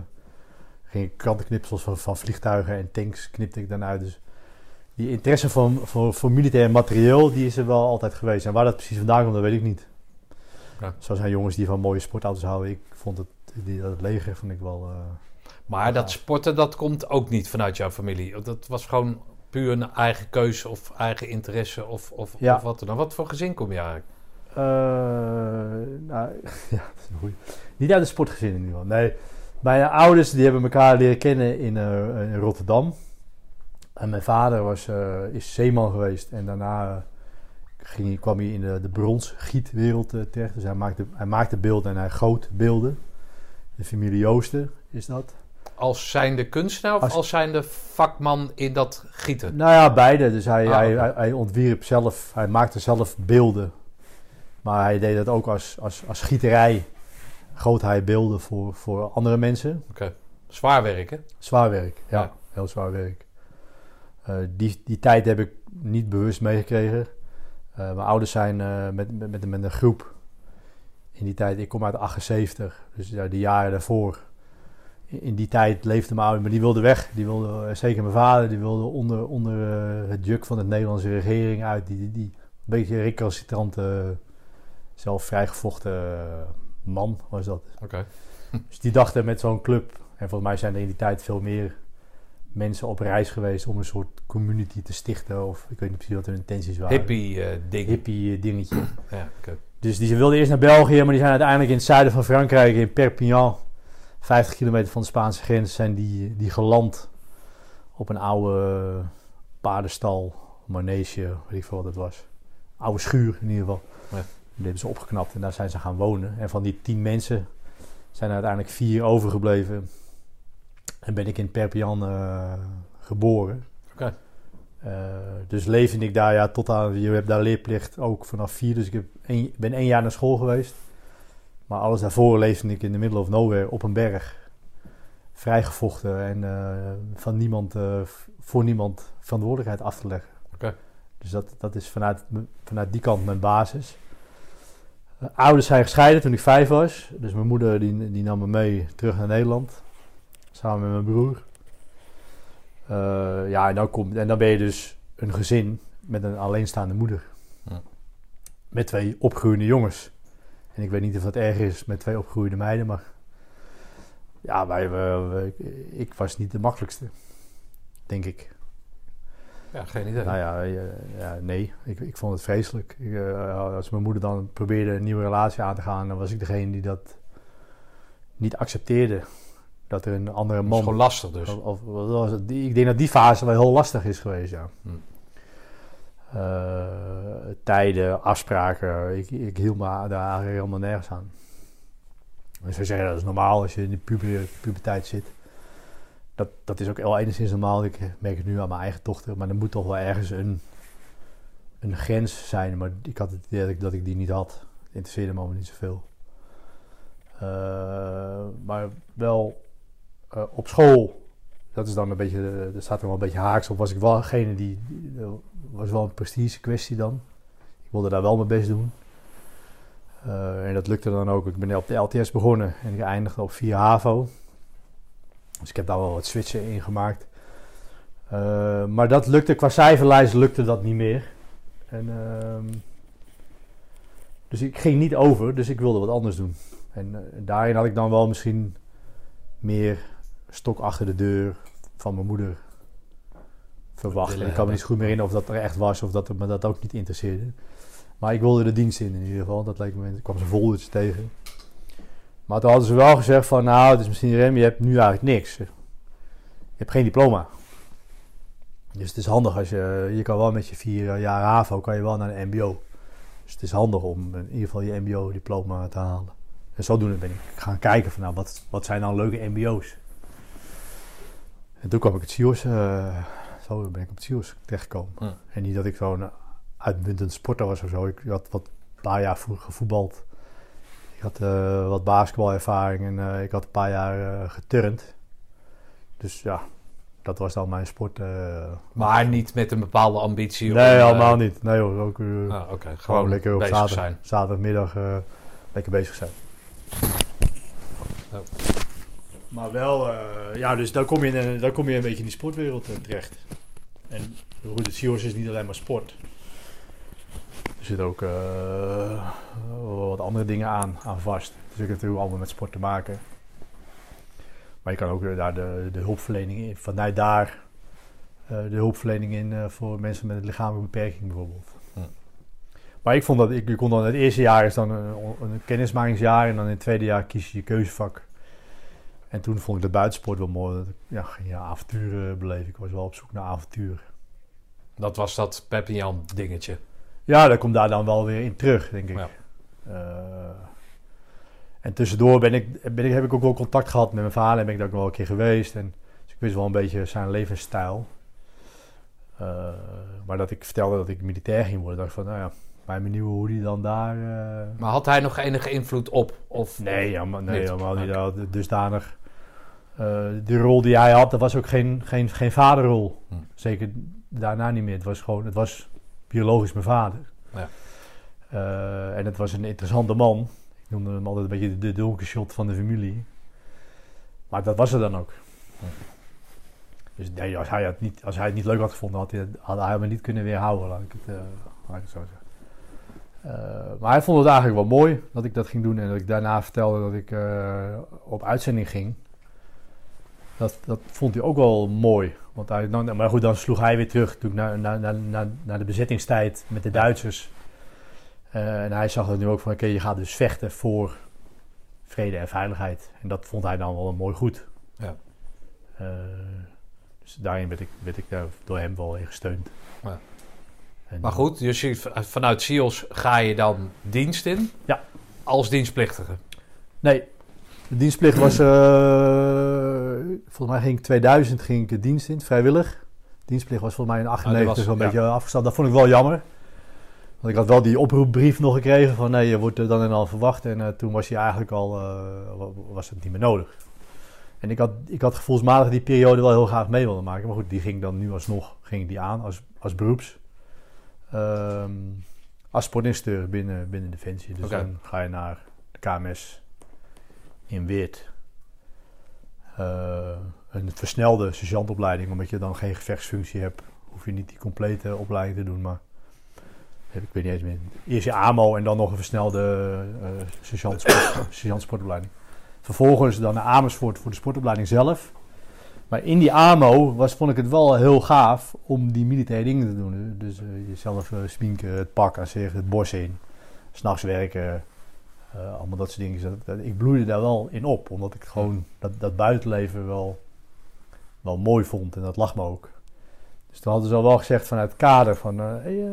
ging ik krantenknipsels van, van vliegtuigen en tanks knipte ik dan uit. Dus die interesse voor, voor, voor militair materieel, die is er wel altijd geweest. En waar dat precies vandaan komt, dat weet ik niet. Ja. Zo zijn jongens die van mooie sportauto's houden. Ik vond het, die, dat leger vond ik wel... eh, maar dat sporten, dat komt ook niet vanuit jouw familie. Dat was gewoon puur een eigen keuze of eigen interesse of, of, Ja. of wat dan. Wat voor gezin kom je eigenlijk? Eh, nou, [LAUGHS] ja, dat is een goeie. Niet uit de sportgezin in ieder geval. Nee, mijn ouders die hebben elkaar leren kennen in, eh, in Rotterdam. En mijn vader was, eh, is zeeman geweest. En daarna ging, kwam hij in de, de bronsgietwereld terecht. Dus hij maakte, hij maakte beelden en hij goot beelden. De familie Joosten is dat. Als zijnde kunstenaar of Als- als, zijnde vakman in dat gieten? Nou ja, beide. Dus hij, Ah, hij, hij, hij ontwierp zelf, hij maakte zelf beelden. Maar hij deed dat ook als, als, als schieterij. Goot hij beelden voor, voor andere mensen. Oké. Zwaar werk, hè? Zwaar werk, ja. Ja. Heel zwaar werk. Eh, die, die tijd heb ik niet bewust meegekregen. Eh, mijn ouders zijn eh, met, met, met, met een groep in die tijd. Ik kom uit 78, dus ja, die jaren daarvoor. In, die tijd leefde mijn ouders, maar die wilden weg. Die wilden, eh, zeker mijn vader, die wilde onder, onder eh, het juk van de Nederlandse regering uit. Die, die, die een beetje recalcitrante, zelf vrijgevochten eh, man was dat. Oké. [LAUGHS] Dus die dachten met zo'n club, en volgens mij zijn er in die tijd veel meer mensen op reis geweest om een soort community te stichten. Of ik weet niet precies wat hun intenties waren. Hippie ding. Hippie dingetje. Ja. Dus die, ze wilden eerst naar België, maar die zijn uiteindelijk in het zuiden van Frankrijk, in Perpignan, 50 kilometer van de Spaanse grens, zijn die, die geland op een oude paardenstal, manege, weet ik veel wat het was. Oude schuur in ieder geval. Ja. Die hebben ze opgeknapt en daar zijn ze gaan wonen. En van die tien mensen zijn er uiteindelijk vier overgebleven. En ben ik in Perpignan eh, geboren. Eh, dus leefde ik daar ja, tot aan... Je hebt daar leerplicht ook vanaf vier. Dus ik heb één- ben één jaar naar school geweest. Maar alles daarvoor leefde ik in de middle of nowhere op een berg. Vrijgevochten en eh, van niemand, eh, voor niemand verantwoordelijkheid af te leggen. Dus dat, dat is vanuit, vanuit die kant mijn basis. Eh, ouders zijn gescheiden toen ik vijf was. Dus mijn moeder die, die nam me mee terug naar Nederland. Samen met mijn broer. Ja, en dan, komt, en dan ben je dus een gezin met een alleenstaande moeder. Ja. Met twee opgroeiende jongens. En ik weet niet of dat erg is met twee opgroeiende meiden, maar... Ja, wij, we- we- ik was niet de makkelijkste. Denk ik. Ja, geen idee. Nou ja, ja, ja, nee, ik, ik vond het vreselijk. Ik, eh, als mijn moeder dan probeerde een nieuwe relatie aan te gaan, dan was ik degene die dat niet accepteerde. Dat er een andere Dat is man. gewoon lastig dus. Of, of- wat was het? Die- ik denk dat die fase wel heel lastig is geweest, ja. Hm. Eh, tijden, afspraken, ik, ik hield me daar eigenlijk helemaal nergens aan. En ze zeggen dat is normaal als je in de puber, puberteit zit. Dat, dat is ook wel enigszins normaal. Ik merk het nu aan mijn eigen dochter. Maar er moet toch wel ergens een, een grens zijn. Maar ik had het idee dat ik, die niet had. Het interesseerde me niet zoveel. Eh, maar wel eh, op school. Dat is dan een beetje, eh, er staat er wel een beetje haaks op. Was ik wel degene die, dat was wel een prestige kwestie dan. Ik wilde daar wel mijn best doen. Eh, en dat lukte dan ook. Ik ben op de LTS begonnen en ik eindigde op 4 HAVO. Dus ik heb daar wel wat switchen in gemaakt. Eh, maar dat lukte, qua cijferlijst lukte dat niet meer. En, ehm, dus ik ging niet over, dus ik wilde wat anders doen. En eh, daarin had ik dan wel misschien meer stok achter de deur van mijn moeder verwacht. Willen Ik kan me niet goed meer herinneren of dat er echt was of dat me dat ook niet interesseerde. Maar ik wilde de dienst in in ieder geval. Dat leek me, ik kwam zo'n foldertje tegen. Maar toen hadden ze wel gezegd van, nou, het is misschien rem, je hebt nu eigenlijk niks. Je hebt geen diploma. Dus het is handig als je, je kan wel met je vier jaar HAVO, kan je wel naar een mbo. Dus het is handig om in ieder geval je mbo-diploma te halen. En zodoende ben ik gaan kijken van, nou, wat, wat zijn nou leuke mbo's? En toen kwam ik het CIO's, eh, zo ben ik op het CIO's terechtgekomen. Ja. En niet dat ik zo'n uitmuntend sporter was of zo. Ik had wat een paar jaar vroeger gevoetbald. Ik had eh, wat basketbalervaring en eh, ik had een paar jaar geturnd. Dus ja, dat was dan mijn sport. Maar niet met een bepaalde ambitie. nee, eh, helemaal niet. Nee hoor, ook Ah, gewoon, gewoon lekker op zaterdag, zijn. zaterdagmiddag lekker bezig zijn. Maar wel, eh, ja, dus dan kom, je in, een- dan kom je een beetje in die sportwereld eh, terecht. En goed, het CIO's is niet alleen maar sport. Er zitten ook eh, wat andere dingen aan, aan vast. Dus ik heb natuurlijk allemaal met sport te maken. Maar je kan ook daar de, de hulpverlening in, vanuit daar de hulpverlening in voor mensen met een lichamelijke beperking bijvoorbeeld. Hm. Maar ik vond dat, ik, je kon dan het eerste jaar is dan een, een kennismakingsjaar en dan in het tweede jaar kies je je keuzevak. En toen vond ik de buitensport wel mooi. Ja, ging je avonturen beleven. Ik was wel op zoek naar avontuur. Dat was dat Perpignan dingetje. Ja, dat komt daar dan wel weer in terug, denk ik. Ja. Eh, en tussendoor ben ik, ben ik, heb ik ook wel contact gehad met mijn vader. En ben ik daar ook wel een keer geweest. En, dus ik wist wel een beetje zijn levensstijl. Eh, maar dat ik vertelde dat ik militair ging worden, dacht ik van, nou ja, bij mijn nieuwe hoe die dan daar... eh, Maar had hij nog enige invloed op? Of, Nee, helemaal, nee Niet? helemaal niet. Ja, dusdanig. Eh, de rol die hij had, dat was ook geen, geen, geen vaderrol. Hm. Zeker daarna niet meer. Het was gewoon, het was biologisch mijn vader. Ja. Eh, en het was een interessante man. Ik noemde hem altijd een beetje de, de donkere shot van de familie. Maar dat was er dan ook. Hm. Dus nee, als hij, het niet, als hij het niet leuk had gevonden, had hij, had hij me niet kunnen weerhouden, laat ik het, eh, laat ik het zo zeggen. Maar hij vond het eigenlijk wel mooi dat ik dat ging doen en dat ik daarna vertelde dat ik op uitzending ging. Dat, dat vond hij ook wel mooi. Want hij, dan, maar goed, dan sloeg hij weer terug naar, naar, naar, naar, de bezettingstijd met de Duitsers. Eh, en hij zag er nu ook van, oké, je gaat dus vechten voor vrede en veiligheid. En dat vond hij dan wel een mooi goed. Ja. Eh, Dus daarin werd ik, werd ik daar door hem wel in gesteund. Ja. En, Maar goed, dus je, vanuit SIOS ga je dan dienst in? Ja. Als dienstplichtige? Nee, de dienstplicht was... eh, volgens mij ging ik 2000 ging ik de dienst in, vrijwillig. dienstplicht was volgens mij in 98 was- wel een beetje afgesteld. Dat vond ik wel jammer. Want ik had wel die oproepbrief nog gekregen van... nee, je wordt er dan en dan verwacht. En eh, toen was hij eigenlijk al... eh, wa- was het niet meer nodig. En ik had, ik had gevoelsmatig die periode wel heel graag mee willen maken. Maar goed, die ging dan nu alsnog ging die aan als, als beroeps. Ehm, als sportinstructeur binnen, binnen Defensie. Dus dan ga je naar de KMS in Weert. Eh, een versnelde sergeantopleiding, omdat je dan geen gevechtsfunctie hebt. Hoef je niet die complete opleiding te doen, maar ik weet niet eens meer. Eerst je AMO en dan nog een versnelde eh sergeant, [COUGHS] sport, sergeant sportopleiding. Vervolgens dan naar Amersfoort voor de sportopleiding zelf. Maar in die AMO was, vond ik het wel heel gaaf om die militaire dingen te doen. Dus eh, jezelf eh, sminken, het pak aan zich, het bos in, s'nachts werken, eh, allemaal dat soort dingen. Dus ik bloeide daar wel in op, omdat ik gewoon dat, dat buitenleven wel, wel mooi vond en dat lag me ook. Dus toen hadden ze al wel gezegd vanuit het kader van, eh hey, eh,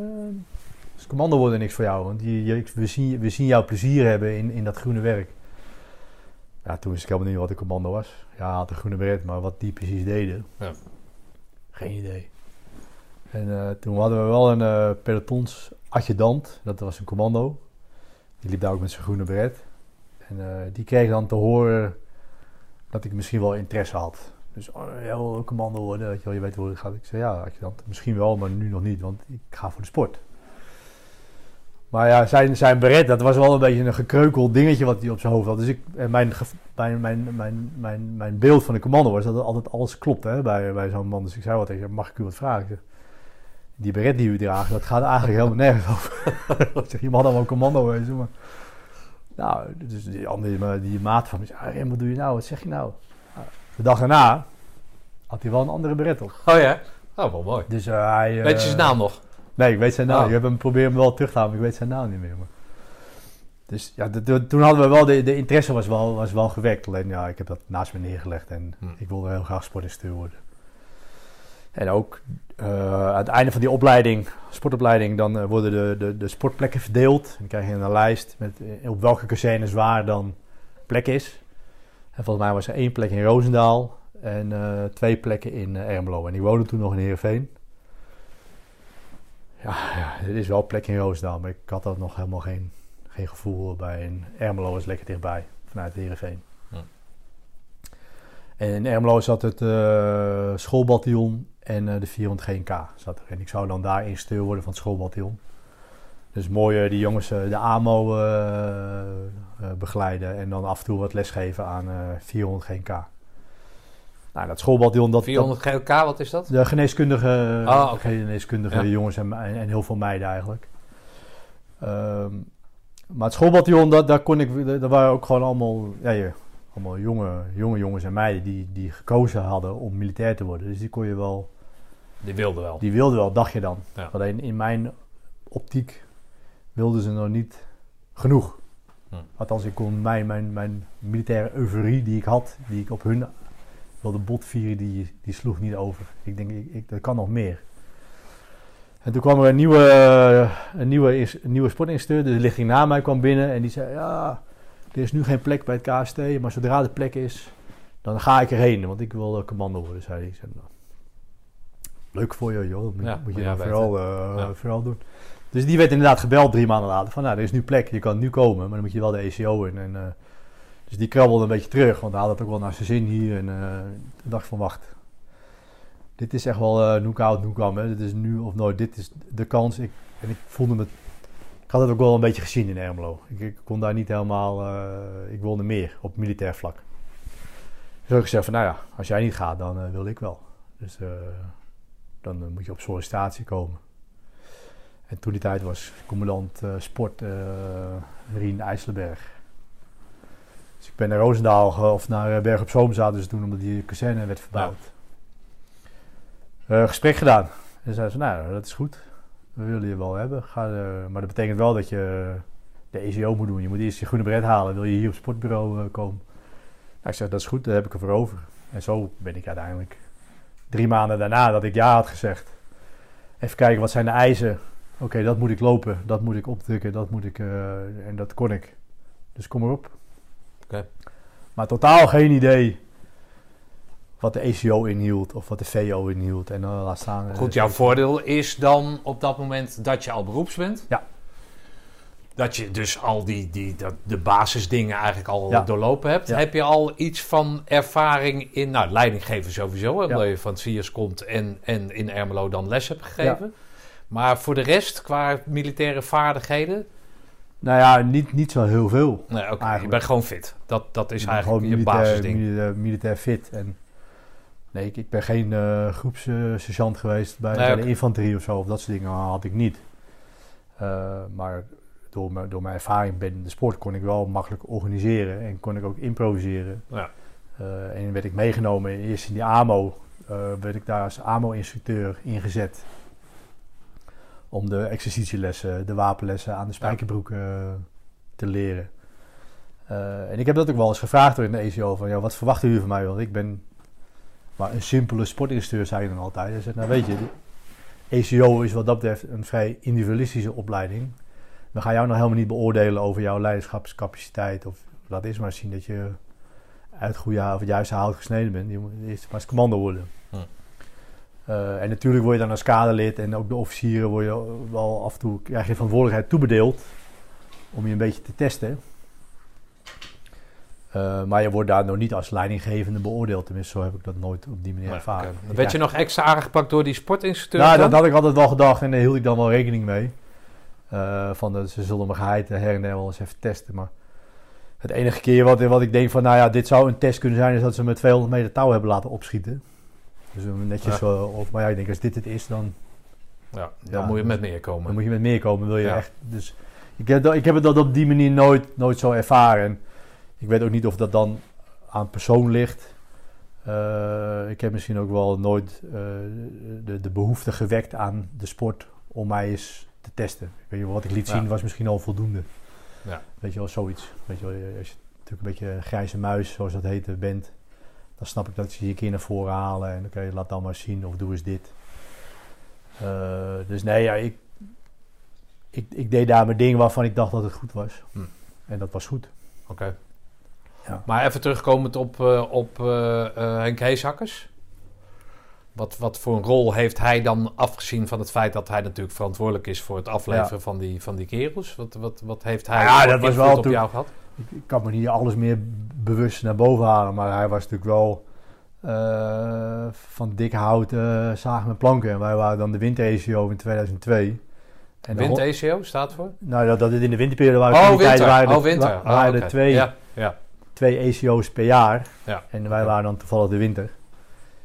als commando worden niks voor jou, want je, je- we, zien, we zien jou plezier hebben in, in dat groene werk. Ja, toen wist ik helemaal niet wat een commando was. Ja, had een groene beret, maar wat die precies deden, Ja. geen idee. En toen hadden we wel een pelotons adjudant, dat was een commando. Die liep daar ook met zijn groene beret. En eh, die kreeg dan te horen dat ik misschien wel interesse had. Dus oh, jij wil commando worden, weet je, wel, je weet hoe het gaat. Ik zei ja, misschien wel, maar nu nog niet, want ik ga voor de sport. Maar ja, zijn, zijn beret, dat was wel een beetje een gekreukeld dingetje wat hij op zijn hoofd had. Dus ik, mijn, mijn, mijn, mijn, mijn, beeld van de commando was dat altijd alles klopt hè, bij, bij zo'n man. Dus ik zei wat tegen mag ik u wat vragen? Die beret die u draagt, dat gaat eigenlijk helemaal nergens over. [LAUGHS] je mag dan wel commando wezen, maar... Nou, dus die andere, die maat van me zei, "Ah, wat doe je nou? Wat zeg je nou? De dag daarna had hij wel een andere beret op. Oh ja? Oh, wel mooi. Dus eh, hij... Weet je zijn eh, naam nog? Nee, ik weet zijn naam. Oh. Ik heb hem proberen hem wel terug te halen, maar ik weet zijn naam niet meer. Maar. Dus ja, de- de- toen hadden we wel, de, de interesse was wel, was wel gewekt. Alleen ja, ik heb dat naast me neergelegd en Hm. ik wilde heel graag sportinstructeur worden. En ook eh, aan het einde van die opleiding, sportopleiding, dan eh, worden de, de, de sportplekken verdeeld. En dan krijg je een lijst met eh, op welke kazernes waar dan plek is. En volgens mij was er één plek in Roosendaal en twee plekken in Ermelo. En ik woonde toen nog in Heerenveen. Ja, ja, er is wel plek in Roosendaal, maar ik had daar nog helemaal geen, geen gevoel bij. En Ermelo is lekker dichtbij, vanuit Heerenveen. Hm. En in Ermelo zat het schoolbataljon en eh, de 400 GNK zat er. En ik zou dan daar instructeur worden van het schoolbataljon. Dus mooi eh, die jongens eh, de AMO begeleiden en dan af en toe wat lesgeven aan eh 400 GNK. Nou, dat schoolbataljon, dat, dat, 400 GLK, wat is dat? de geneeskundige, Ah, oké. geneeskundige Ja. jongens en, en, en heel veel meiden eigenlijk. Ehm, maar het schoolbataljon, dat, daar kon ik, daar waren ook gewoon allemaal, ja, allemaal jonge, jonge jongens en meiden die, die gekozen hadden om militair te worden. Dus die kon je wel, Die wilde wel. die wilden wel, dacht je dan. Ja. Alleen in mijn optiek wilden ze nog niet genoeg. Hm. Althans, ik kon mijn, mijn, mijn militaire euforie die ik had, die ik op hun wilde botvieren, die, die sloeg niet over. Ik denk, ik, ik, dat kan nog meer. En toen kwam er een nieuwe, een nieuwe, een nieuwe sportinstructeur, de lichting na mij kwam binnen en die zei, ja, er is nu geen plek bij het KST, maar zodra er plek is, dan ga ik erheen, want ik wil eh, commando worden, zei hij. Zei, nou, leuk voor je, joh, dat Ja, moet je ja, dan weten. vooral, eh, Ja. vooral doen. Dus die werd inderdaad gebeld drie maanden later, van nou, er is nu plek, je kan nu komen, maar dan moet je wel de ECO in. En, eh, dus die krabbelde een beetje terug, want hij had het ook wel naar zijn zin hier. En eh toen dacht van wacht, dit is echt wel uh, out, nu kwam. Dit is nu of nooit, dit is de kans. Ik, en ik voelde me, had het ook wel een beetje gezien in Ermelo. Ik, ik kon daar niet helemaal, eh, ik wilde meer op militair vlak. Dus heb ik gezegd van nou ja, als jij niet gaat, dan eh, wil ik wel. Dus eh, dan moet je op sollicitatie komen. En toen die tijd was commandant sport eh Rien IJsselberg. Dus ik ben naar Roosendaal of naar Berg op Zoom zaten ze toen omdat die kazerne werd verbouwd. Gesprek gedaan. En zeiden ze, nou dat is goed. We willen je wel hebben. Ga, eh, maar dat betekent wel dat je de ECO moet doen. Je moet eerst je groene beret halen. Wil je hier op het sportbureau eh, komen? Nou, ik zeg, dat is goed. Daar heb ik ervoor over. En zo ben ik uiteindelijk drie maanden daarna dat ik ja had gezegd. Even kijken, wat zijn de eisen? Oké, dat moet ik lopen, dat moet ik opdrukken, dat moet ik... eh, en dat kon ik. Dus kom erop. Oké. Maar totaal geen idee wat de ECO inhield of wat de VO inhield. En dan laat staan... eh, Goed, jouw voordeel is dan op dat moment dat je al beroeps bent. Ja. Dat je dus al die, die, dat, de basisdingen eigenlijk al Ja. doorlopen hebt. Ja. Heb je al iets van ervaring in, nou, leidinggeven sowieso, Ja. omdat je van het Siers komt en, en in Ermelo dan les hebt gegeven. Maar voor de rest, qua militaire vaardigheden, Nou ja, niet, niet zo heel veel. nee, oké, je bent gewoon fit. Dat, dat is eigenlijk je basisding. militair, militair fit. En nee, ik, ik ben geen eh groepssergeant geweest bij, Nee, bij oké. de infanterie of zo. Of dat soort dingen had ik niet. Eh, maar door, mijn- door mijn ervaring binnen de sport kon ik wel makkelijk organiseren. En kon ik ook improviseren. Ja. Eh, en werd ik meegenomen eerst in die AMO. werd ik daar als AMO-instructeur ingezet. Om de exercitielessen, de wapenlessen aan de spijkerbroeken te leren. En ik heb dat ook wel eens gevraagd door in de ECO. Van, ja, wat verwachten jullie van mij? Want ik ben maar een simpele sportinstructeur, zei je dan altijd. Hij zegt, nou weet je, de ECO is wat dat betreft een vrij individualistische opleiding. We gaan jou nog helemaal niet beoordelen over jouw leiderschapscapaciteit. Of laat eens maar zien dat je uit goede of het juiste hout gesneden bent. Je moet eerst maar eens commando worden. Hm. Eh, en natuurlijk word je dan als kaderlid en ook de officieren word je wel af en toe krijg je verantwoordelijkheid toebedeeld om je een beetje te testen. Eh, maar je wordt daar nog niet als leidinggevende beoordeeld. Tenminste, zo heb ik dat nooit op die manier Nee, ervaren. Ik Werd je nog extra aangepakt door die sportinstructeur? nou, dan? dat had ik altijd wel gedacht en daar hield ik dan wel rekening mee. Eh, van dat ze zullen me geheid her en der wel eens even testen. Maar het enige keer wat, wat ik denk van, nou ja, dit zou een test kunnen zijn, is dat ze me 200 meter touw hebben laten opschieten. Dus netjes Ja. op. Maar ja, ik denk als dit het is, dan, Ja, dan Ja, moet je dus- met meer komen. dan moet je met meer komen. Wil je Ja. echt. Dus ik heb, ik heb het dat op die manier nooit, nooit zo ervaren. Ik weet ook niet of dat dan aan persoon ligt. Eh, ik heb misschien ook wel nooit eh, de, de behoefte gewekt aan de sport om mij eens te testen. Ik weet je, wat ik liet Ja. zien was misschien al voldoende. Ja. Weet je wel, zoiets. Weet je wel, als je natuurlijk een beetje een grijze muis, zoals dat heet, bent, dan snap ik dat ze je een keer naar voren halen en oké, laat dan maar zien of doe eens dit. Eh, dus nee, ja, ik, ik, ik deed daar mijn ding waarvan ik dacht dat het goed was. Hm. En dat was goed. Oké. Ja. Maar even terugkomend op, eh, op eh, eh, Henk Heeshakkers. Wat, wat voor een rol heeft hij dan afgezien van het feit dat hij natuurlijk verantwoordelijk is voor het afleveren van, die, van die kerels? Wat, wat, wat heeft hij Ja, voor dat was wel op jou gehad? Ik, kan me niet alles meer bewust naar boven halen, maar hij was natuurlijk wel van dik hout zagen met planken. En wij waren dan de winter-ECO in 2002. En de Wind hon- ECO staat voor? Nou, dat, dat het in de winterperiode waren. Oh, tijd winter. waren Oh, winter. wa- Ah, waren er twee, Ja, ja. Twee ECO's per jaar. Ja. En wij waren dan toevallig de winter.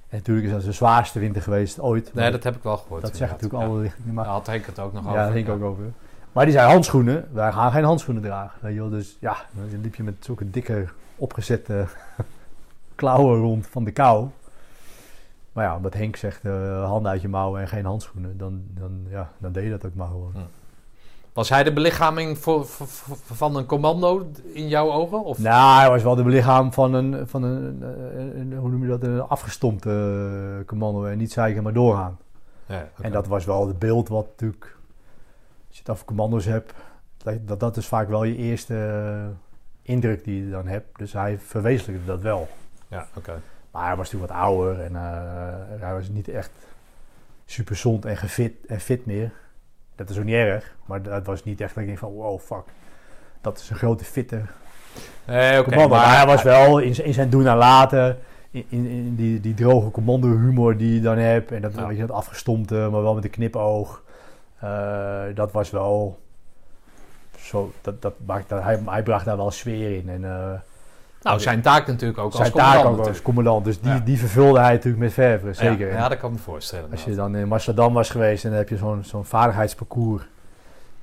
En natuurlijk is dat de zwaarste winter geweest ooit. Nee, dat heb ik wel gehoord. dat zeggen inderdaad. natuurlijk alle. Maar Ja, had Henk het ook nog Ja, over. daar denk ik ook over. Maar die zijn handschoenen. Wij gaan geen handschoenen dragen. Weet je wel. Dus ja, dan liep je met zulke dikke opgezette [LAUGHS] klauwen rond van de kou. Maar ja, omdat Henk zegt eh, handen uit je mouwen en geen handschoenen, dan, dan, ja, dan deed je dat ook maar gewoon. Was hij de belichaming voor, voor- voor- van een commando in jouw ogen? Of? Nou, hij was wel de lichaam van een, van een, een- een- hoe noem je dat, een afgestompte eh, commando en niet zeiken maar doorgaan. Ja. En dat was wel het beeld wat natuurlijk, als je het over commando's hebt, dat, dat, is vaak wel je eerste eh, indruk die je dan hebt. Dus hij verwezenlijkte dat wel. Ja, oké. Maar hij was natuurlijk wat ouder en eh, hij was niet echt super gezond en gefit en fit meer. Dat is ook niet erg, maar dat was niet echt dat ik denk van wow, fuck. Dat is een grote fitte Nee, commando. Maar, maar hij was wel in, zijn doen en laten, in, in, in die, die droge commando humor die je dan hebt. En dat, Ja. je, dat afgestompte, maar wel met een knipoog. Eh, dat was wel... Zo, dat, dat maakt, dat, hij, hij bracht daar wel sfeer in. En, eh, Nou, zijn taak natuurlijk ook zijn als taak commandant ook als commandant. Dus die, Ja. die vervulde hij natuurlijk met verve, zeker. Ja, ja, dat kan ik me voorstellen. Als je dan in Amsterdam was geweest en dan heb je zo'n zo'n vaardigheidsparcours.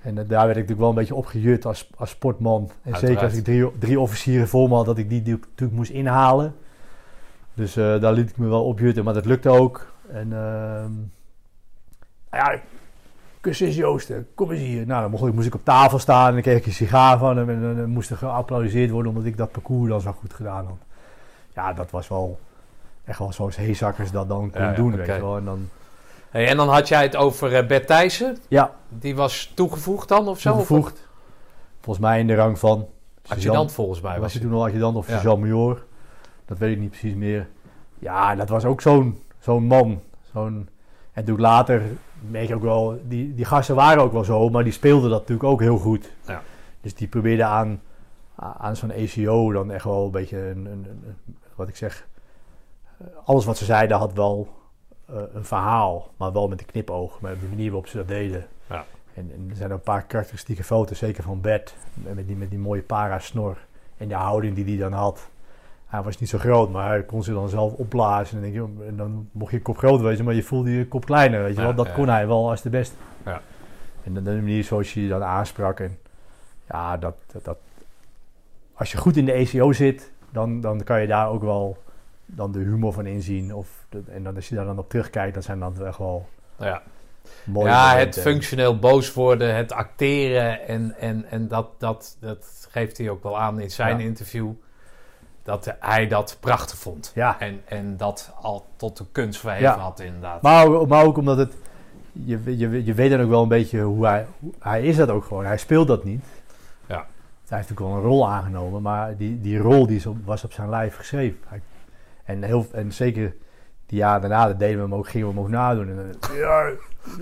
En eh, daar werd ik natuurlijk wel een beetje opgejut als, als sportman. En Uiteraard. zeker als ik drie, drie officieren voor me had, dat ik die die natuurlijk moest inhalen. Dus eh, daar liet ik me wel opjutten, maar dat lukte ook. En ehm nou ja, kus eens Joosten, kom eens hier. Nou, dan mocht ik, moest ik op tafel staan en dan kreeg ik een sigaar van hem. En dan, moest er geapplaudiseerd worden omdat ik dat parcours dan zo goed gedaan had. Ja, dat was wel echt wel zoals heezakkers dat dan kon Ja, ja, doen, weet je wel. En dan, Hey, en dan had jij het over eh, Bert Thijssen. ja, Die was toegevoegd dan of zo? Of toegevoegd. Volgens mij in de rang van... Adjudant volgens mij was was hij toen al adjudant of Ja. sergeant major. Dat weet ik niet precies meer. Ja, dat was ook zo'n zo'n man. Zo'n, en toen later, merk je ook wel, die, die gasten waren ook wel zo, maar die speelden dat natuurlijk ook heel goed. Ja. Dus die probeerden aan, aan zo'n ACO dan echt wel een beetje, een, een, een- wat ik zeg, eh, alles wat ze zeiden had wel eh, een verhaal, maar wel met een knipoog, met de manier waarop ze dat deden. Ja. En, en er zijn een paar karakteristieke foto's, zeker van Bert, met die, met die mooie para-snor en de houding die hij dan had. Hij was niet zo groot, maar hij kon zich dan zelf opblazen. En, denk je, en dan mocht je kop groot wezen, maar je voelde je kop kleiner. Weet je wel? Dat kon hij wel als de beste. Ja. En de, de manier zoals je je dan aansprak. En ja, dat, dat, dat- als je goed in de ECO zit, dan, dan kan je daar ook wel dan de humor van inzien. Of de- en dan, als je daar dan op terugkijkt, dan zijn dat echt wel Ja, mooie ja het functioneel boos worden, het acteren. En, en, en dat, dat, dat geeft hij ook wel aan in zijn Ja. interview. Dat hij dat prachtig vond. Ja. En, en dat al tot de kunst verheven Ja. had inderdaad. Maar, ook- maar ook omdat het... Je, je, je weet dan ook wel een beetje hoe hij... hoe- hij is dat ook gewoon. Hij speelt dat niet. Ja. Hij heeft natuurlijk wel een rol aangenomen. Maar die, die rol die is op- was op zijn lijf geschreven. Hij- en, heel, en zeker die jaren daarna dat deden we hem ook, gingen we hem ook nadoen. En, dan, ja,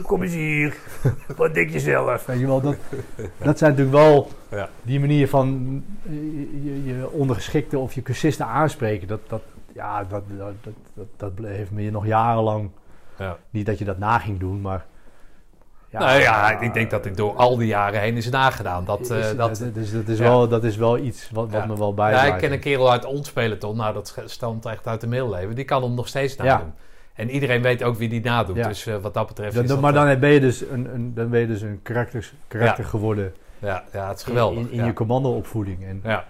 kom eens hier. Wat denk je zelf? Weet je wel, dat, dat zijn natuurlijk wel Ja. die manier van je, je, ondergeschikte of je cursisten aanspreken. Dat, dat, ja, dat, dat, dat, dat, heeft me nog jarenlang Ja. niet dat je dat na ging doen, maar... nou ja, ik denk dat dit door al die jaren heen is nagedaan. Dat, eh, is- dat, dus dat, is ja. wel, dat is wel iets wat, wat Ja. me wel ja, bijblijft. ik ken een kerel uit ons peloton. Nou, dat stamt echt uit de middeleeuwen. Die kan hem nog steeds nadoen. En iedereen weet ook wie die nadoet. Ja. Dus eh, wat dat betreft Dan- is dan- dat, maar eh, dan ben je dus een, een, dan ben je dus een karakter, karakter geworden Ja, ja, het is in, geweldig. in, in ja. je commandoopvoeding. En Ja.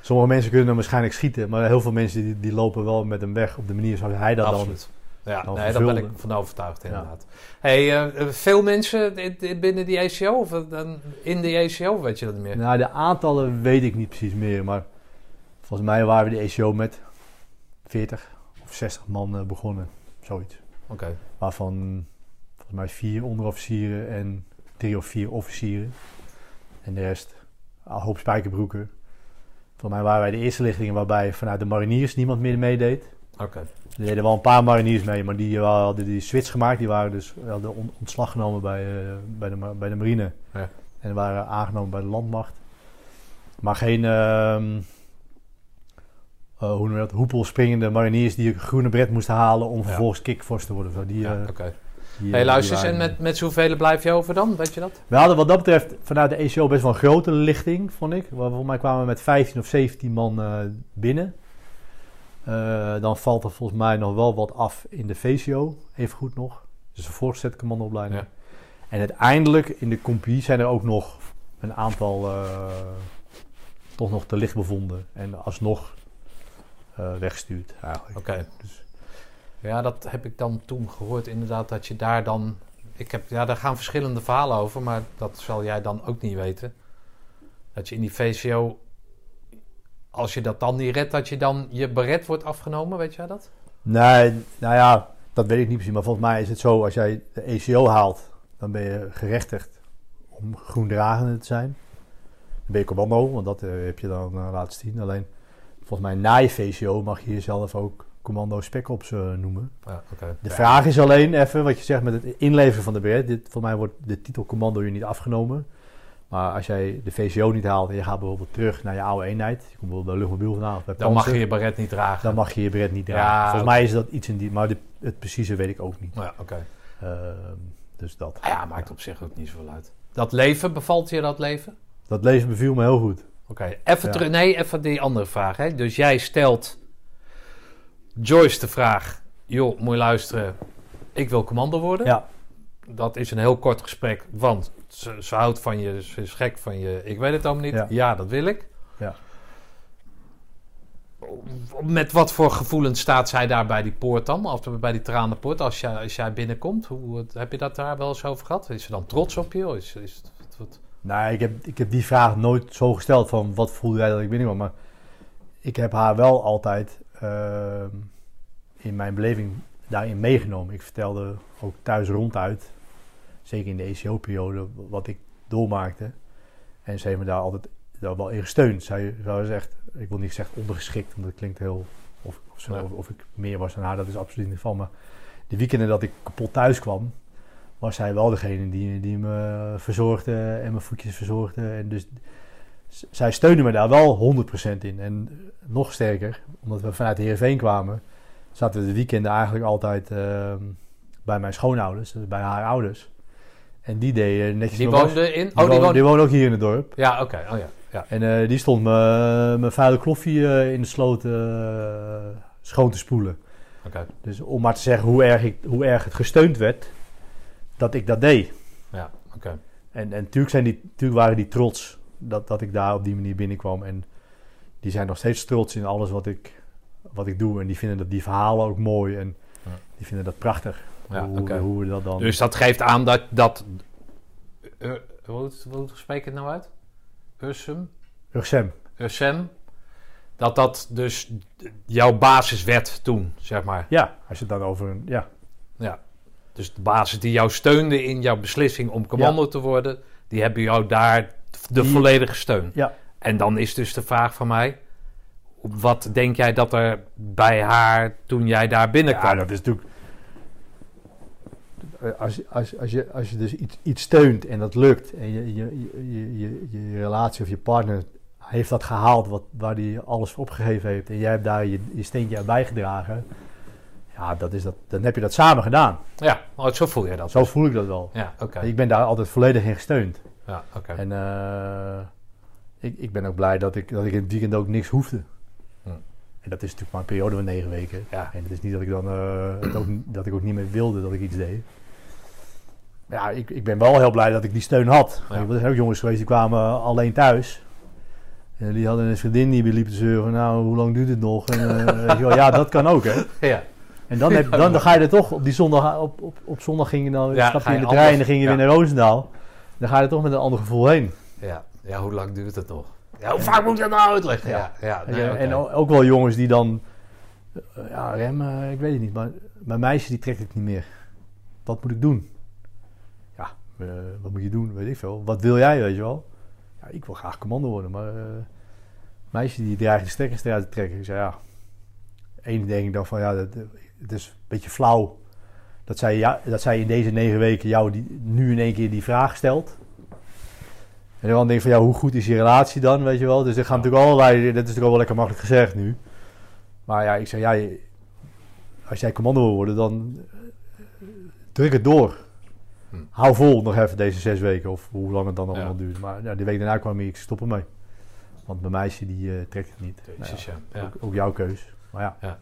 sommige mensen kunnen dan waarschijnlijk schieten, maar heel veel mensen die, die lopen wel met hem weg op de manier zoals hij dat Absoluut. Ja, dan nee, daar ben ik van overtuigd inderdaad. Hey, eh, veel mensen binnen die ACO of eh, in de ACO, weet je dat niet meer? Nou, de aantallen weet ik niet precies meer, maar volgens mij waren we de ECO met 40 of 60 man eh, begonnen, zoiets. Oké. Waarvan volgens mij vier onderofficieren en drie of vier officieren. En de rest een hoop spijkerbroeken. Volgens mij waren wij de eerste lichtingen waarbij vanuit de mariniers niemand meer meedeed. Oké. Er deden wel een paar mariniers mee, maar die eh, hadden die switch gemaakt. Die waren dus hadden on- ontslag genomen bij, eh, bij, de, bij de marine. Ja. En waren aangenomen bij de landmacht. Maar geen, eh, hoe noem je dat, hoepelspringende mariniers die een groene bret moesten halen om Ja. vervolgens kickforce te worden. Zo, die, Ja, oké. die, Hey, luister eens, en met, met zoveel blijf je over dan? Weet je dat? We hadden wat dat betreft vanuit de ECO best wel een grote lichting, vond ik. Volgens mij kwamen we met 15 of 17 man binnen. Eh, dan valt er volgens mij nog wel wat af in de VCO, even goed nog. Dus de voorgezette commandoopleiding. Ja. En uiteindelijk in de compie zijn er ook nog een aantal eh, toch nog te licht bevonden. En alsnog weggestuurd eigenlijk. Oké. Dus- Ja, dat heb ik dan toen gehoord inderdaad, dat je daar dan... Ik heb, ja, daar gaan verschillende verhalen over, maar dat zal jij dan ook niet weten. Dat je in die VCO, als je dat dan niet redt, dat je dan je beret wordt afgenomen, weet jij dat? Nee, nou ja, dat weet ik niet precies. Maar volgens mij is het zo, als jij de ECO haalt, dan ben je gerechtigd om groendragende te zijn. Dan ben je commando, want dat eh, heb je dan eh, laten zien. Alleen, volgens mij na je VCO mag je jezelf ook commando specops eh noemen. Ja. De vraag is alleen even, wat je zegt met het inleveren van de beret. Dit, voor mij wordt de titel commando je niet afgenomen. Maar als jij de VCO niet haalt en je gaat bijvoorbeeld terug naar je oude eenheid. Je komt bijvoorbeeld bij luchtmobiel vandaan of bij Dan mag je je beret niet dragen. dan mag je je beret niet Ja, dragen. Volgens mij is dat iets in die... Maar de- het precieze weet ik ook niet. Ja, oké. Ehm, dus dat. Ah Ja, maakt op zich ook niet zoveel uit. Dat leven, bevalt je dat leven? Dat leven beviel me heel goed. Oké, even Ja. terug. Nee, even die andere vraag. Hè. Dus jij stelt Joyce de vraag: joh, moet je luisteren, ik wil commando worden. Ja, Dat is een heel kort gesprek, want ze, ze houdt van je, ze is gek van je. Ik weet het allemaal niet. Ja, Ja. dat wil ik. Ja. Met wat voor gevoelens staat zij daar bij die poort dan? Of bij die tranenpoort als jij, als jij binnenkomt? Hoe, heb je dat daar wel eens over gehad? Is ze dan trots op je? Is, is, wat, wat- nou, ik heb, ik heb die vraag nooit zo gesteld van wat voelde jij dat ik binnenkwam. Maar ik heb haar wel altijd... ehm, in mijn beleving daarin meegenomen. Ik vertelde ook thuis ronduit, zeker in de ECO-periode, wat ik doormaakte. En ze heeft me daar altijd daar wel in gesteund. Zij, echt, ik wil niet zeggen ondergeschikt, want dat klinkt heel... Of, of, zo, Ja. of, of ik meer was dan haar, dat is absoluut niet van. Maar de weekenden dat ik kapot thuis kwam, was zij wel degene die, die me verzorgde en mijn voetjes verzorgde. En dus zij steunde me daar wel 100% in. En nog sterker, omdat we vanuit de Heerenveen kwamen, zaten we de weekenden eigenlijk altijd ehm, bij mijn schoonouders, dus bij haar ouders. En die deden netjes Die woonde in... die, Oh, die woonde, die woonde ook hier in het dorp. Ja, oké. Oh ja. ja. En eh, die stond me- mijn vuile kloffie eh, in de sloot eh, schoon te spoelen. Oké. Dus om maar te zeggen hoe erg, ik, hoe erg het gesteund werd, dat ik dat deed. Ja, oké. En, en natuurlijk, zijn die, natuurlijk waren die trots dat, dat ik daar op die manier binnenkwam. En die zijn nog steeds trots in alles wat ik, wat ik doe. En die vinden dat die verhalen ook mooi. En Ja. die vinden dat prachtig. Ja, hoe, oké. hoe we dat dan... Dus dat geeft aan dat... dat uh, hoe, hoe spreek ik het nou uit? Ursum? Ursem. Ursem? Dat dat dus jouw basis werd toen, zeg maar. Ja, als je het dan over een... Ja, Ja. Dus de basis die jou steunde in jouw beslissing om commando te worden... die hebben jou daar de Die- volledige steun. ja. En dan is dus de vraag van mij... Wat denk jij dat er bij haar toen jij daar binnenkwam? ja dat is natuurlijk... Eh, Als, als, als, je, als je dus iets, iets steunt en dat lukt... en je, je, je, je, je relatie of je partner heeft dat gehaald... Wat, waar hij alles voor opgegeven heeft... en jij hebt daar je, je steentje aan bijgedragen... ja, dat is dat, dan heb je dat samen gedaan. Ja, oh, zo voel je dat. Zo voel ik dat wel. Ja, oké. Ik ben daar altijd volledig in gesteund. Ja, oké. En eh, ik, ik ben ook blij dat ik, dat ik in het weekend ook niks hoefde. Hm. En dat is natuurlijk maar een periode van negen weken. Ja. En het is niet dat ik dan ook, dat ik ook niet meer wilde dat ik iets deed. Ja, ik, ik ben wel heel blij dat ik die steun had. Ja. Er zijn ook jongens geweest die kwamen alleen thuis. En die hadden een vriendin die liep te zeuren. van, Nou, hoe lang duurt het nog? En, eh, [LAUGHS] ja, dat kan ook, hè. Ja, En dan, heb, dan, dan ga je er toch op die zondag, op, op, op zondag ging je dan, Ja, stap je in de trein en dan ging je ja. weer naar Roosendaal. Dan ga je er toch met een ander gevoel heen. ja. ja, hoe lang duurt het nog? Ja, hoe vaak moet ik dat nou uitleggen? Ja, ja. En, nee, ook wel jongens die dan, eh, ja, rem, ik weet het niet, maar mijn meisje die trekt het niet meer. Wat moet ik doen? Eh, wat moet je doen? Weet ik veel. Wat wil jij, weet je wel? Ja, ik wil graag commando worden, maar eh meisje die dreigt de stekkers eruit te trekken. Ik zei ja, denk ik dan van ja, dat, het is een beetje flauw dat zij, ja, dat zij in deze negen weken jou die, nu in één keer die vraag stelt. En dan denk ik van ja, hoe goed is je relatie dan, weet je wel? Dus er gaan natuurlijk allerlei, dat is natuurlijk wel lekker makkelijk gezegd nu. Maar ja, ik zeg ja, als jij commando wil worden, dan eh, druk het door. Hm. Hou vol nog even deze zes weken of hoe lang het dan nog allemaal duurt. Maar ja, die week daarna kwam ik stoppen mee. Want mijn meisje die eh, trekt het niet. Nou Jezus, ja, ja. Ja. Ook, ook jouw keus. Maar ja. Ja.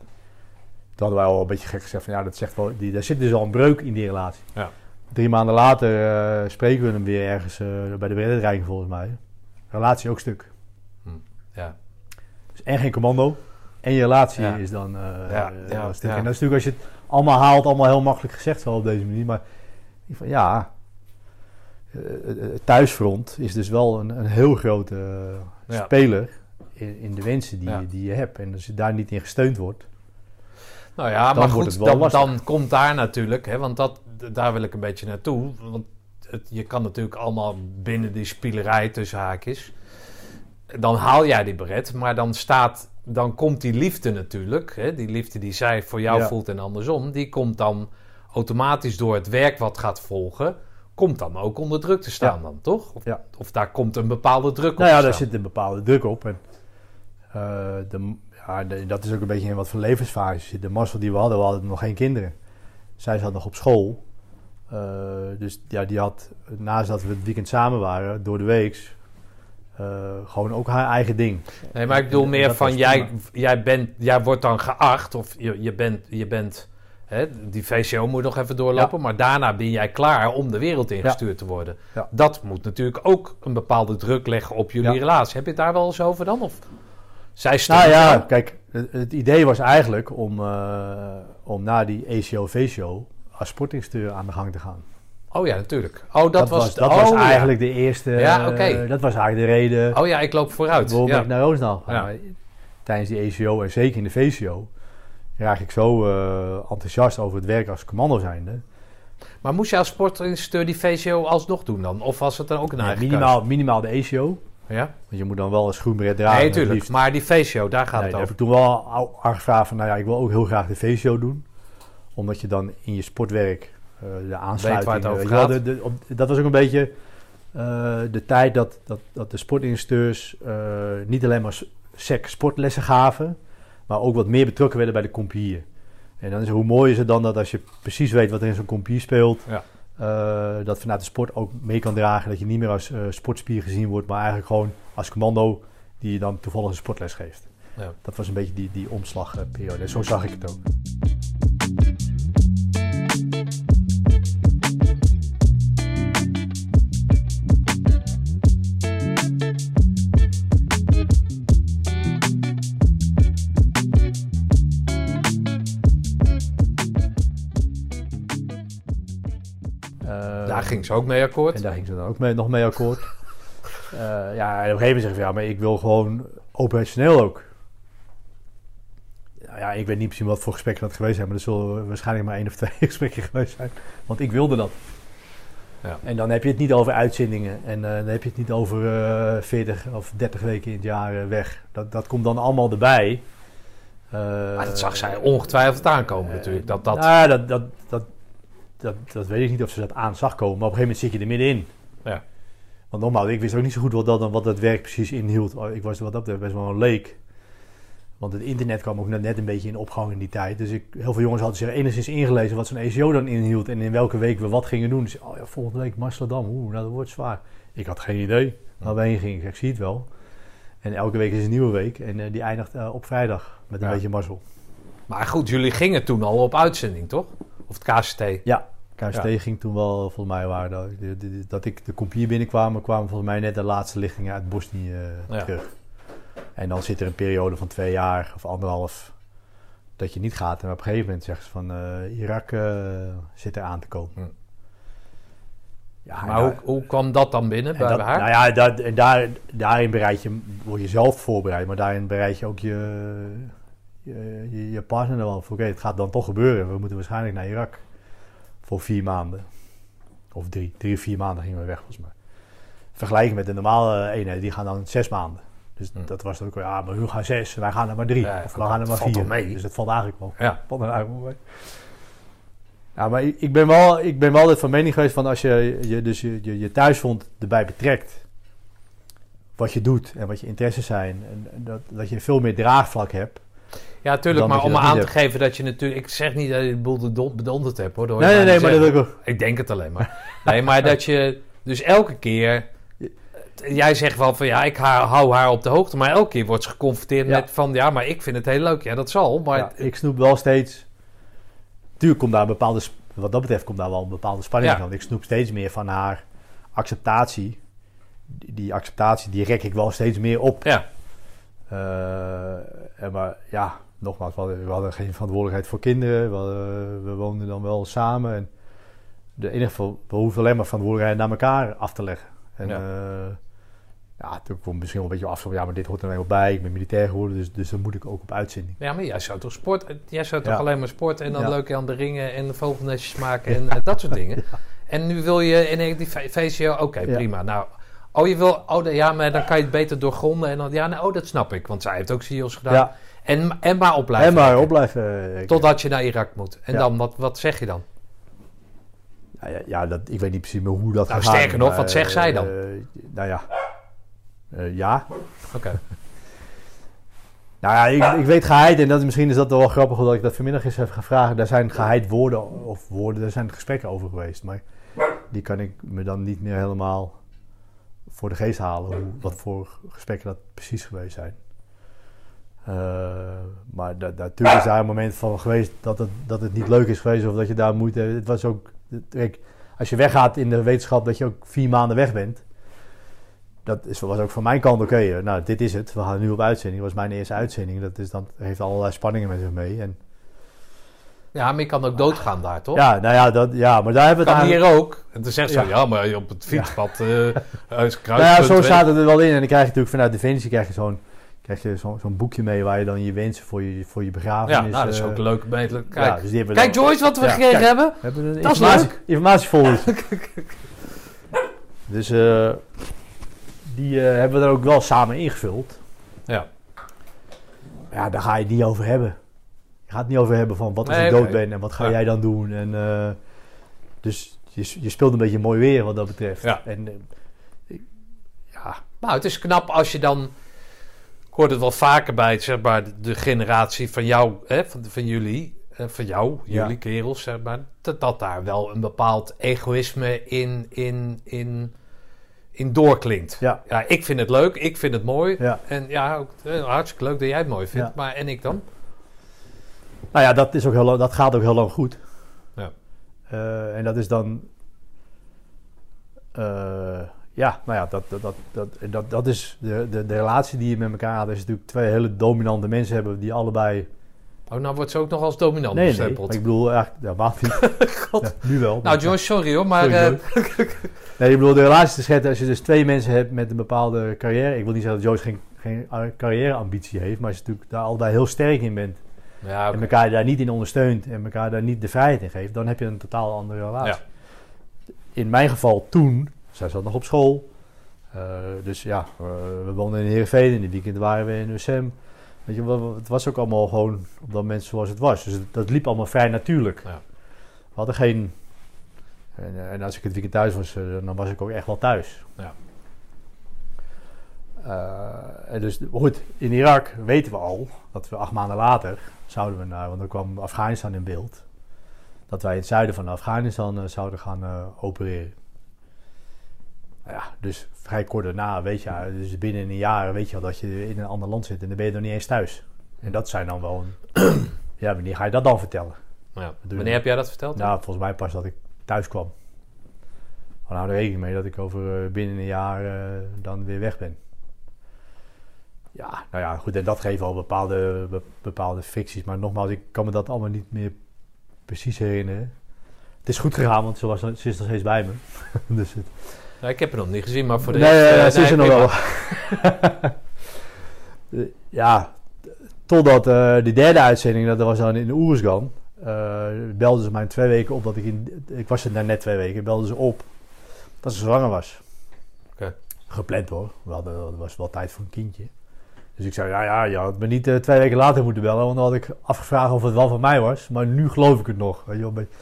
Toen hadden wij al een beetje gek gezegd van ja, dat zegt wel, die, daar zit dus al een breuk in die relatie. Ja. Drie maanden later eh, spreken we hem weer ergens eh, bij de wedstrijdreiking volgens mij. Relatie ook stuk. Ja. Dus en geen commando. En je relatie is dan Ja, ja, wel stuk. En dat is natuurlijk als je het allemaal haalt, allemaal heel makkelijk gezegd zo op deze manier. Maar ik van ja, eh, het thuisfront is dus wel een, een heel grote eh, Ja. speler in, in de wensen die, Ja. die je hebt. En als je daar niet in gesteund wordt. Nou ja, Dan maar goed, dan, dan komt daar natuurlijk, hè, want dat, daar wil ik een beetje naartoe. Want het, je kan natuurlijk allemaal binnen die spielerij tussen haakjes. Dan haal jij die beret, maar dan staat, dan komt die liefde natuurlijk, hè, die liefde die zij voor jou Ja. voelt en andersom, die komt dan automatisch door het werk wat gaat volgen, komt dan ook onder druk te staan Ja. dan, toch? Of, Ja. of daar komt een bepaalde druk op Nou ja, daar zit een bepaalde druk op. En, eh, de, ja, de- dat is ook een beetje in wat voor levensfase zit. De mazzel die we hadden, we hadden nog geen kinderen. Zij zat nog op school. Eh, dus ja, die had, naast dat we het weekend samen waren, door de week, gewoon ook haar eigen ding. Nee, maar ik bedoel En meer van jij, jij, bent, jij wordt dan geacht of je, je bent, je bent hè, die VCO moet nog even doorlopen, maar daarna ben jij klaar om de wereld ingestuurd te worden. Ja. Dat moet natuurlijk ook een bepaalde druk leggen op jullie Ja. relatie. Heb je het daar wel eens over dan? Of zij Nou ja, kijk, het, het idee was eigenlijk om, eh, om na die ACO-VCO als sportinstructeur aan de gang te gaan. Oh ja, natuurlijk. Oh, dat, was, dat oh, was ja. eigenlijk de eerste, Ja, oké. eh, dat was eigenlijk de reden Oh ja, ik loop vooruit. waarom Ja. ik naar ga. Ja. Maar Tijdens die ACO en zeker in de VCO, raak ik zo eh, enthousiast over het werk als commando zijnde. Maar moest je als sportinstructeur die VCO alsnog doen dan? Of was het dan ook een Nee, eigen minimaal, minimaal de ACO. keuze? Ja? Want je moet dan wel een schoenberet dragen. Nee, tuurlijk. Maar die VCO, daar gaat Nee, het heb over. ik toen wel aangevraagd van, nou ja, ik wil ook heel graag de VCO doen. Omdat je dan in je sportwerk eh, de aansluiting... Weet waar het eh, over wel, gaat. de- de- op- dat was ook een beetje eh, de tijd dat, dat, dat de sportinstructeurs eh, niet alleen maar sec sportlessen gaven, maar ook wat meer betrokken werden bij de compagnieën. En dan is hoe mooi is het dan dat als je precies weet wat er in zo'n compagnie speelt, Ja. eh, dat vanuit de sport ook mee kan dragen. Dat je niet meer als eh, sportspier gezien wordt, maar eigenlijk gewoon als commando die je dan toevallig een sportles geeft. Ja. Dat was een beetje die, die omslagperiode. En zo zag ik het ook. Daar ging ze ook mee akkoord. En daar ging ze dan ook mee, nog mee akkoord. [LAUGHS] Eh, ja, en op een gegeven moment zeg van, ja, maar ik wil gewoon operationeel ook. Nou ja, ik weet niet precies wat voor gesprekken dat geweest zijn, maar er zullen waarschijnlijk maar één of twee [LAUGHS] gesprekken geweest zijn. Want ik wilde dat. Ja. En dan heb je het niet over uitzendingen en eh, dan heb je het niet over eh 40 of 30 weken in het jaar weg. Dat, dat komt dan allemaal erbij. Dat zag zij ongetwijfeld aankomen natuurlijk. Dat, dat, nou ja, dat, dat, dat, dat, dat weet ik niet of ze dat aan zag komen. Maar op een gegeven moment zit je er middenin. Ja. Want nogmaals, ik wist ook niet zo goed wat dat, wat dat werk precies inhield. Oh, Ik was wat dat betreft best wel een leek. Want het internet kwam ook net, een beetje in opgang in die tijd. Dus ik, heel veel jongens hadden zich enigszins ingelezen wat zo'n ECO dan inhield. En in welke week we wat gingen doen. Dus oh ja, volgende week Amsterdam. Oeh, nou, dat wordt zwaar. Ik had geen idee waar we heen gingen. Ik zeg, zie het wel. En elke week is een nieuwe week. En eh, die eindigt eh, op vrijdag met een Ja. beetje mazzel. Maar goed, jullie gingen toen al op uitzending, toch? Of het KCT. Ja, KST Ja. ging toen wel, volgens mij, waar dat, dat ik de kompier binnenkwam, kwamen volgens mij net de laatste lichtingen uit Bosnië eh, Ja. terug. En dan zit er een periode van twee jaar of anderhalf dat je niet gaat. En op een gegeven moment zeggen ze van eh, Irak eh, zit er aan te komen. Ja, Maar hoe, hoe kwam dat dan binnen en bij dat- haar? Nou ja, dat, daar, daarin bereid je, word je zelf voorbereid, maar daarin bereid je ook je, je, je, je partner er wel voor. Oké, het gaat dan toch gebeuren. We moeten waarschijnlijk naar Irak voor vier maanden. Of drie, drie of vier maanden gingen we weg volgens mij. Vergelijken met de normale eenheden, die gaan dan zes maanden. Dus Hm. dat was dan ook, wel, ja, maar we gaan zes, wij gaan er maar drie. Ja, of we gaan er maar vier. mee. Dus dat valt eigenlijk wel. Ja. Valt er eigenlijk wel mee. Ja, maar ik, ben wel, ik ben wel altijd van mening geweest van als je je, dus je, je, je thuisfront erbij betrekt, wat je doet en wat je interesses zijn, en dat, dat je veel meer draagvlak hebt. Ja, tuurlijk, maar om aan te geven dat je natuurlijk... Ik zeg niet dat je de boel bedon- bedonderd hebt, hoor. Nee, nee, nee, maar dat ook. Ik denk het alleen maar. Nee, maar dat je dus elke keer... Jij zegt wel van ja, ik hou haar op de hoogte. Maar elke keer wordt ze geconfronteerd Ja. met van ja, maar ik vind het heel leuk. Ja, dat zal. Maar Ja, ik snoep wel steeds. Tuurlijk komt daar een bepaalde, wat dat betreft, komt daar wel een bepaalde spanning Ja. van. Ik snoep steeds meer van haar acceptatie. Die, acceptatie, die rek ik wel steeds meer op. ja, en maar ja, nogmaals, we hadden, we hadden geen verantwoordelijkheid voor kinderen. We, hadden- we woonden dan wel samen. En de enige, we hoefden alleen maar verantwoordelijkheid naar elkaar af te leggen. En Ja. ja, ja toen kwam misschien wel een beetje af van, ja, maar dit hoort er nou bij. Ik ben militair geworden, dus, dus dan moet ik ook op uitzending. ja, maar jij zou toch sport, jij zou toch Ja. alleen maar sporten en dan Ja. leuk aan de ringen en vogelnestjes maken en eh, dat soort [LAUGHS] dingen. En nu wil je in die VCO, oké, prima. Nou, oh je wil, oh ja, maar dan kan je het beter doorgronden en dan, ja, nou, oh dat snap ik, want zij heeft ook CIO's gedaan. En, en maar op blijven en maar werken. op blijven. eh, Totdat je naar Irak moet. En Ja. dan, wat, wat zeg je dan? Ja, ja, ja, dat, ik weet niet precies meer hoe dat Nou, is, sterker nog, maar, wat zegt zij dan? eh, nou ja. Eh, ja. Oké. [LAUGHS] Nou ja, ik, ik weet geheid en dat, misschien is dat wel grappig dat ik dat vanmiddag eens heb gevraagd. Daar zijn geheid woorden of woorden, daar zijn gesprekken over geweest. Maar die kan ik me dan niet meer helemaal voor de geest halen. Hoe, wat voor gesprekken dat precies geweest zijn. Eh, maar natuurlijk is daar een moment van geweest dat het, dat het niet leuk is geweest of dat je daar moeite Het was ook, kijk, als je weggaat in de wetenschap dat je ook vier maanden weg bent. Dat is, was ook van mijn kant oké. eh, nou, dit is het. We gaan nu op uitzending. Dat was mijn eerste uitzending. Dat is dan, heeft allerlei spanningen met zich mee. En, Ja, maar je kan ook doodgaan daar, toch? ja, nou ja, dat, ja, maar daar hebben we het kan eigenlijk- hier ook. En dan zegt ze, Ja. ja, maar op het fietspad, eh Nou ja, kruispunt, zo staat het er wel in. En dan krijg je natuurlijk vanuit Defensie krijg je zo'n krijg je zo- zo'n boekje mee waar je dan je wensen voor je, voor je begrafenis... Ja, nou, dat is eh, ook leuk. Kijk, ja, dus kijk dan- Joyce, wat we Ja, gekregen kijk. hebben. We hebben een Dat is leuk. informatiefolder. [LAUGHS] dus eh, die eh, hebben we er ook wel samen ingevuld. Ja. Ja, daar ga je het niet over hebben. Je gaat het niet over hebben van wat als Nee, ik dood ben en wat ga Ja. jij dan doen. En, eh, dus je, je speelt een beetje mooi weer wat dat betreft. Ja. En, eh, ja, Nou, het is knap als je dan... Ik hoor het wel vaker bij zeg maar, de, generatie van jou, hè, van, van jullie, eh, van jou, Ja. jullie kerels, zeg maar, dat, dat daar wel een bepaald egoïsme in, in, in, in doorklinkt. ja, Ja, ik vind het leuk, ik vind het mooi. ja. En ja, ook, eh, hartstikke leuk dat jij het mooi vindt. Ja. Maar en ik dan? Nou ja, dat, is ook heel, dat gaat ook heel lang goed. Ja. Eh, en dat is dan... ja, nou ja, dat, dat, dat, dat, dat, dat is de, de, de relatie die je met elkaar had. Is natuurlijk twee hele dominante mensen hebben die allebei... Oh, nou wordt ze ook nog als dominant Nee, nee, maar ik bedoel eigenlijk... Ja, wacht niet. [LAUGHS] Ja, nu wel. Nou, Joyce, sorry hoor, maar... Sorry, eh, Nee, ik bedoel, de relatie te schetsen, als je dus twee mensen hebt met een bepaalde carrière. Ik wil niet zeggen dat Joyce geen, geen carrièreambitie heeft, maar als je natuurlijk daar allebei heel sterk in bent. ja. En elkaar daar niet in ondersteunt en elkaar daar niet de vrijheid in geeft, dan heb je een totaal andere relatie. In mijn geval toen, zij zat nog op school. eh, dus ja, eh, we woonden in Heerenveen, in de weekend waren we in USM. Weet je, het was ook allemaal gewoon op dat moment zoals het was. Dus het- dat liep allemaal vrij natuurlijk. Ja. We hadden geen... En, eh, en als ik het weekend thuis was, dan was ik ook echt wel thuis. Ja. En dus goed, in Irak weten we al dat we acht maanden later zouden we naar, want dan kwam Afghanistan in beeld, dat wij in het zuiden van Afghanistan zouden gaan opereren. Ja, dus vrij kort daarna weet je, dus binnen een jaar weet je al dat je in een ander land zit en dan ben je nog niet eens thuis. En dat zijn dan wel een, [CLEARS THROAT] ja, wanneer ga je dat dan vertellen? Ja. Wanneer heb jij dat verteld? Nou, volgens mij pas dat ik thuis kwam. We houden er rekening mee dat ik over eh, binnen een jaar eh, dan weer weg ben. Ja, nou ja, goed. En dat geeft al bepaalde, be- bepaalde ficties. Maar nogmaals, ik kan me dat allemaal niet meer precies herinneren. Het is goed gegaan, want ze, was, ze is nog steeds bij me. [LAUGHS] dus het, Nou, ik heb het nog niet gezien, maar voor de nee, rest... nee, eh, ze is er nog wel. [LAUGHS] Ja, totdat de derde uitzending, dat was dan in Oersgan, eh belden ze mij twee weken op dat ik in... Ik was er net twee weken, belden ze op dat ze zwanger was. Oké. Gepland hoor. We hadden, er was wel tijd voor een kindje. Dus ik zei, ja, ja, je had me niet twee weken later moeten bellen, want dan had ik afgevraagd of het wel van mij was. Maar nu geloof ik het nog. Weet je wel, een beetje.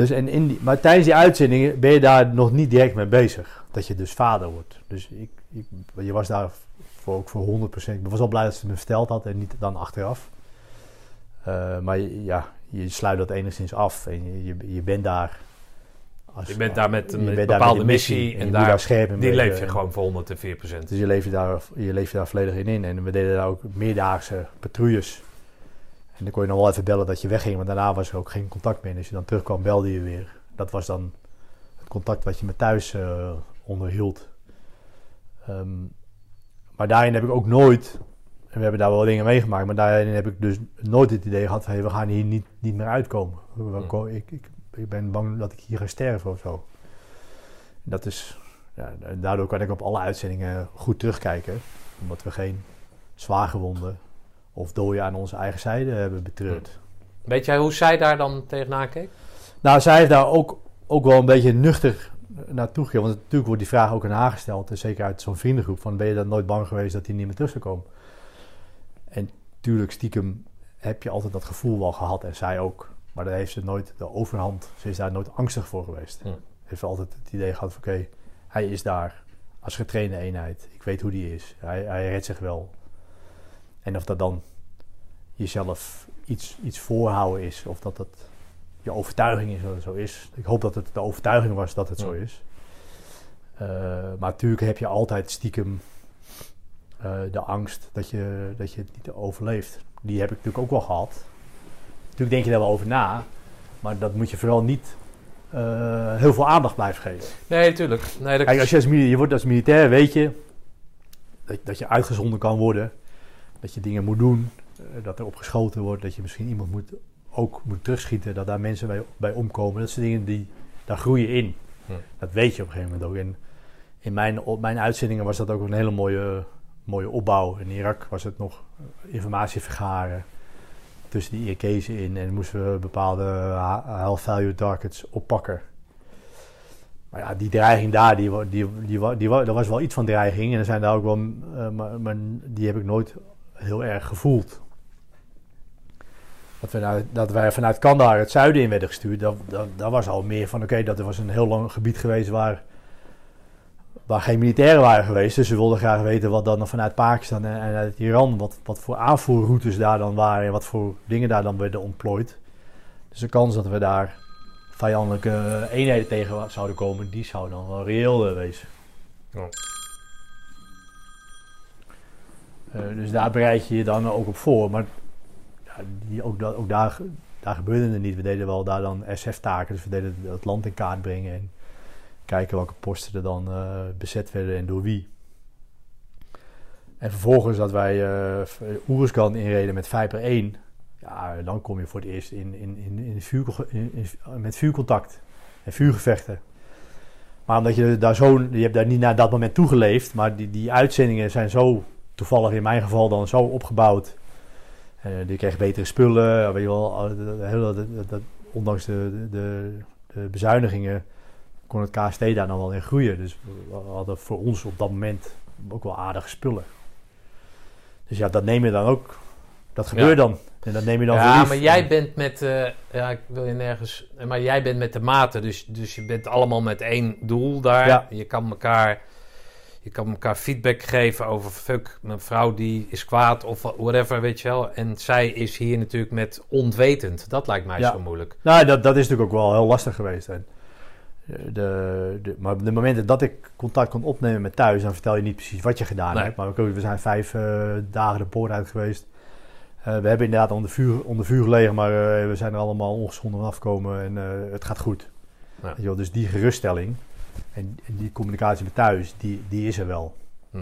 Dus en in die, maar tijdens die uitzendingen ben je daar nog niet direct mee bezig. Dat je dus vader wordt. Dus ik, ik, je was daar voor, ook voor 100%. Ik was wel blij dat ze me verteld had en niet dan achteraf. Eh, maar ja, je sluit dat enigszins af en je, je, je bent daar. Als, Je bent daar met een daar bepaalde met missie en daar, scherp in die leef je En- gewoon voor 104 procent. dus je leeft je, daar, je leeft je daar volledig in in. En we deden daar ook meerdaagse patrouilles. En dan kon je nog wel even bellen dat je wegging, want daarna was er ook geen contact meer. En als je dan terugkwam, belde je weer. Dat was dan het contact wat je met thuis eh, onderhield. Ehm, maar daarin heb ik ook nooit, en we hebben daar wel dingen meegemaakt, maar daarin heb ik dus nooit het idee gehad van hey, we gaan hier niet, niet meer uitkomen. Hmm. Ik, ik, ik ben bang dat ik hier ga sterven of zo. Dat is, ja, daardoor kan ik op alle uitzendingen goed terugkijken. Omdat we geen zwaargewonden of dooien aan onze eigen zijde hebben betreurd. Weet jij hoe zij daar dan tegenaan keek? Nou, zij heeft daar ook, ook wel een beetje nuchter naartoe gegaan. Want natuurlijk wordt die vraag ook aan haar gesteld. En zeker uit zo'n vriendengroep. Van ben je dan nooit bang geweest dat hij niet meer terug zou komen? En tuurlijk, stiekem heb je altijd dat gevoel wel gehad. En zij ook. Maar daar heeft ze nooit de overhand. Ze is daar nooit angstig voor geweest. Hm. Heeft altijd het idee gehad van oké, hij is daar als getrainde eenheid. Ik weet hoe die is. Hij, hij redt zich wel. En of dat dan jezelf iets, iets voorhouden is. Of dat dat je overtuiging is dat het zo is. Ik hoop dat het de overtuiging was dat het zo is. Eh, maar natuurlijk heb je altijd stiekem eh, de angst dat je, dat je het niet overleeft. Die heb ik natuurlijk ook wel gehad. Natuurlijk denk je daar wel over na. Maar dat moet je vooral niet eh, heel veel aandacht blijven geven. Nee, tuurlijk. Nee, dat Kijk, als je, als militair, je wordt als militair, weet je dat, dat je uitgezonden kan worden. Dat je dingen moet doen. Eh, dat er op geschoten wordt. Dat je misschien iemand moet, ook moet terugschieten. Dat daar mensen bij, bij omkomen. Dat zijn dingen die, daar groei je in. Hm. Dat weet je op een gegeven moment ook. En in mijn, op mijn uitzendingen was dat ook een hele mooie, mooie opbouw. In Irak was het nog informatie vergaren tussen die Irakezen in. En moesten we bepaalde high value targets oppakken. Maar ja, die dreiging daar, die, die, die, die, er was wel iets van dreiging. En er zijn daar ook wel, eh, maar, maar die heb ik nooit heel erg gevoeld. Dat, we nou, dat wij vanuit Kandahar het zuiden in werden gestuurd, dat, dat, dat was al meer van oké, dat er was een heel lang gebied geweest waar, waar geen militairen waren geweest. Dus we wilden graag weten wat dan vanuit Pakistan en, en uit Iran, wat, wat voor aanvoerroutes daar dan waren en wat voor dingen daar dan werden ontplooid. Dus de kans dat we daar vijandelijke eenheden tegen zouden komen, die zou dan wel reëel eh, wezen. Ja. Eh, dus daar bereid je je dan ook op voor. Maar die, ook, ook daar, daar gebeurde het niet. We deden wel daar dan SF-taken. Dus we deden het land in kaart brengen. En kijken welke posten er dan eh, bezet werden en door wie. En vervolgens dat wij eh Oeruzgan inreden met Viper 1. Ja, dan kom je voor het eerst in, in, in, in, vuur, met vuurcontact en vuurgevechten. Maar omdat je daar zo, je hebt daar niet naar dat moment toegeleefd, maar die, die uitzendingen zijn zo, toevallig in mijn geval dan zo opgebouwd. Eh je kreeg betere spullen, weet je wel, dat- dat- dat- ondanks de, de, de bezuinigingen kon het KST daar dan wel in groeien. Dus we hadden voor ons op dat moment ook wel aardige spullen. Dus ja, dat neem je dan ook, dat gebeurt Ja. dan. En dat neem je dan Ja, lief. maar jij bent met, eh, ja, ik wil je nergens, maar jij bent met de maten, dus, dus je bent allemaal met één doel daar. Ja. Je kan elkaar, je kan elkaar feedback geven over fuck, mijn vrouw die is kwaad of whatever, weet je wel. En zij is hier natuurlijk met onwetend. Dat lijkt mij Ja. zo moeilijk. Nou, dat, dat is natuurlijk ook wel heel lastig geweest. En de, de, maar op de momenten dat ik contact kon opnemen met thuis, dan vertel je niet precies wat je gedaan Nee. hebt. Maar we, zijn vijf eh, dagen de poort uit geweest. Eh, we hebben inderdaad onder vuur, onder vuur gelegen, maar eh, we zijn er allemaal ongeschonden afgekomen en het gaat goed. Ja. Weet je wel, dus die geruststelling en, en die communicatie met thuis, die, die is er wel. Hm.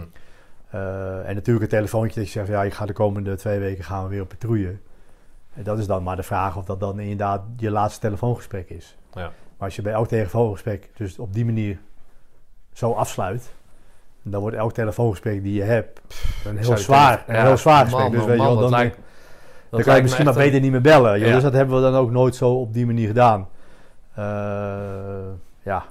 Eh, en natuurlijk het telefoontje dat je zegt, ja, ik ga de komende twee weken gaan we weer op patrouille. En dat is dan maar de vraag of dat dan inderdaad je laatste telefoongesprek is. Ja. Maar als je bij elk telefoongesprek dus op die manier zo afsluit, dan wordt elk telefoongesprek die je hebt een heel zwaar, een heel zwaar man, gesprek. Dus man, weet je wel, dan, lijkt- dan kan je misschien maar beter niet meer bellen. Ja. Dus dat hebben we dan ook nooit zo op die manier gedaan. Eh, ja.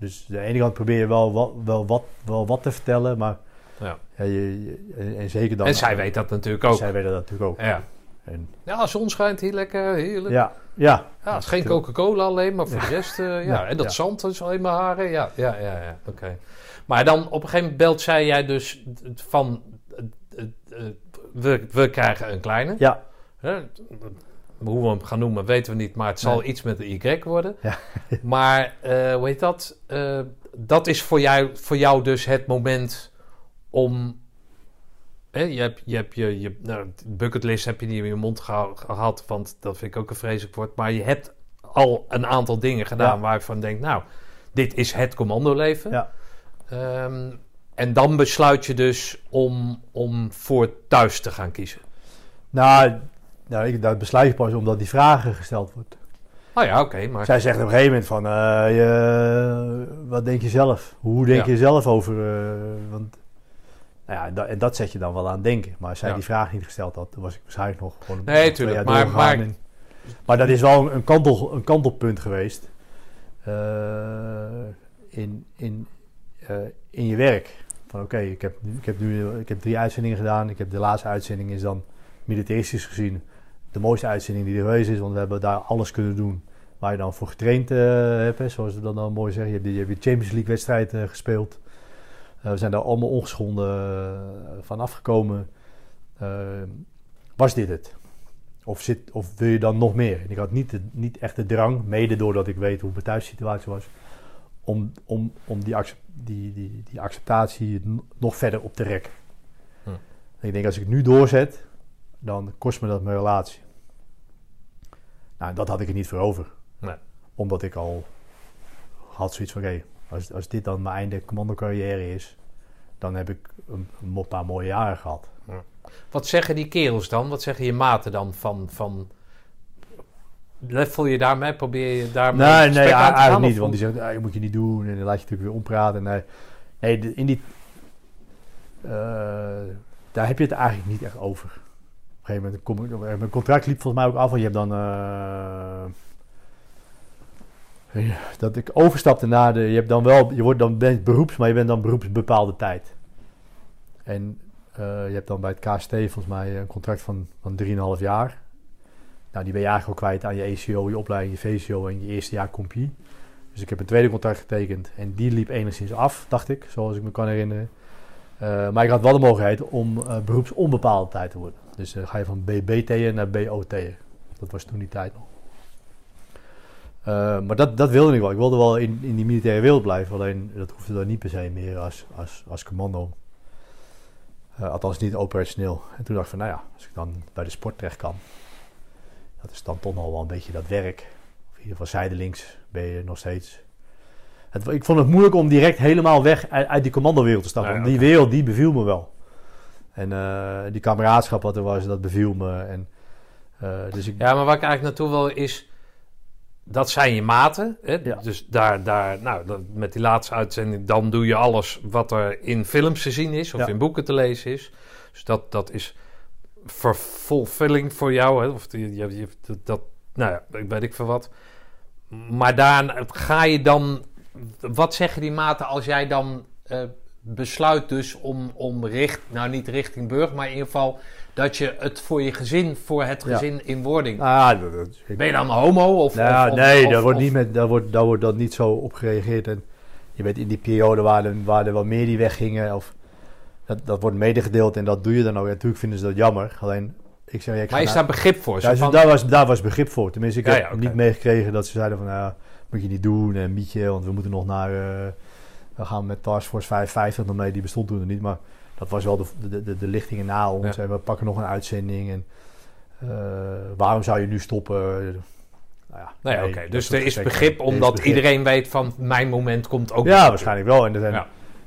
Dus aan de ene kant probeer je wel, wat, wel, wat, wel wat te vertellen, maar Ja. ja, je, je- en, en zeker dan... En zij weet dat natuurlijk ook. Zij weten dat natuurlijk ook. Ja. En, Ja, zon schijnt hier lekker, heerlijk. ja, ja, Ja, het is geen Coca-Cola alleen, maar voor de rest, eh, ja. Ja, En dat zand is alleen maar haren. Ja, ja, ja, ja. oké. Maar dan op een gegeven moment belt zij jij dus van, eh, eh, we, we krijgen een kleine. ja? Hoe we hem gaan noemen weten we niet, maar het zal Nee. iets met de Y worden. Ja. [LAUGHS] maar eh, hoe heet dat? Eh, dat is voor jou, voor jou dus het moment om. Hè, je hebt je, hebt je, je nou, bucketlist heb je niet in je mond geha- gehad, want dat vind ik ook een vreselijk woord. Maar je hebt al een aantal dingen gedaan Ja. waar je denkt, nou, dit is het commandoleven. Ja. Ehm, en dan besluit je dus om, om voor thuis te gaan kiezen. Nou, nou ik, dat besluit je pas omdat die vragen gesteld wordt. Nou ja, oké, maar... Zij zegt op een gegeven moment van, eh, je, wat denk je zelf? Hoe denk Ja. je zelf over? eh, want, nou ja, dat, en dat zet je dan wel aan denken. Maar als zij Ja. die vraag niet gesteld had, dan was ik waarschijnlijk nog gewoon Nee, tuurlijk, maar- maar- En- maar dat is wel een, kantel, een kantelpunt geweest eh, in, in, in je werk. Van oké, ik, heb, ik, heb nu ik heb drie uitzendingen gedaan. Ik heb de laatste uitzending is dan militaristisch gezien de mooiste uitzending die er geweest is. Want we hebben daar alles kunnen doen waar je dan voor getraind eh, hebt. Hè, zoals we dat dan mooi zeggen. Je hebt, je hebt Champions League wedstrijd eh, gespeeld. Eh, we zijn daar allemaal ongeschonden van afgekomen. Was dit het? Of, zit, of wil je dan nog meer? En ik had niet, de, niet echt de drang, mede doordat ik weet hoe mijn thuissituatie was, om, om, om die, die, die, die acceptatie nog verder op te rekken. Hm. Ik denk, als ik het nu doorzet, dan kost me dat mijn relatie. Nou, dat had ik er niet voor over. Nee. Omdat ik al had zoiets van, oké, als, als dit dan mijn einde commandocarrière is, dan heb ik een, een paar mooie jaren gehad. Wat zeggen die kerels dan? Wat zeggen je maten dan van... van Level je daarmee? Probeer je daarmee Nee, nee, aan eigenlijk niet. of Want die zegt, ah, je moet je niet doen. En dan laat je natuurlijk weer ompraten. Nee, nee in die... eh, daar heb je het eigenlijk niet echt over. Op een gegeven moment, kom ik, mijn contract liep volgens mij ook af. Want je hebt dan... eh, ja, dat ik overstapte naar de... Je, hebt dan wel, je wordt dan bent beroeps, maar je bent dan beroeps bepaalde tijd. En eh, je hebt dan bij het KST volgens mij een contract van, van 3,5 jaar. Nou, die ben je eigenlijk al kwijt aan je ECO, je opleiding, je VCO en je eerste jaar compie. Dus ik heb een tweede contract getekend en die liep enigszins af, dacht ik, zoals ik me kan herinneren. Eh, maar ik had wel de mogelijkheid om uh, beroepsonbepaalde tijd te worden. Dus dan ga je van BBT'en naar BOT'en. Dat was toen die tijd nog. Uh, maar dat, dat wilde ik wel. Ik wilde wel in, in die militaire wereld blijven. Alleen dat hoefde dan niet per se meer als, als, als commando. Uh, althans niet operationeel. En toen dacht ik van, nou ja, als ik dan bij de sport terecht kan. Dat is dan toch nog wel een beetje dat werk. Of in ieder geval zijdelings ben je nog steeds. Het, ik vond het moeilijk om direct helemaal weg uit, uit die commandowereld te stappen. Die wereld, die beviel me wel. En uh, die kameraadschap wat er was, dat beviel me. En, uh, dus ik, Ja, maar waar ik eigenlijk naartoe wil is... Dat zijn je maten. Hè? Ja. Dus daar, daar nou, dat- met die laatste uitzending... dan doe je alles wat er in films te zien is... of Ja. in boeken te lezen is. Dus dat, dat is vervulling voor jou. Hè? Of die, je, je, dat, dat, nou ja, ik weet ik veel wat. Maar daar ga je dan... Wat zeggen die maten als jij dan eh, besluit dus om, om richt... Nou, niet richting Burg, maar in ieder geval... dat je het voor je gezin, voor het Ja. gezin in wording... ah, dat- dat- ik- Ben je dan homo? Of, Nou, of- nee, of- daar wordt, niet met, daar, wordt, daar wordt dat niet zo op gereageerd. En je weet, in die periode waar er, waar er wel meer die weggingen, of, dat, dat wordt medegedeeld en dat doe je dan ook. Ja, natuurlijk vinden ze dat jammer. Alleen, ik zeg, ja, ik Maar is naar- daar begrip voor? Daar, is- van- daar, was, daar was begrip voor. Tenminste, ik heb niet meegekregen dat ze zeiden van, nou, moet je niet doen en Mietje, want we moeten nog naar, eh, we gaan met Task Force 55 nog mee, die bestond toen nog niet, maar dat was wel de, de, de, de lichtingen na ons. Ja. En we pakken nog een uitzending en eh, waarom zou je nu stoppen? Nou ja, Nee, nee, oké. Dus er is begrip is omdat begrip. iedereen weet van mijn moment komt ook. Ja, waarschijnlijk wel. En er zijn, Ja.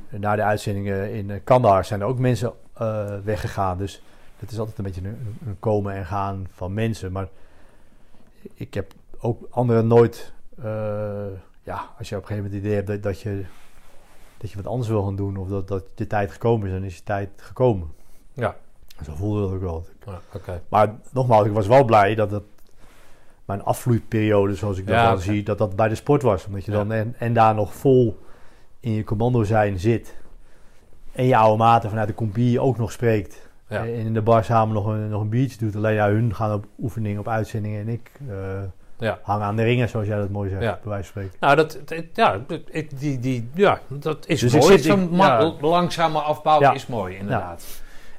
na de uitzendingen in eh, Kandahar zijn er ook mensen eh, weggegaan. Dus het is altijd een beetje een, een komen en gaan van mensen. Maar ik heb ook anderen nooit... ja, als je op een gegeven moment het idee hebt dat, dat, je, dat je wat anders wil gaan doen... of dat, dat je tijd gekomen is, dan is je tijd gekomen. Ja. Zo voelde dat ook wel. Ja, oké. Maar nogmaals, ik was wel blij dat het mijn afvloeiperiode, zoals ik dat Ja, dan zie, dat dat bij de sport was. Omdat je Ja. dan en, en daar nog vol in je commando zijn zit. En je oude maten vanuit de compie ook nog spreekt. Ja. En in de bar samen nog een, nog een biertje doet. Alleen ja, hun gaan op oefeningen, op uitzendingen. En ik eh, Ja. hang aan de ringen, zoals jij dat mooi zegt, Ja. bij wijze van spreken. Nou, dat, ja, ik- die, die, ja, dat is Dus mooi. Zo'n ja. langzame afbouw is mooi, inderdaad.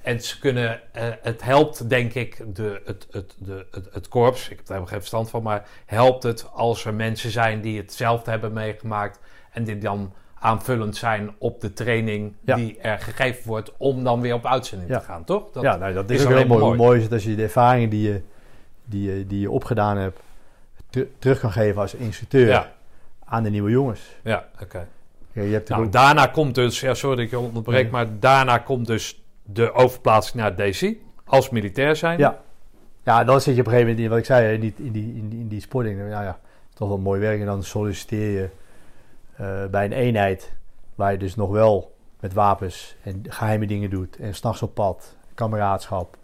En ze kunnen, eh, het helpt denk ik de, het, het, de, het, het korps, ik heb er helemaal geen verstand van, maar helpt het als er mensen zijn die hetzelfde hebben meegemaakt en die dan aanvullend zijn op de training Ja. die er gegeven wordt om dan weer op uitzending Ja. te gaan, toch? Dat, ja, nou, dat is, is ook heel mooi. maar Hoe mooi. mooi is het als je de ervaringen die je, die je, die je opgedaan hebt... ter- terug kan geven als instructeur ja, aan de nieuwe jongens. ja oké. Ja, je hebt Nou, ook- daarna komt dus, ja, sorry dat ik je onderbreek, Nee. maar daarna komt dus de overplaatsing naar DC als militair zijn. Ja. Ja, dan zit je op een gegeven moment in wat ik zei, in die, in die, in die, in die sporting. Ja, ja, toch wel mooi werk. En dan solliciteer je eh, bij een eenheid waar je dus nog wel met wapens en geheime dingen doet. En s'nachts op pad, kameraadschap.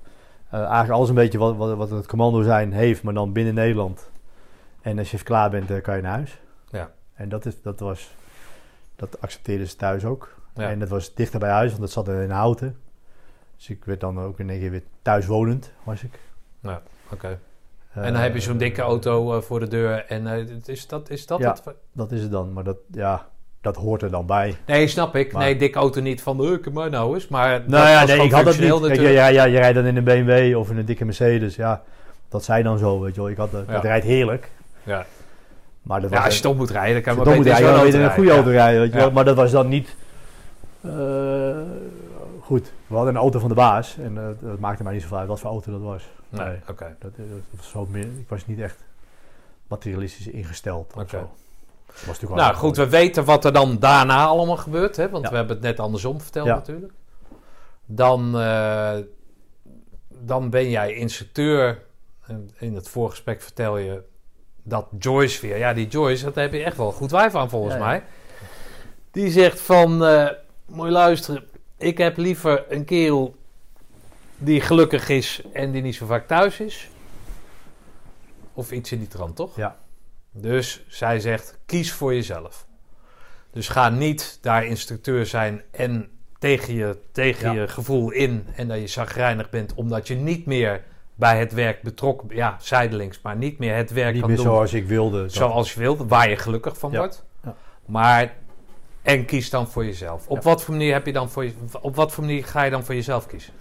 Eh, eigenlijk alles een beetje wat, wat, wat het commando zijn heeft, maar dan binnen Nederland. En als je even klaar bent, dan kan je naar huis. Ja. En dat, is, dat was, dat accepteerden ze thuis ook. Ja. En dat was dichter bij huis, want dat zat in Houten. Dus ik werd dan ook in één keer weer thuiswonend, was ik. Oké. En dan heb je zo'n dikke Eh, auto eh, voor de deur. En eh, is dat, is dat Ja. het? Dat is het dan, maar dat, ja, dat hoort er dan bij. Nee, snap ik. Maar- nee, dikke auto niet van de uh, maar nou eens. Maar dat Nou ja, nee, ik had dat niet. Kijk, ja, ja, je rijdt dan in een BMW of in een dikke Mercedes. Ja, dat zei dan zo, weet je wel. Ik had, dat, Ja. dat rijdt heerlijk. Ja. Maar dat Ja, was als je op moet rijden, dan kan je dan maar moet je wel weer in een goede auto rijden, weet je wel. Maar dat was dan niet... eh, goed, we hadden een auto van de baas. En eh, dat maakte mij niet zoveel uit wat voor auto dat was. Nee, Nee. oké. Dat, dat was zo meer, ik was niet echt materialistisch ingesteld. Oké. zo. Was natuurlijk wel Nou goed, we weten wat er dan daarna allemaal gebeurt. Hè? Want Ja. we hebben het net andersom verteld Ja. natuurlijk. Dan, eh, dan ben jij instructeur. In het voorgesprek vertel je dat Joyce weer... Ja, die Joyce, dat heb je echt wel goed wijf aan volgens Ja, ja. mij. Die zegt van... eh moet je luisteren. ik heb liever een kerel die gelukkig is en die niet zo vaak thuis is. Of iets in die trant, toch? Ja. Dus zij zegt, kies voor jezelf. Dus ga niet daar instructeur zijn en tegen je, tegen Ja. je gevoel in en dat je zagrijnig bent, omdat je niet meer bij het werk betrokken. Ja, zijdelings, maar niet meer het werk Niet kan meer doen zoals ik wilde. zoals je wilt, waar je gelukkig van Ja. wordt. Ja. Maar en kies dan voor jezelf. Op Ja. wat voor manier heb je dan voor je, op wat voor manier ga je dan voor jezelf kiezen?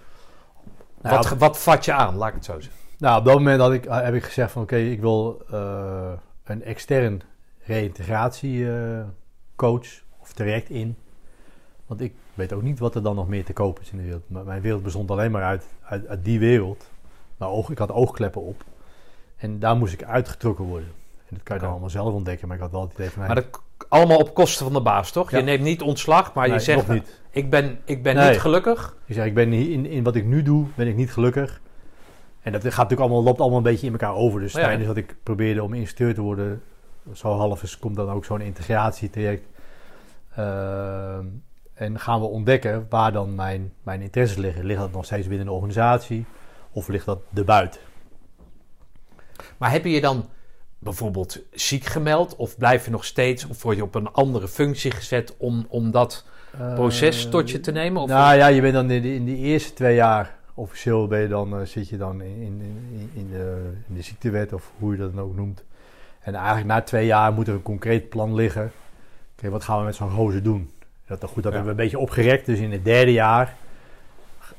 Nou, wat, wat vat je aan, laat ik het zo zeggen. Nou, op dat moment had ik, heb ik gezegd van oké, ik wil eh, een extern reïntegratiecoach of traject in. Want ik weet ook niet wat er dan nog meer te kopen is in de wereld. Maar mijn wereld bestond alleen maar uit, uit, uit die wereld. Nou, oog, ik had oogkleppen op. En daar moest ik uitgetrokken worden. En dat kan je dan allemaal zelf ontdekken. Maar ik had wel het idee van... Maar dat allemaal op kosten van de baas, toch? Ja. Je neemt niet ontslag, maar je zegt, niet. ik ben, ik ben Nee. niet gelukkig. Ik zeg, ik ben in, in wat ik nu doe, ben ik niet gelukkig. En dat gaat natuurlijk allemaal, loopt allemaal een beetje in elkaar over. Dus Ja. tijdens dat ik probeerde om instructeur te worden, zo half is, komt dan ook zo'n integratietraject. Ehm, en gaan we ontdekken waar dan mijn, mijn interesses liggen. Ligt dat nog steeds binnen de organisatie of ligt dat erbuiten? Maar heb je je dan bijvoorbeeld ziek gemeld? Of blijf je nog steeds, of word je op een andere functie gezet om, om dat proces Eh, tot je te nemen? Of nou ja, je bent dan in de, in de eerste twee jaar, officieel ben je dan, eh, zit je dan in, in, in, de, in de ziektewet of hoe je dat dan ook noemt. En eigenlijk na twee jaar moet er een concreet plan liggen. Oké, wat gaan we met zo'n gozer doen? Dat, goed, dat Ja. hebben we een beetje opgerekt. Dus in het derde jaar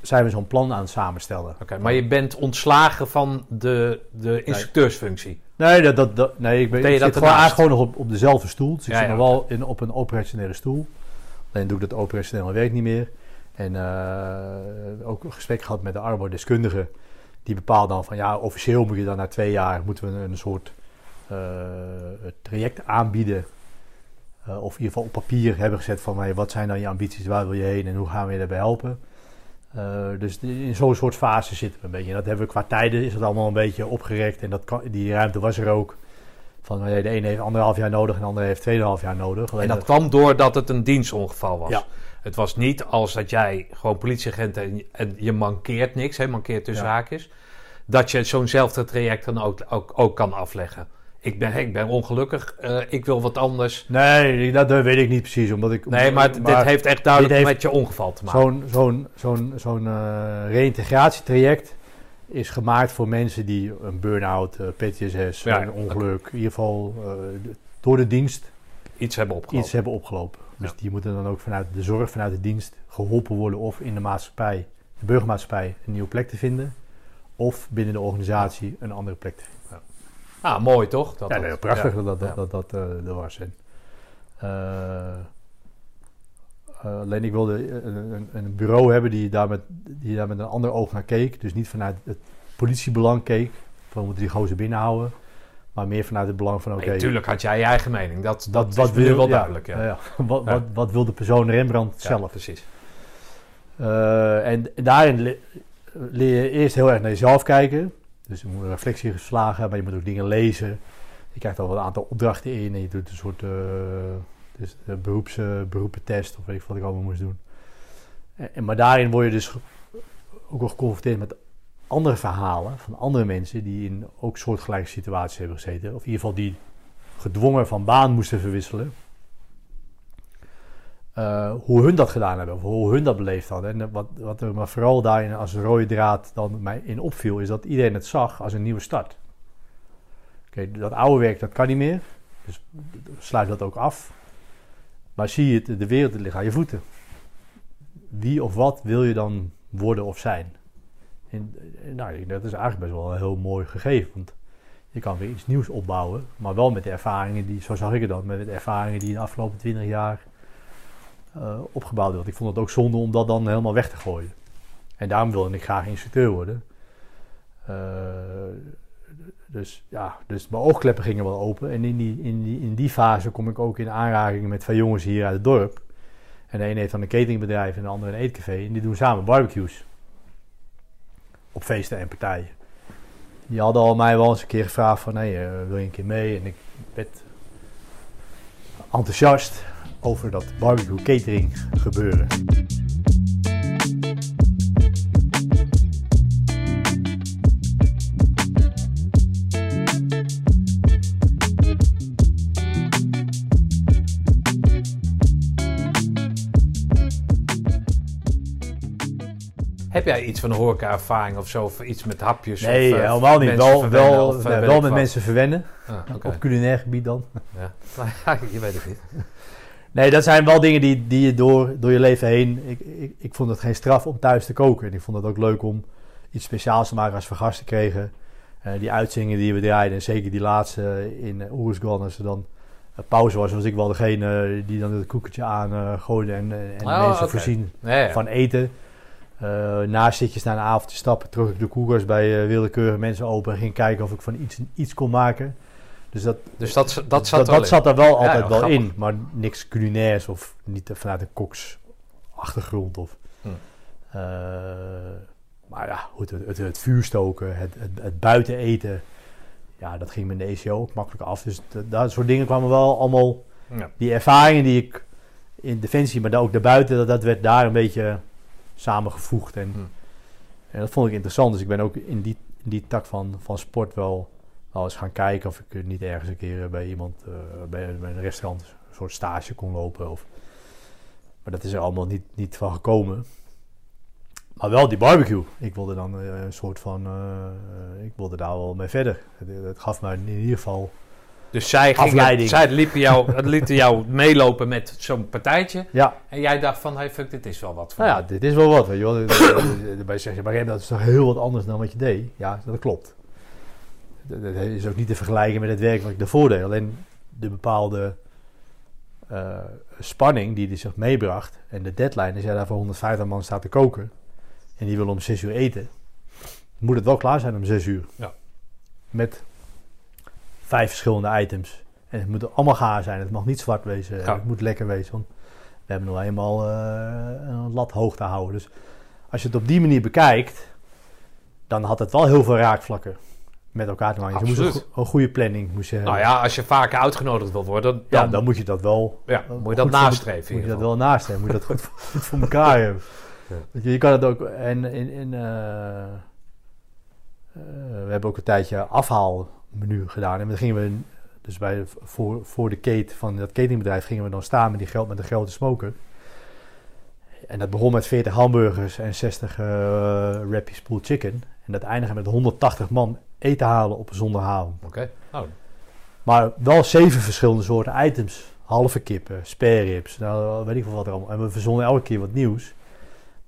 zijn we zo'n plan aan het samenstellen. Oké, maar je bent ontslagen van de, de instructeursfunctie. Nee, dat, dat, dat, nee ik, ben, ik dat zit gewoon nog op, op dezelfde stoel. Dus ik Ja, zit ja, nog wel in, op een operationele stoel. Alleen doe ik dat operationele werk niet meer. En eh, ook een gesprek gehad met de arbeidsdeskundige. Die bepaalt dan van ja, officieel moet je dan na twee jaar moeten we een, een soort eh, traject aanbieden. Eh, of in ieder geval op papier hebben gezet van hey, wat zijn dan je ambities, waar wil je heen en hoe gaan we je daarbij helpen. Eh, dus in zo'n soort fase zitten we een beetje. En dat hebben we qua tijden is het allemaal een beetje opgerekt. En dat kan, die ruimte was er ook. Van hey, de ene heeft anderhalf jaar nodig en de andere heeft tweeënhalf jaar nodig. Alleen En dat kwam doordat het een dienstongeval was. Ja. Het was niet als dat jij gewoon politieagent en, en je mankeert niks, hè, mankeert tussen Ja. haakjes, dat je zo'nzelfde traject dan ook, ook, ook kan afleggen. Ik ben, ik ben ongelukkig, eh, ik wil wat anders. Nee, dat, dat weet ik niet precies. Omdat ik, Nee, maar, dit heeft echt duidelijk heeft- met je ongeval te maken. Zo'n zo'n zo'n zo'n eh, reïntegratietraject is gemaakt voor mensen die een burn-out, eh, PTSS, Ja, een ongeluk, in ieder geval door de dienst Iets hebben opgelopen. iets hebben opgelopen. Dus Ja. die moeten dan ook vanuit de zorg, vanuit de dienst geholpen worden of in de maatschappij, de burgermaatschappij, een nieuwe plek te vinden. Of binnen de organisatie een andere plek te vinden. Ah, mooi toch? Dat Ja, dat- nee, prachtig ja. dat dat, dat, dat, eh, er was. En, eh, eh, alleen ik wilde een, een, een bureau hebben die daar, met, die daar met een ander oog naar keek. Dus niet vanuit het politiebelang keek, van we moeten die gozer binnenhouden. Maar meer vanuit het belang van oké, Nee, tuurlijk had jij je eigen mening. Dat, dat, nu wil, wel duidelijk. Ja. ja, ja. [LAUGHS] wat. Wat, wat wil de persoon Rembrandt zelf? precies. En daarin le- leer je eerst heel erg naar jezelf kijken. Dus je moet een reflectie geslagen maar je moet ook dingen lezen. Je krijgt al een aantal opdrachten in en je doet een soort eh, eh, beroepentest of weet ik wat ik allemaal moest doen. En, en- maar daarin word je dus ook wel geconfronteerd met andere verhalen van andere mensen die in ook soortgelijke situaties hebben gezeten. Of in ieder geval die gedwongen van baan moesten verwisselen. Eh, hoe hun dat gedaan hebben, of hoe hun dat beleefd hadden. En wat, wat er vooral daarin als rode draad dan mij in opviel, is dat iedereen het zag als een nieuwe start. Oké, dat oude werk, dat kan niet meer. Dus sluit dat ook af. Maar zie je het, de wereld ligt aan je voeten. Wie of wat wil je dan worden of zijn? En, eh, nou, dat is eigenlijk best wel een heel mooi gegeven. Want je kan weer iets nieuws opbouwen, maar wel met de ervaringen die, zo zag ik het dan, met de ervaringen die de afgelopen twintig jaar eh, opgebouwd wordt. Ik vond het ook zonde om dat dan helemaal weg te gooien. En daarom wilde ik graag instructeur worden. Eh, dus ja, dus mijn oogkleppen gingen wel open. En in die, in, die, in die fase kom ik ook in aanraking met twee jongens hier uit het dorp. En de een heeft dan een cateringbedrijf en de andere een eetcafé. En die doen samen barbecues. Op feesten en partijen. Die hadden al mij wel eens een keer gevraagd van... Hey, eh, wil je een keer mee? En ik werd enthousiast over dat barbecue catering gebeuren. Heb jij iets van horeca-ervaring of zo? Of iets met hapjes? Nee, of, eh, helemaal niet. Wel, wel, eh, met mensen verwennen. Ah, Op culinair gebied dan. Ja. [LAUGHS] je weet het niet. Nee, dat zijn wel dingen die, die je door, door je leven heen... Ik, ik, ik vond het geen straf om thuis te koken. En ik vond het ook leuk om iets speciaals te maken als we gasten kregen. Eh, die uitzingen die we draaiden, en zeker die laatste in uh, als er dan eh, pauze was, was ik wel degene die dan het koekertje aan eh, gooide en, en Oh, mensen voorzien ja. van eten. Na zitjes naar een avondje stappen, trok ik de koelkast bij willekeurige mensen open en ging kijken of ik van iets iets kon maken. Dus dat, Dus dat, dat zat dat, er dat zat er wel altijd ja, wel grappig. in, maar niks culinairs of niet vanuit een koksachtergrond. Of, Hm. Eh, maar ja, goed, het, het, het vuur stoken, het, het, het buiten eten, ja, dat ging me in de ECO ook makkelijk af. Dus dat soort dingen kwamen wel allemaal. Ja. die ervaringen die ik in Defensie, maar ook daarbuiten, dat, dat werd daar een beetje samengevoegd. En, Hm. en dat vond ik interessant. Dus ik ben ook in die, in die tak van, van sport wel, wel eens gaan kijken of ik niet ergens een keer eh, bij iemand, eh, bij, bij een restaurant, een soort stage kon lopen. Of, maar dat is er allemaal niet, niet van gekomen. Maar wel die barbecue. Ik wilde dan eh, een soort van, ik wilde daar wel mee verder. Het, het gaf mij in ieder geval, Dus zij, Afleiding. zij liepen jou, lieten jou meelopen met zo'n partijtje. ja, En jij dacht van, hey, fuck, dit is wel wat voor Nou ja, dit is wel wat. Weet je wel. Daarbij zeg je, maar dat is toch heel wat anders dan wat je deed? Ja, dat klopt. Dat is ook niet te vergelijken met het werk wat ik daarvoor deed. Alleen de bepaalde eh, spanning die hij zich meebracht. En de deadline, als jij daar voor 150 man staat te koken. En die wil om 6 uur eten. Moet het wel klaar zijn om 6 uur. Ja. Met vijf verschillende items. En het moet allemaal gaar zijn. Het mag niet zwart wezen. Ja. Het moet lekker wezen. Want we hebben nog eenmaal eh, een lat hoog te houden. Dus als je het op die manier bekijkt, dan had het wel heel veel raakvlakken met elkaar te maken. Je moest een, Absoluut. go- een goede planning moest je hebben. Nou ja, als je vaker uitgenodigd wil worden, dan, ja, dan moet je dat wel. ja, moet je dat voor- nastreven. Moet je dat wel nastreven. Moet je dat goed, goed voor elkaar [LAUGHS] hebben. Ja. Je, je kan het ook. En in, in, eh, eh, we hebben ook een tijdje afhaalmenu gedaan. En dan gingen we. Dus bij, voor, voor de kate van dat cateringbedrijf gingen we dan staan met, die, met een grote smoker. En dat begon met 40 hamburgers en 60 eh wrappies pulled chicken. En dat eindigde met 180 man eten halen op een zondagavond. Oké. Oh, Maar wel zeven verschillende soorten items. Halve kippen, spare ribs, nou weet ik veel wat er allemaal. En we verzonnen elke keer wat nieuws.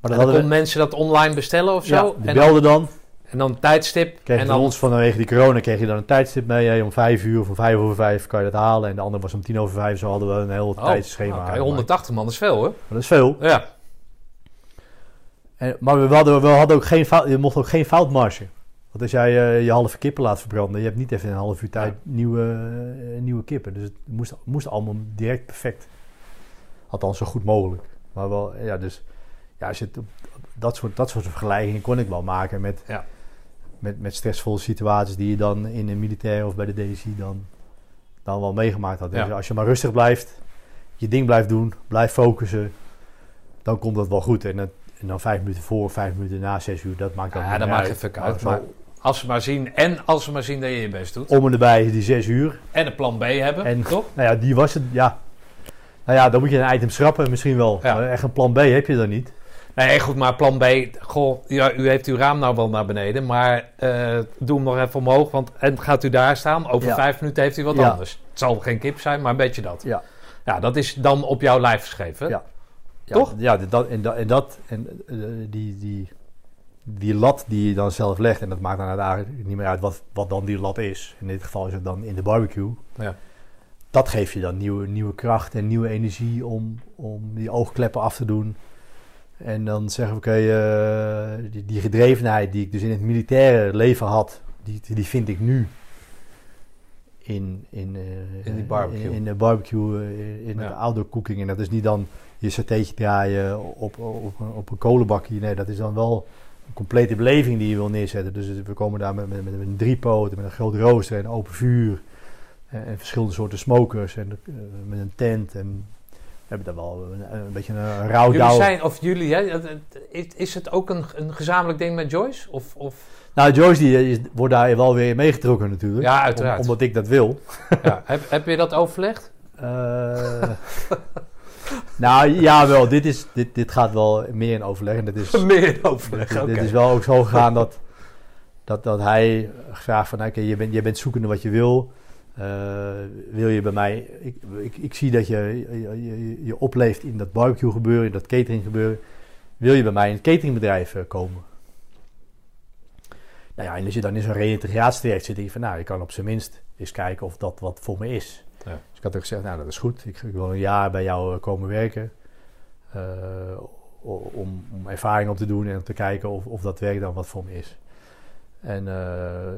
Maar dan konden mensen dat online bestellen of zo? ja, die en, dan, belden dan. en dan tijdstip. Kreeg en dan, ons vanwege die corona kreeg je dan een tijdstip mee. Hey, om vijf uur of om vijf over vijf kan je dat halen. En de andere was om tien over vijf. Zo hadden we een heel oh, tijdschema. oké, aangemaakt. 180 man is veel hoor. Maar dat is veel. Ja. En, maar we hadden, we hadden ook geen fout, je mocht ook geen foutmarge. Want als jij eh, je halve kippen laat verbranden, je hebt niet even in een half uur tijd nieuwe, eh, nieuwe kippen. Dus het moest, moest allemaal direct perfect. Althans, zo goed mogelijk. Maar wel, ja, dus ja, als je het dat, soort, dat soort vergelijkingen kon ik wel maken met, Ja. met, met stressvolle situaties die je dan in een militair of bij de DSI dan, dan wel meegemaakt had. Ja. Dus als je maar rustig blijft, je ding blijft doen, blijft focussen, dan komt dat wel goed. En, het, en dan vijf minuten voor, vijf minuten na zes uur, dat maakt dan Ja, dat maakt geen fuck Maar uit. zo Maar als ze maar zien, en als ze maar zien dat je je best doet. Om en erbij die zes uur. En een plan B hebben, En- toch? Nou ja, die was het, ja. Nou ja, dan moet je een item schrappen misschien wel. Ja. Maar echt een plan B heb je dan niet. Nee, goed, maar plan B, goh, ja, u heeft uw raam nou wel naar beneden, maar eh, doe hem nog even omhoog, want en gaat u daar staan, over Ja. vijf minuten heeft u wat Ja. anders. Het zal geen kip zijn, maar een beetje dat. Ja. Ja, dat is dan op jouw lijf geschreven. Ja. Ja, Toch? Ja, dat, en dat, en, dat, en eh, die, die, die lat die je dan zelf legt, en dat maakt dan uiteindelijk niet meer uit wat, wat dan die lat is. In dit geval is het dan in de barbecue. Ja. Dat geeft je dan nieuwe, nieuwe kracht en nieuwe energie om, om die oogkleppen af te doen. En dan zeggen we, oké, eh, die, die gedrevenheid die ik dus in het militaire leven had, die, die vind ik nu in, in, eh, In die barbecue. In, in de barbecue, in Ja. de outdoor cooking. En dat is niet dan je satéetje draaien op, op, een- op een kolenbakje. Nee, dat is dan wel een complete beleving die je wil neerzetten. Dus we komen daar met, met, met een driepoot, met een groot rooster en open vuur. En, en verschillende soorten smokers en eh, met een tent. En we hebben daar wel een, een beetje een rouwdouw. Jullie zijn, of jullie, hè, is, het ook een, een gezamenlijk ding met Joyce? Of, of, Nou, Joyce die is, wordt daar wel weer meegetrokken natuurlijk. ja, uiteraard. Om- omdat ik dat wil. ja. heb, heb je dat overlegd? Eh, Nou ja, wel. Dit, is, dit, dit gaat wel meer in overleg. En dat is, [LAUGHS] Meer overleg, dit, is wel ook zo gegaan dat, dat, dat hij vraagt van... Oké, je, bent, je bent zoekende wat je wil. Eh, wil je bij mij... Ik, ik, ik zie dat je, je, je, je opleeft in dat barbecue gebeuren, in dat catering gebeuren. Wil je bij mij in het cateringbedrijf eh, komen? Nou ja, en als je dan in zo'n reïntegratietraject zit, denk je van... Nou, je kan op zijn minst eens kijken of dat wat voor me is. Ja. Dus ik had ook gezegd, nou dat is goed. Ik, ik wil een jaar bij jou eh, komen werken. eh, om, om ervaring op te doen en te kijken of, of dat werk dan wat voor me is. En eh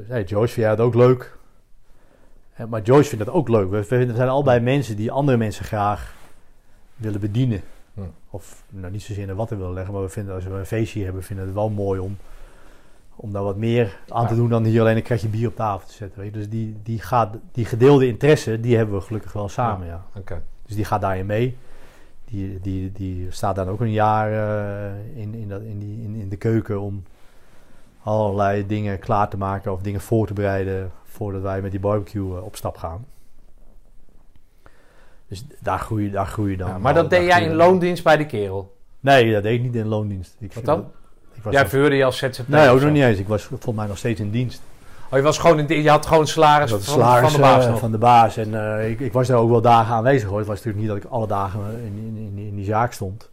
hey, Joyce vindt jij het ook leuk? En, maar Joyce vindt dat ook leuk. We, we zijn allebei mensen die andere mensen graag willen bedienen. Hm. Of nou, niet zozeer in de watten willen leggen, maar we vinden als we een feestje hebben, vinden we het wel mooi om, om daar wat meer aan te Ja. doen dan hier alleen een kratje bier op tafel te zetten. Weet je. Dus die, die, gaat, die gedeelde interesse, die hebben we gelukkig wel samen. Ja. Oké. Dus die gaat daarin mee. Die, die, die staat dan ook een jaar eh, in, in, dat, in, die, in, in de keuken om allerlei dingen klaar te maken of dingen voor te bereiden voordat wij met die barbecue eh, op stap gaan. Dus daar groei, je- daar groei je dan. Ja, maar dat deed jij in loondienst bij de kerel. Nee, dat deed ik niet in loondienst. Ik, Wat dan? Was Jij verhuurde je als ZZP? nee, ook nog niet eens. Ik was volgens mij nog steeds in dienst. Oh, je, was gewoon in, je had gewoon salaris, van, salaris, van de baas eh, van de baas. En eh, ik, ik was daar ook wel dagen aanwezig hoor. Het was natuurlijk niet dat ik alle dagen in, in, in, die zaak stond.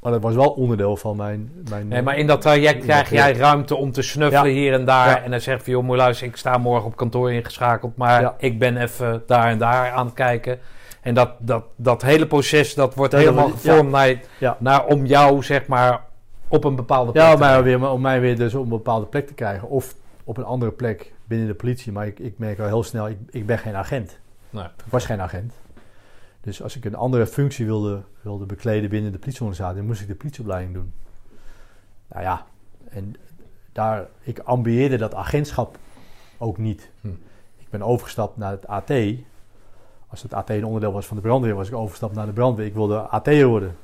Maar dat was wel onderdeel van mijn... mijn Nee, maar in dat traject krijg jij ruimte om te snuffelen Ja. hier en daar. Ja. En dan zeg je joh, luisteren, ik sta morgen op kantoor ingeschakeld. Maar Ja. ik ben even daar en daar aan het kijken. En dat, dat, dat hele proces, dat wordt dat helemaal gevormd naar, naar om jou, zeg maar, op een bepaalde plek Ja, om mij, weer, om mij weer dus op een bepaalde plek te krijgen. Of op een andere plek binnen de politie. Maar ik, ik merk al heel snel, ik, ik ben geen agent. Nee. Ik was geen agent. Dus als ik een andere functie wilde, wilde bekleden binnen de politieorganisatie, moest ik de politieopleiding doen. Nou ja, en daar, ik ambieerde dat agentschap ook niet. Hm. Ik ben overgestapt naar het AT. Als het AT een onderdeel was van de brandweer, was ik overgestapt naar de brandweer. Ik wilde AT worden.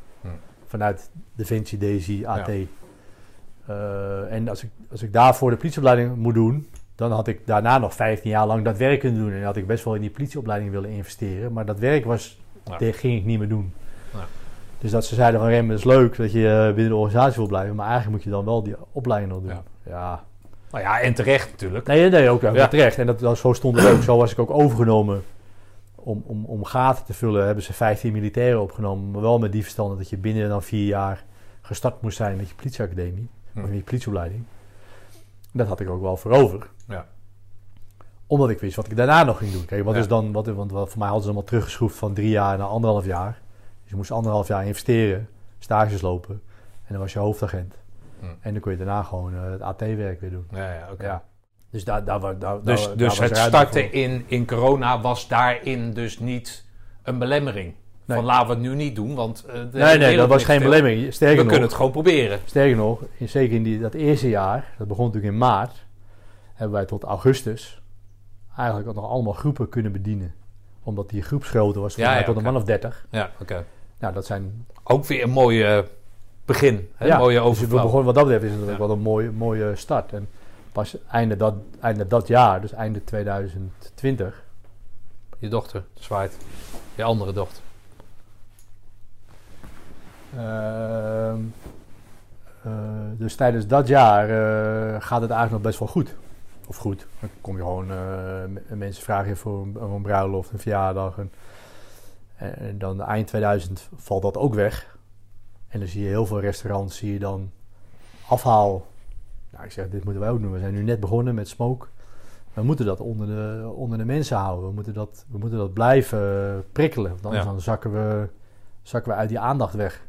Vanuit Defensie, DSI, AT. Eh, en als ik, als ik daarvoor de politieopleiding moet doen, dan had ik daarna nog 15 jaar lang dat werk kunnen doen. En had ik best wel in die politieopleiding willen investeren. Maar dat werk was, Ja. dat ging ik niet meer doen. Ja. Dus dat ze zeiden van Rem, het is leuk dat je eh, binnen de organisatie wil blijven. Maar eigenlijk moet je dan wel die opleiding nog doen. Ja. Ja. Nou ja, en terecht natuurlijk. Nee, nee, ook, ook Ja. terecht. En dat, dat, zo stond het ook. Zo was ik ook overgenomen. Om, om, om gaten te vullen hebben ze 15 militairen opgenomen. Maar wel met die verstand dat je binnen dan vier jaar gestart moest zijn met je politieacademie. Hm. Of met je politieopleiding. Dat had ik ook wel voor over. Ja. Omdat ik wist wat ik daarna nog ging doen. Kijk, wat Ja. is dan, wat, want voor mij hadden ze allemaal teruggeschroefd van drie jaar naar anderhalf jaar. Dus je moest anderhalf jaar investeren, stages lopen. En dan was je hoofdagent. Hm. En dan kon je daarna gewoon eh, het AT-werk weer doen. Ja, ja, oké. Ja. Dus daar, daar, wa- daar, Dus, daar, dus het starten voor. in, in corona was daarin dus niet een belemmering. Nee. Van laten we het nu niet doen, want... eh, Nee, nee, dat was geen belemmering. We Sterker nog, kunnen het gewoon proberen. sterker nog in, zeker in die, dat eerste jaar, dat begon natuurlijk in maart, hebben wij tot augustus eigenlijk nog allemaal groepen kunnen bedienen. Omdat die groepsgrootte was Ja, ja, tot een man of dertig. Ja, oké. Nou, dat zijn Ook weer een mooie begin. Hè? Ja, mooie dus we begonnen, wat dat betreft is het Ja. wel een mooie, mooie start. En pas einde dat, einde dat jaar, dus einde 2020, Je dochter zwaait. Je andere dochter. Ehm, eh, dus tijdens dat jaar eh, gaat het eigenlijk nog best wel goed. Of goed. Dan kom je gewoon, eh, mensen vragen je voor een, voor een bruiloft, een verjaardag. En, en dan eind 2000 valt dat ook weg. En dan zie je heel veel restaurants, zie je dan afhaal. Nou, ik zeg, dit moeten wij ook doen. We zijn nu net begonnen met smoke. We moeten dat onder de, onder de mensen houden. We moeten dat, we moeten dat blijven prikkelen. Want anders Ja. dan zakken we, zakken we uit die aandacht weg.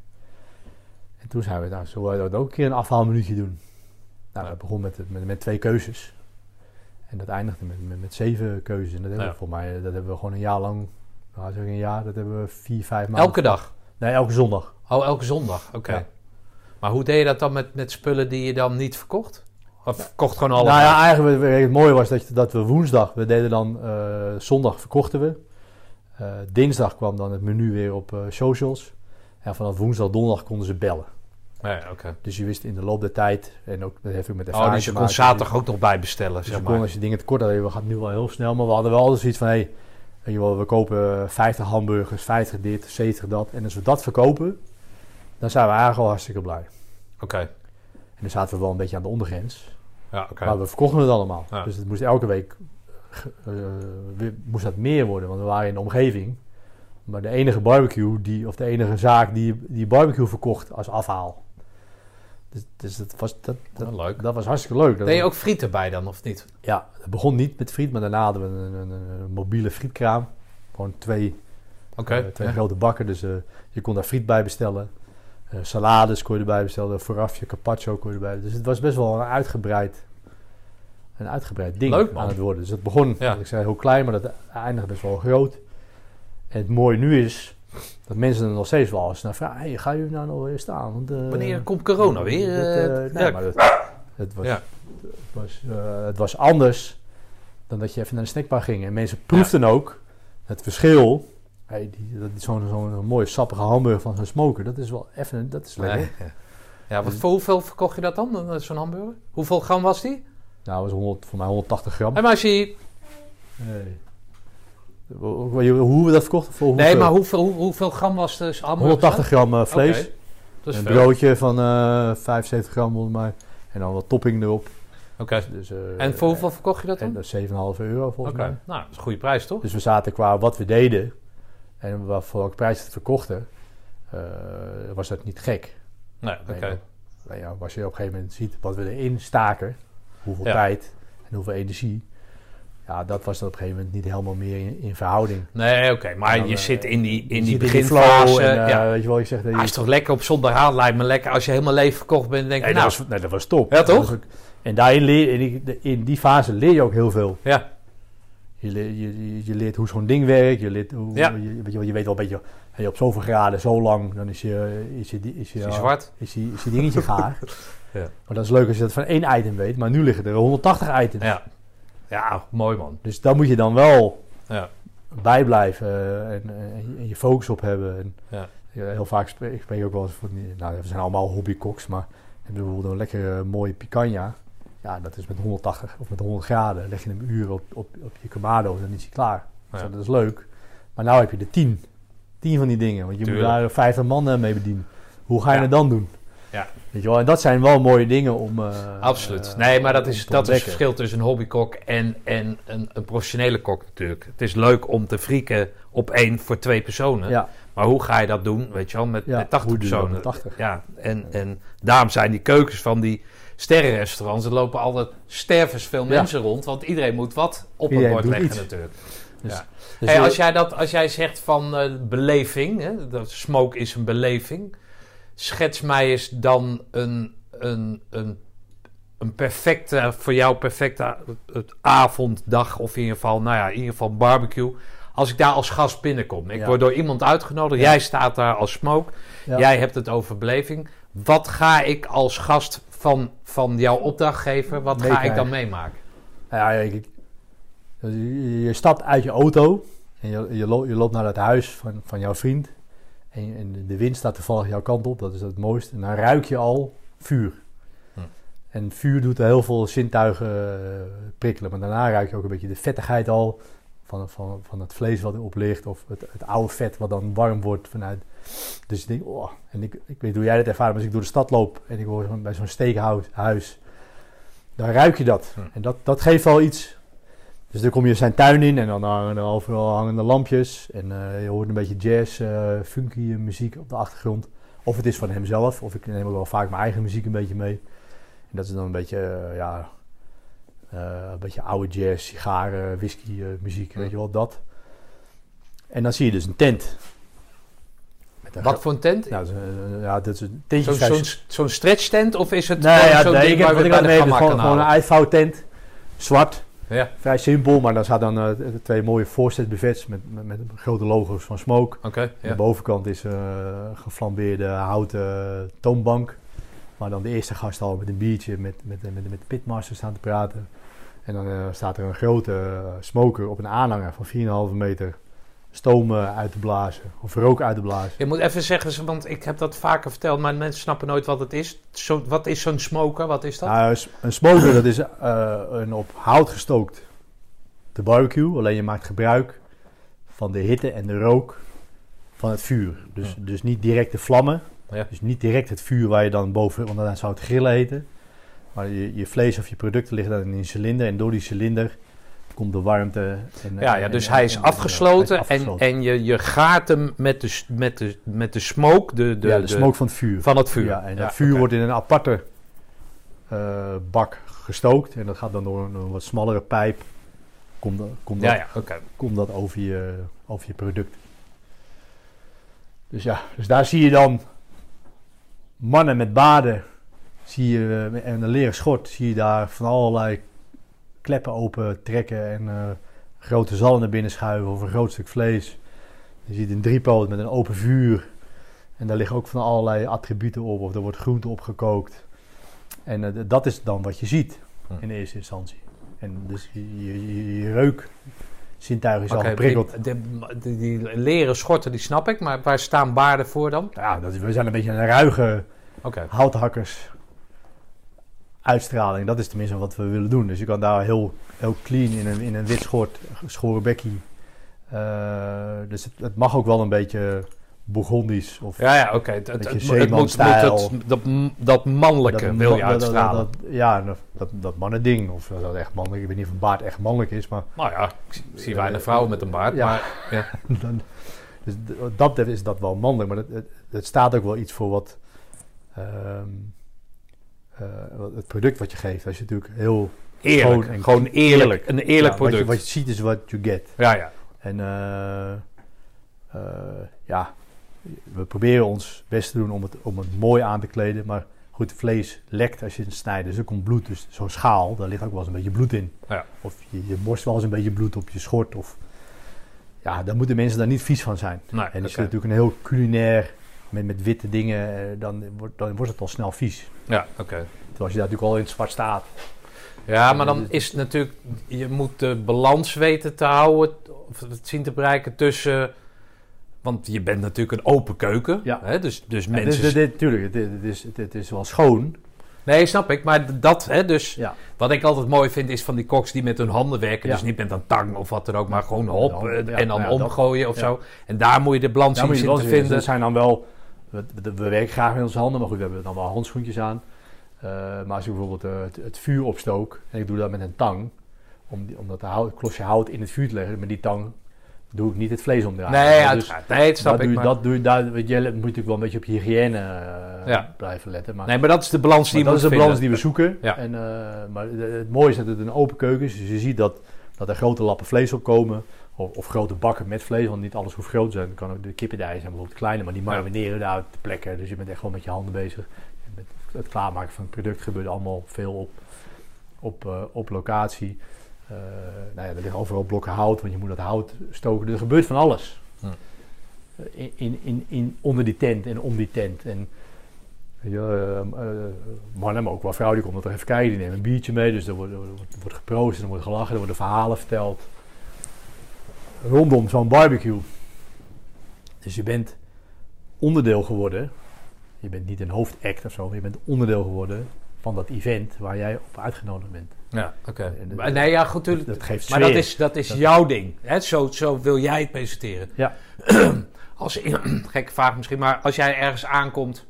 En toen zijn we, nou, zullen we dat ook een keer een afhaalminuutje doen? Nou, dat begon met, met, met twee keuzes. En dat eindigde met, met, met zeven keuzes. En dat hebben Ja. we voor mij, dat hebben we gewoon een jaar lang, nou zeg een jaar, dat hebben we vier, vijf maanden. Elke dag? Nee, elke zondag. Oh, elke zondag. Oké. Ja. Maar hoe deed je dat dan met, met spullen die je dan niet verkocht? Of verkocht gewoon alles? Nou ja, eigenlijk het mooie was dat, dat we woensdag, we deden dan, eh, zondag verkochten we. Eh, dinsdag kwam dan het menu weer op eh, socials. En vanaf woensdag, donderdag konden ze bellen. Nee, oké. Dus je wist in de loop der tijd, en ook dat heeft ook met Oh, ervaring dus je kon maken. zaterdag ook nog bijbestellen, Dus zeg je kon maar. als je dingen tekort had, we gaan nu wel heel snel. Maar we hadden wel altijd zoiets van, hé, hey, we kopen 50 hamburgers, 50 dit, 70 dat. En als we dat verkopen, dan zijn we eigenlijk al hartstikke blij. Oké. En dan zaten we wel een beetje aan de ondergrens. Ja, oké. Maar we verkochten het allemaal. Ja. Dus het moest elke week eh, weer- moest dat meer worden, want we waren in de omgeving. Maar de enige barbecue, die, of de enige zaak die, die barbecue verkocht als afhaal. Dus, dus dat, was, dat, dat, leuk. dat was hartstikke leuk. Deed je ook friet erbij dan, of niet? Ja, het begon niet met friet, maar daarna hadden we een, een, mobiele frietkraam. Gewoon twee, eh, twee ja. grote bakken, dus eh, je kon daar friet bij bestellen. Eh, salades kon je erbij bestellen, voorafje, carpaccio kon je erbij. Dus het was best wel een uitgebreid, een uitgebreid ding Leuk, aan het worden. Dus het begon, Ja. ik zei heel klein, maar dat eindigde best wel groot. En het mooie nu is dat mensen er nog steeds wel eens naar vragen. Hey, ga je nou nog weer staan? Want, eh, Wanneer komt corona weer? dat, eh, nee, ja. maar dat, het, was, Ja. het, was, het was anders dan dat je even naar de snackbar ging. En mensen proefden ook het verschil. Hey, zo'n zo'n mooie sappige hamburger van zo'n smoker. Dat is wel even, dat is lekker. Nee. [LAUGHS] Ja, wat, voor hoeveel verkocht je dat dan, eh, zo'n hamburger? Hoeveel gram was die? Nou, dat was 100, voor mij 180 gram. Hey, maar als je, Nee. Hoe hoe we dat verkochten? Voor nee, hoeveel? maar hoeveel, hoe- hoeveel gram was de hamburger? 180 gram eh, vlees. Een veel. broodje van eh 75 gram volgens mij. En dan wat topping erop. Oké. Dus, En voor hoeveel verkocht je dat dan? dat is 7,5 euro volgens Oké. mij. Nou, dat is een goede prijs, toch? Dus we zaten qua wat we deden en wat voor welke prijs het verkochten, eh, was dat niet gek. Nee, oké. Nee, Nou ja, als je op een gegeven moment ziet wat we erin staken, hoeveel Ja. tijd en hoeveel energie, ja, dat was dan op een gegeven moment niet helemaal meer in, in verhouding. Nee, oké. Maar dan, je eh, zit in die, in die beginfase. en, eh, ja. Weet je wel, je zegt dat. Hij is toch lekker op zondagavond, lijkt me lekker. Als je helemaal leeg verkocht bent, denk nee, dat nou, was, nee, dat was top. Ja, toch? Dat ook- en daarin leer, in, die, in die fase leer je ook heel veel. ja, Je, je, je, je leert hoe zo'n ding werkt. Je, leert hoe, Ja. je, weet je, wel, je weet wel een beetje, hey, op zoveel graden, zo lang, dan is je, is je, is je, is zwart. is die dingetje [LAUGHS] gaar. Ja. Maar dat is leuk als je dat van één item weet. Maar nu liggen er 180 items. Ja. ja, mooi man. Dus daar moet je dan wel Ja. bij blijven eh, en, en, en je focus op hebben. En, Ja. ja, heel vaak spreek ik spreek ook wel eens van, die- nou, we zijn allemaal hobbykoks, maar we hebben bijvoorbeeld een lekkere mooie picanha. Ja, dat is met 180 of met 100 graden. Leg je hem uur op, op, op je kamado, dan is hij klaar. Dus Ja. dat is leuk. Maar nou heb je er 10. 10 van die dingen. Want je Tuurlijk. moet daar 50 man eh, mee bedienen. Hoe ga je Ja. het dan doen? Ja. Weet je wel? En dat zijn wel mooie dingen om. eh, Absoluut. Nee, maar dat is, dat is het verschil tussen een hobbykok en, en een, een professionele kok natuurlijk. Het is leuk om te frieken op één voor twee personen. Ja, Maar hoe ga je dat doen, weet je wel, met, Ja, met 80 hoe doe je dat personen? met 80? Ja, en, en daarom zijn die keukens van die sterrenrestaurants, er lopen altijd stervensveel Ja. mensen rond, want iedereen moet wat op het bord leggen iets. natuurlijk. dus, Ja. dus hey, als, jij dat, als jij zegt van eh, beleving, hè, dat smoke is een beleving, schets mij eens dan een, een, een, een perfecte, voor jou perfecte het avond, dag of in ieder geval, nou ja, in ieder geval barbecue. Als ik daar als gast binnenkom, ik Ja. word door iemand uitgenodigd, Ja. jij staat daar als smoke, ja. jij hebt het over beleving. Wat ga ik als gast van, van jouw opdrachtgever, wat ga ik dan meemaken? Ja, je, je stapt uit je auto en je, je, lo- je loopt naar het huis van, van jouw vriend. En, de- wind staat toevallig jouw kant op, dat is het mooiste. En dan ruik je al vuur. Hm. En vuur doet heel veel zintuigen eh, prikkelen. Maar daarna ruik je ook een beetje de vettigheid al van, van, van het vlees wat erop ligt. Of het, het oude vet wat dan warm wordt vanuit. Dus ik denk, oh, en ik, ik weet hoe jij dat ervaart, maar als ik door de stad loop en ik hoor bij zo'n steakhouse, huis, dan ruik je dat. Hm. En dat, dat geeft wel iets. Dus dan kom je zijn tuin in en dan hangen er overal hangende lampjes. En eh, je hoort een beetje jazz, eh, funky muziek op de achtergrond. Of het is van hemzelf, of ik neem ook wel vaak mijn eigen muziek een beetje mee. En dat is dan een beetje, eh, ja, een beetje oude jazz, sigaren, whisky muziek, Ja. weet je wel, dat. En dan zie je dus een tent. Wat voor een tent? Nou, ja, dat is een Zo'n tentje. zo'n zo'n stretch tent of is het Nee, gewoon ja, zo'n nee, ding ik heb, waar wat we ik bij de gewoon, een uitvouwtent. Zwart, Ja, vrij simpel, maar daar dan eh, twee mooie voorzetbuffets met, met, met grote logo's van Smoke. oké. Aan ja. de bovenkant is een geflambeerde houten toonbank. Waar dan de eerste gast al met een biertje met, met, met, met de pitmaster staan te praten. En dan eh, staat er een grote eh, smoker op een aanhanger van 4,5 meter stoom eh, uit te blazen. Of rook uit te blazen. Je moet even zeggen, want ik heb dat vaker verteld, maar mensen snappen nooit wat het is. Zo, wat is zo'n smoker? Wat is dat? Nou, een smoker dat is eh, een op hout gestookt de barbecue. Alleen je maakt gebruik van de hitte en de rook van het vuur. Dus, dus niet direct de vlammen. Ja. Dus niet direct het vuur waar je dan boven, want dan zou het grillen heten. Maar je, je vlees of je producten liggen dan in een cilinder. En door die cilinder komt de warmte. En, Ja, ja, dus en- hij is en- afgesloten, hij is en, afgesloten. en je, je gaart hem met de, met de, met de smoke, de, de, ja, de, de- smoke van het vuur. van het vuur. Ja, en Ja, dat vuur wordt in een aparte eh, bak gestookt. En dat gaat dan door een, een wat smallere pijp. Komt, dat- komt, dat, Ja, komt dat over je, over je product. Dus ja, dus daar zie je dan mannen met baden. Zie je, eh, en een leren schort, zie je daar van allerlei kleppen open trekken en eh, grote zalm naar binnen schuiven of een groot stuk vlees. Je ziet een driepoot met een open vuur. En daar liggen ook van allerlei attributen op, of er wordt groente opgekookt. En eh, dat is dan wat je ziet Hm. in eerste instantie. En dus je, je, je, reuk zintuig is al geprikkeld. die, die, die leren schorten, die snap ik, maar waar staan baarden voor dan? Ja, dat is, we zijn een beetje een ruige Oké. houthakkers uitstraling. Dat is tenminste wat we willen doen. Dus je kan daar heel, heel clean in een, in een wit schort, geschoren bekkie. Eh, dus het, het mag ook wel een beetje Bourgondisch. Of Ja, ja, oké. Het, het, het, moet- het dat, dat mannelijke wil je uitstralen. dat- ja, dat, dat, mannending. Of dat echt mannelijk. Ik weet niet of een baard echt mannelijk is. Maar nou ja, ik zie weinig vrouwen met een baard, Ja. maar ja. [LAUGHS] dan, dus dat is dat wel mannelijk. Maar het, het, het staat ook wel iets voor wat... ehm, eh, het product wat je geeft. Als je natuurlijk heel... eerlijk. Gewoon Gewoon, en- eerlijk, eerlijk. Een eerlijk Ja, wat, je, product. wat je ziet is wat you get. Ja, ja. En eh, eh, ja, we proberen ons best te doen om het, om het mooi aan te kleden. Maar goed, vlees lekt als je het snijdt. Dus er komt bloed. Dus zo'n schaal, daar ligt ook wel eens een beetje bloed in. Ja. Of je, je borst wel eens een beetje bloed op je schort. Of, ja, daar moeten mensen daar niet vies van zijn. Nee, En je oké. natuurlijk een heel culinair met, met witte dingen, eh, dan wordt, dan wordt het al snel vies. Ja, oké. Terwijl als je daar natuurlijk al in het zwart staat. Ja, maar dan is het natuurlijk... Je moet de balans weten te houden... of het zien te bereiken tussen... Want je bent natuurlijk een open keuken. Ja. Hè? Dus, dus En mensen... dit, dit, tuurlijk, het, het is, het, is wel schoon. Nee, snap ik. Maar dat, hè, dus... Ja. Wat ik altijd mooi vind, is van die koks die met hun handen werken. Ja. Dus niet met een tang of wat dan ook, maar gewoon hop. Ja, eh, ja, en dan ja, dat- omgooien of ja. zo. En daar moet je de balans Ja, in te vinden. Er zijn dan wel, we, we- we werken graag met onze handen, maar goed, we hebben dan wel handschoentjes aan. Eh, maar als ik bijvoorbeeld eh, het, het vuur opstook en ik doe dat met een tang, om, die, om dat hout, klosje hout in het vuur te leggen, met die tang doe ik niet het vlees omdraaien. Nee, Dus uiteraard. Nee, dat snap dat ik. doe, maar- dat doe je, daar, weet je, moet je natuurlijk wel een beetje op hygiëne eh, Ja. blijven letten. Maar, nee, maar dat is de balans die je dat is de balans die we zoeken. Ja. En, maar het mooie is dat het een open keuken is. Dus je ziet dat, dat er grote lappen vlees op komen. Of, of grote bakken met vlees, want niet alles hoeft groot te zijn. Kan ook de kippendij zijn bijvoorbeeld kleiner, maar die marineren daar te plekken. Dus je bent echt gewoon met je handen bezig. Met het klaarmaken van het product gebeurt allemaal veel op, op, eh, op locatie. Eh, nou ja, er liggen overal blokken hout, want je moet dat hout stoken. Dus er gebeurt van alles. Hm. Eh, In, in, in, in, onder die tent en om die tent. En eh, eh, mannen, maar ook wel vrouwen, die komen er even kijken. Die nemen een biertje mee, dus er wordt, er wordt, er wordt geproost, er wordt gelachen, er worden verhalen verteld. Rondom zo'n barbecue. Dus je bent onderdeel geworden. Je bent niet een hoofdact of zo, maar je bent onderdeel geworden van dat event waar jij op uitgenodigd bent. Ja, oké. Nee, ja, goed, tuurlijk. Dat geeft Maar dat sfeer. is, dat is Dat- jouw ding. Hè? Zo, zo wil jij het presenteren. Ja. [CLEARS THROAT] Als, [CLEARS THROAT] gekke vraag misschien, maar als jij ergens aankomt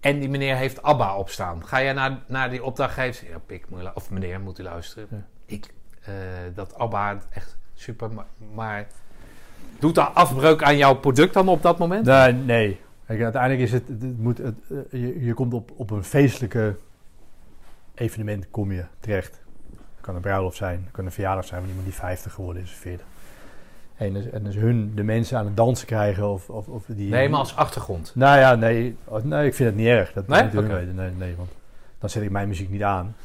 en die meneer heeft ABBA opstaan, ga jij naar, naar die opdrachtgever ja, pik, moet je lu- of meneer, moet u luisteren. Ja. Ik, eh, dat ABBA, echt super, maar, doet dat afbreuk aan jouw product dan op dat moment? Nee, nee. Kijk, uiteindelijk is het, het moet, het, eh, je, je komt op, op een feestelijke evenement kom je terecht. Het kan een bruiloft zijn, het kan een verjaardag zijn van iemand die 50 geworden is of 40. En dus, en dus hun de mensen aan het dansen krijgen of, of, of die... Nee, maar als achtergrond. Nou ja, nee, nee, ik vind het niet erg. Dat Nee? weten. Nee, nee, want dan zet ik mijn muziek niet aan.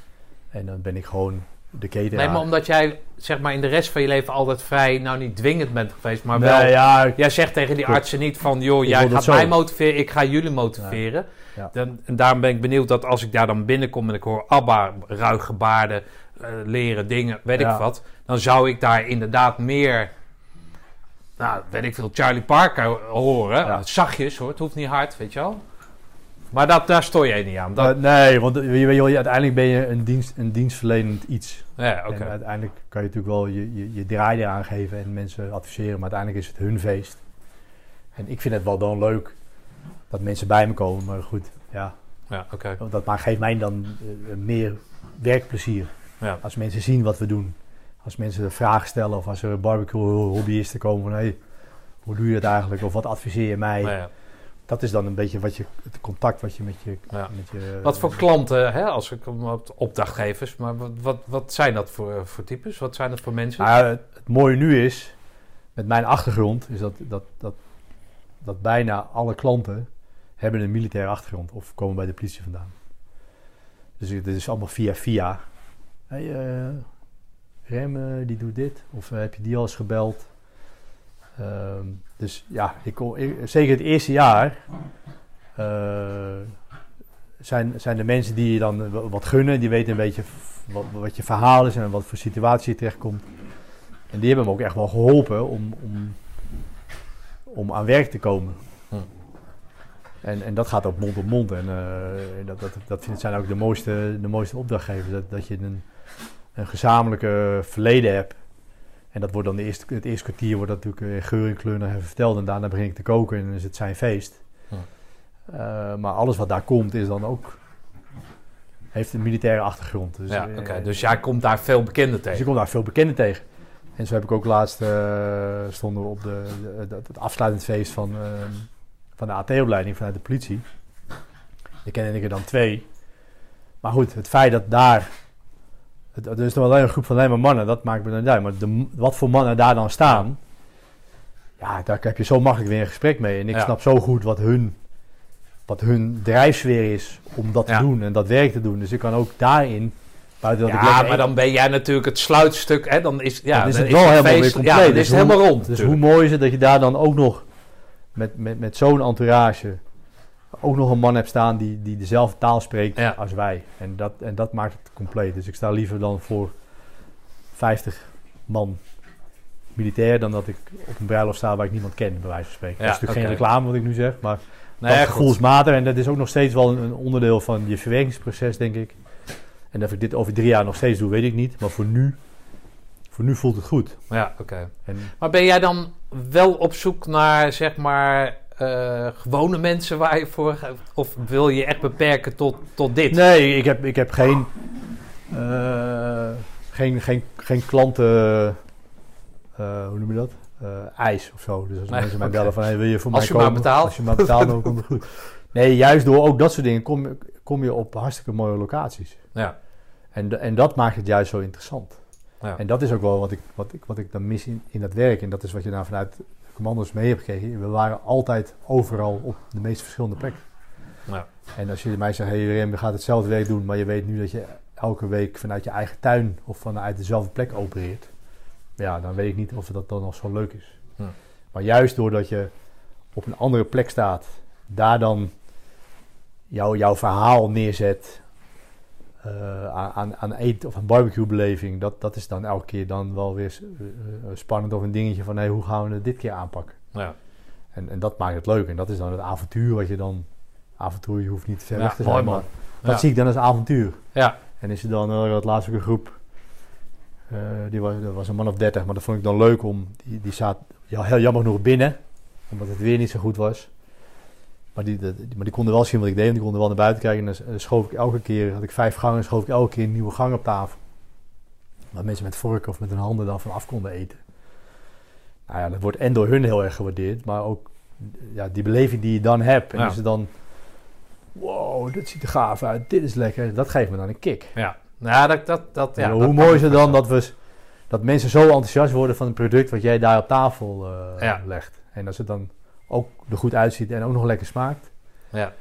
En dan ben ik gewoon de cateraar. Nee, maar omdat jij zeg maar in de rest van je leven altijd vrij, nou niet dwingend bent geweest, maar Nee, wel ja, Jij zegt tegen die Klopt. artsen niet van, joh, Ik jij gaat mij motiveren, ik ga jullie motiveren. Ja. Dan, en daarom ben ik benieuwd dat als ik daar dan binnenkom en ik hoor ABBA, ruige baarden, eh, leren dingen, weet ik wat. Dan zou ik daar inderdaad meer, nou, weet ik veel, Charlie Parker horen. Zachtjes hoor, het hoeft niet hard, weet je wel. Maar dat, daar stoor jij niet aan. Dat, Eh, nee, want je, je, je- uiteindelijk ben je een, dienst, een dienstverlenend iets. ja, oké. Uiteindelijk kan je natuurlijk wel je, je, je draai eraan geven en mensen adviseren, maar uiteindelijk is het hun feest. En ik vind het wel dan leuk dat mensen bij me komen, maar goed, ja, Ja, oké. dat maar geeft mij dan eh, meer werkplezier. Ja. Als mensen zien wat we doen, als mensen vragen stellen of als er barbecue hobbyisten komen van hey, hoe doe je dat eigenlijk of wat adviseer je mij? Ja. Dat is dan een beetje wat je, het contact wat je met je... Ja. Met je Wat voor klanten, hè, als ik op opdrachtgevers, maar wat, wat, wat zijn dat voor, voor types? Wat zijn dat voor mensen? Nou, het, mooie nu is, met mijn achtergrond, is dat, dat, dat, dat bijna alle klanten hebben een militaire achtergrond of komen bij de politie vandaan. Dus het is allemaal via via. Hey, eh, Rem, eh, die doet dit. Of eh, heb je die al eens gebeld? Ehm, dus ja, ik, zeker het eerste jaar eh, zijn, zijn de mensen die je dan wat gunnen. Die weten een beetje wat, wat je verhaal is en wat voor situatie je terechtkomt. En die hebben me ook echt wel geholpen om, om, om aan werk te komen. Hm. En, en dat gaat op mond op mond. En eh, dat, dat, dat vind- zijn ook de mooiste, de mooiste opdrachtgevers. Dat, dat je een, een gezamenlijke verleden hebt. En dat wordt dan de eerste, het eerste kwartier wordt dat natuurlijk in geur en kleur nog even verteld. En daarna begin ik te koken en dan is het zijn feest. Hm. Eh, maar alles wat daar komt is dan ook... Heeft een militaire achtergrond. Dus, ja, eh. Dus jij komt daar veel bekenden dus je tegen. komt daar veel bekenden tegen. En zo heb ik ook laatst eh, stonden we op de, het afsluitend feest van, eh, van de AT-opleiding vanuit de politie. Ik ken ik er dan twee. Maar goed, het feit dat daar. Het, er is nog alleen een groep van alleen maar mannen, dat maakt me dan niet uit. Maar de, wat voor mannen daar dan staan. Ja, daar heb je zo makkelijk weer een gesprek mee. En ik Ja. snap zo goed wat hun, wat hun drijfsfeer is om dat Ja. te doen en dat werk te doen. Dus ik kan ook daarin. Buiten dat Ja, maar dan ben jij natuurlijk het sluitstuk. Hè? Dan is, ja, dan is het dan wel helemaal feest- weer compleet. Ja, dan Dus is het hoe- helemaal rond. Dus hoe mooi is het dat je daar dan ook nog met, met, met zo'n entourage ook nog een man hebt staan die, die dezelfde taal spreekt Ja. als wij. En dat, en dat maakt het compleet. Dus ik sta liever dan voor 50 man militair dan dat ik op een bruiloft sta waar ik niemand ken, bij wijze van spreken. Ja, dat is natuurlijk geen reclame wat ik nu zeg, maar Nee, dat goed. gevoelsmatig. En dat is ook nog steeds wel een, onderdeel van je verwerkingsproces, denk ik. En of ik dit over drie jaar nog steeds doe, weet ik niet. Maar voor nu, voor nu voelt het goed. Ja, oké. Maar ben jij dan wel op zoek naar, zeg maar, eh, gewone mensen waar je voor... Of wil je echt beperken tot, tot dit? Nee, ik heb, ik heb geen, eh, geen, geen, geen klanten, eh, hoe noem je dat? Eis of zo. Dus als Nee, mensen mij bellen van, hey, wil je voor Als mij je maar betaalt. Als je maar betaalt, dan komt het goed. Nee, juist door ook dat soort dingen kom, kom je op hartstikke mooie locaties. Ja, En, en dat maakt het juist zo interessant. ja. En dat is ook wel wat ik, wat ik, wat ik dan mis in, in dat werk. En dat is wat je nou vanuit commando's mee hebt gekregen. We waren altijd overal op de meest verschillende plekken. Ja. En als je mij zegt, hey Rem, je gaat hetzelfde werk doen, maar je weet nu dat je elke week vanuit je eigen tuin of vanuit dezelfde plek opereert. Ja, dan weet ik niet of dat dan nog zo leuk is. Maar juist doordat je op een andere plek staat, daar dan jouw jouw verhaal neerzet eh, aan, aan, eten of een barbecue beleving, dat, dat is dan elke keer dan wel weer eh, eh, spannend of een dingetje van hey, hoe gaan we het dit keer aanpakken. ja. En, en dat maakt het leuk. En dat is dan het avontuur wat je dan... Avontuur, je hoeft niet ver Ja, weg te zijn, maar dat Ja. zie ik dan als avontuur. Ja, En is er dan, uh, het laatst ook een groep, die was, dat was een man of dertig, maar dat vond ik dan leuk om, die, die zat ja, heel jammer genoeg binnen, omdat het weer niet zo goed was. Maar die, die, maar die konden wel zien wat ik deed, en die konden wel naar buiten kijken. En dan eh, schoof ik elke keer, had ik vijf gangen, schoof ik elke keer een nieuwe gang op tafel. Waar mensen met vorken of met hun handen dan vanaf konden eten. Nou ja, dat wordt en door hun heel erg gewaardeerd, maar ook ja, die beleving die je dan hebt. En Ja. als ze dan, wow, dit ziet er gaaf uit, dit is lekker, dat geeft me dan een kick. ja. Nou, dat, dat, dat, ja, dat hoe mooi is het dan dat, we, dat mensen zo enthousiast worden van het product wat jij daar op tafel eh, Ja. legt. En als het dan ook er goed uitziet en ook nog lekker smaakt. Ja.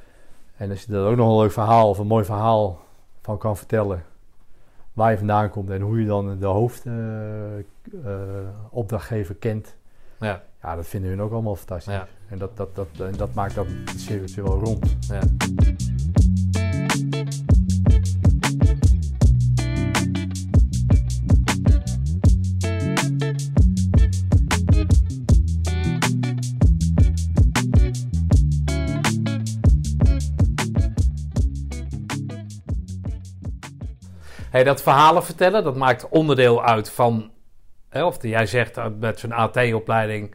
En als je er ook nog een leuk verhaal of een mooi verhaal van kan vertellen. Waar je vandaan komt en hoe je dan de hoofdopdrachtgever kent. Ja, Ja, dat vinden hun ook allemaal fantastisch. Ja. En dat, dat, dat, en dat maakt dat circuitje wel rond. ja. Hey, dat verhalen vertellen, dat maakt onderdeel uit van... Hè, of jij zegt met zo'n AT-opleiding...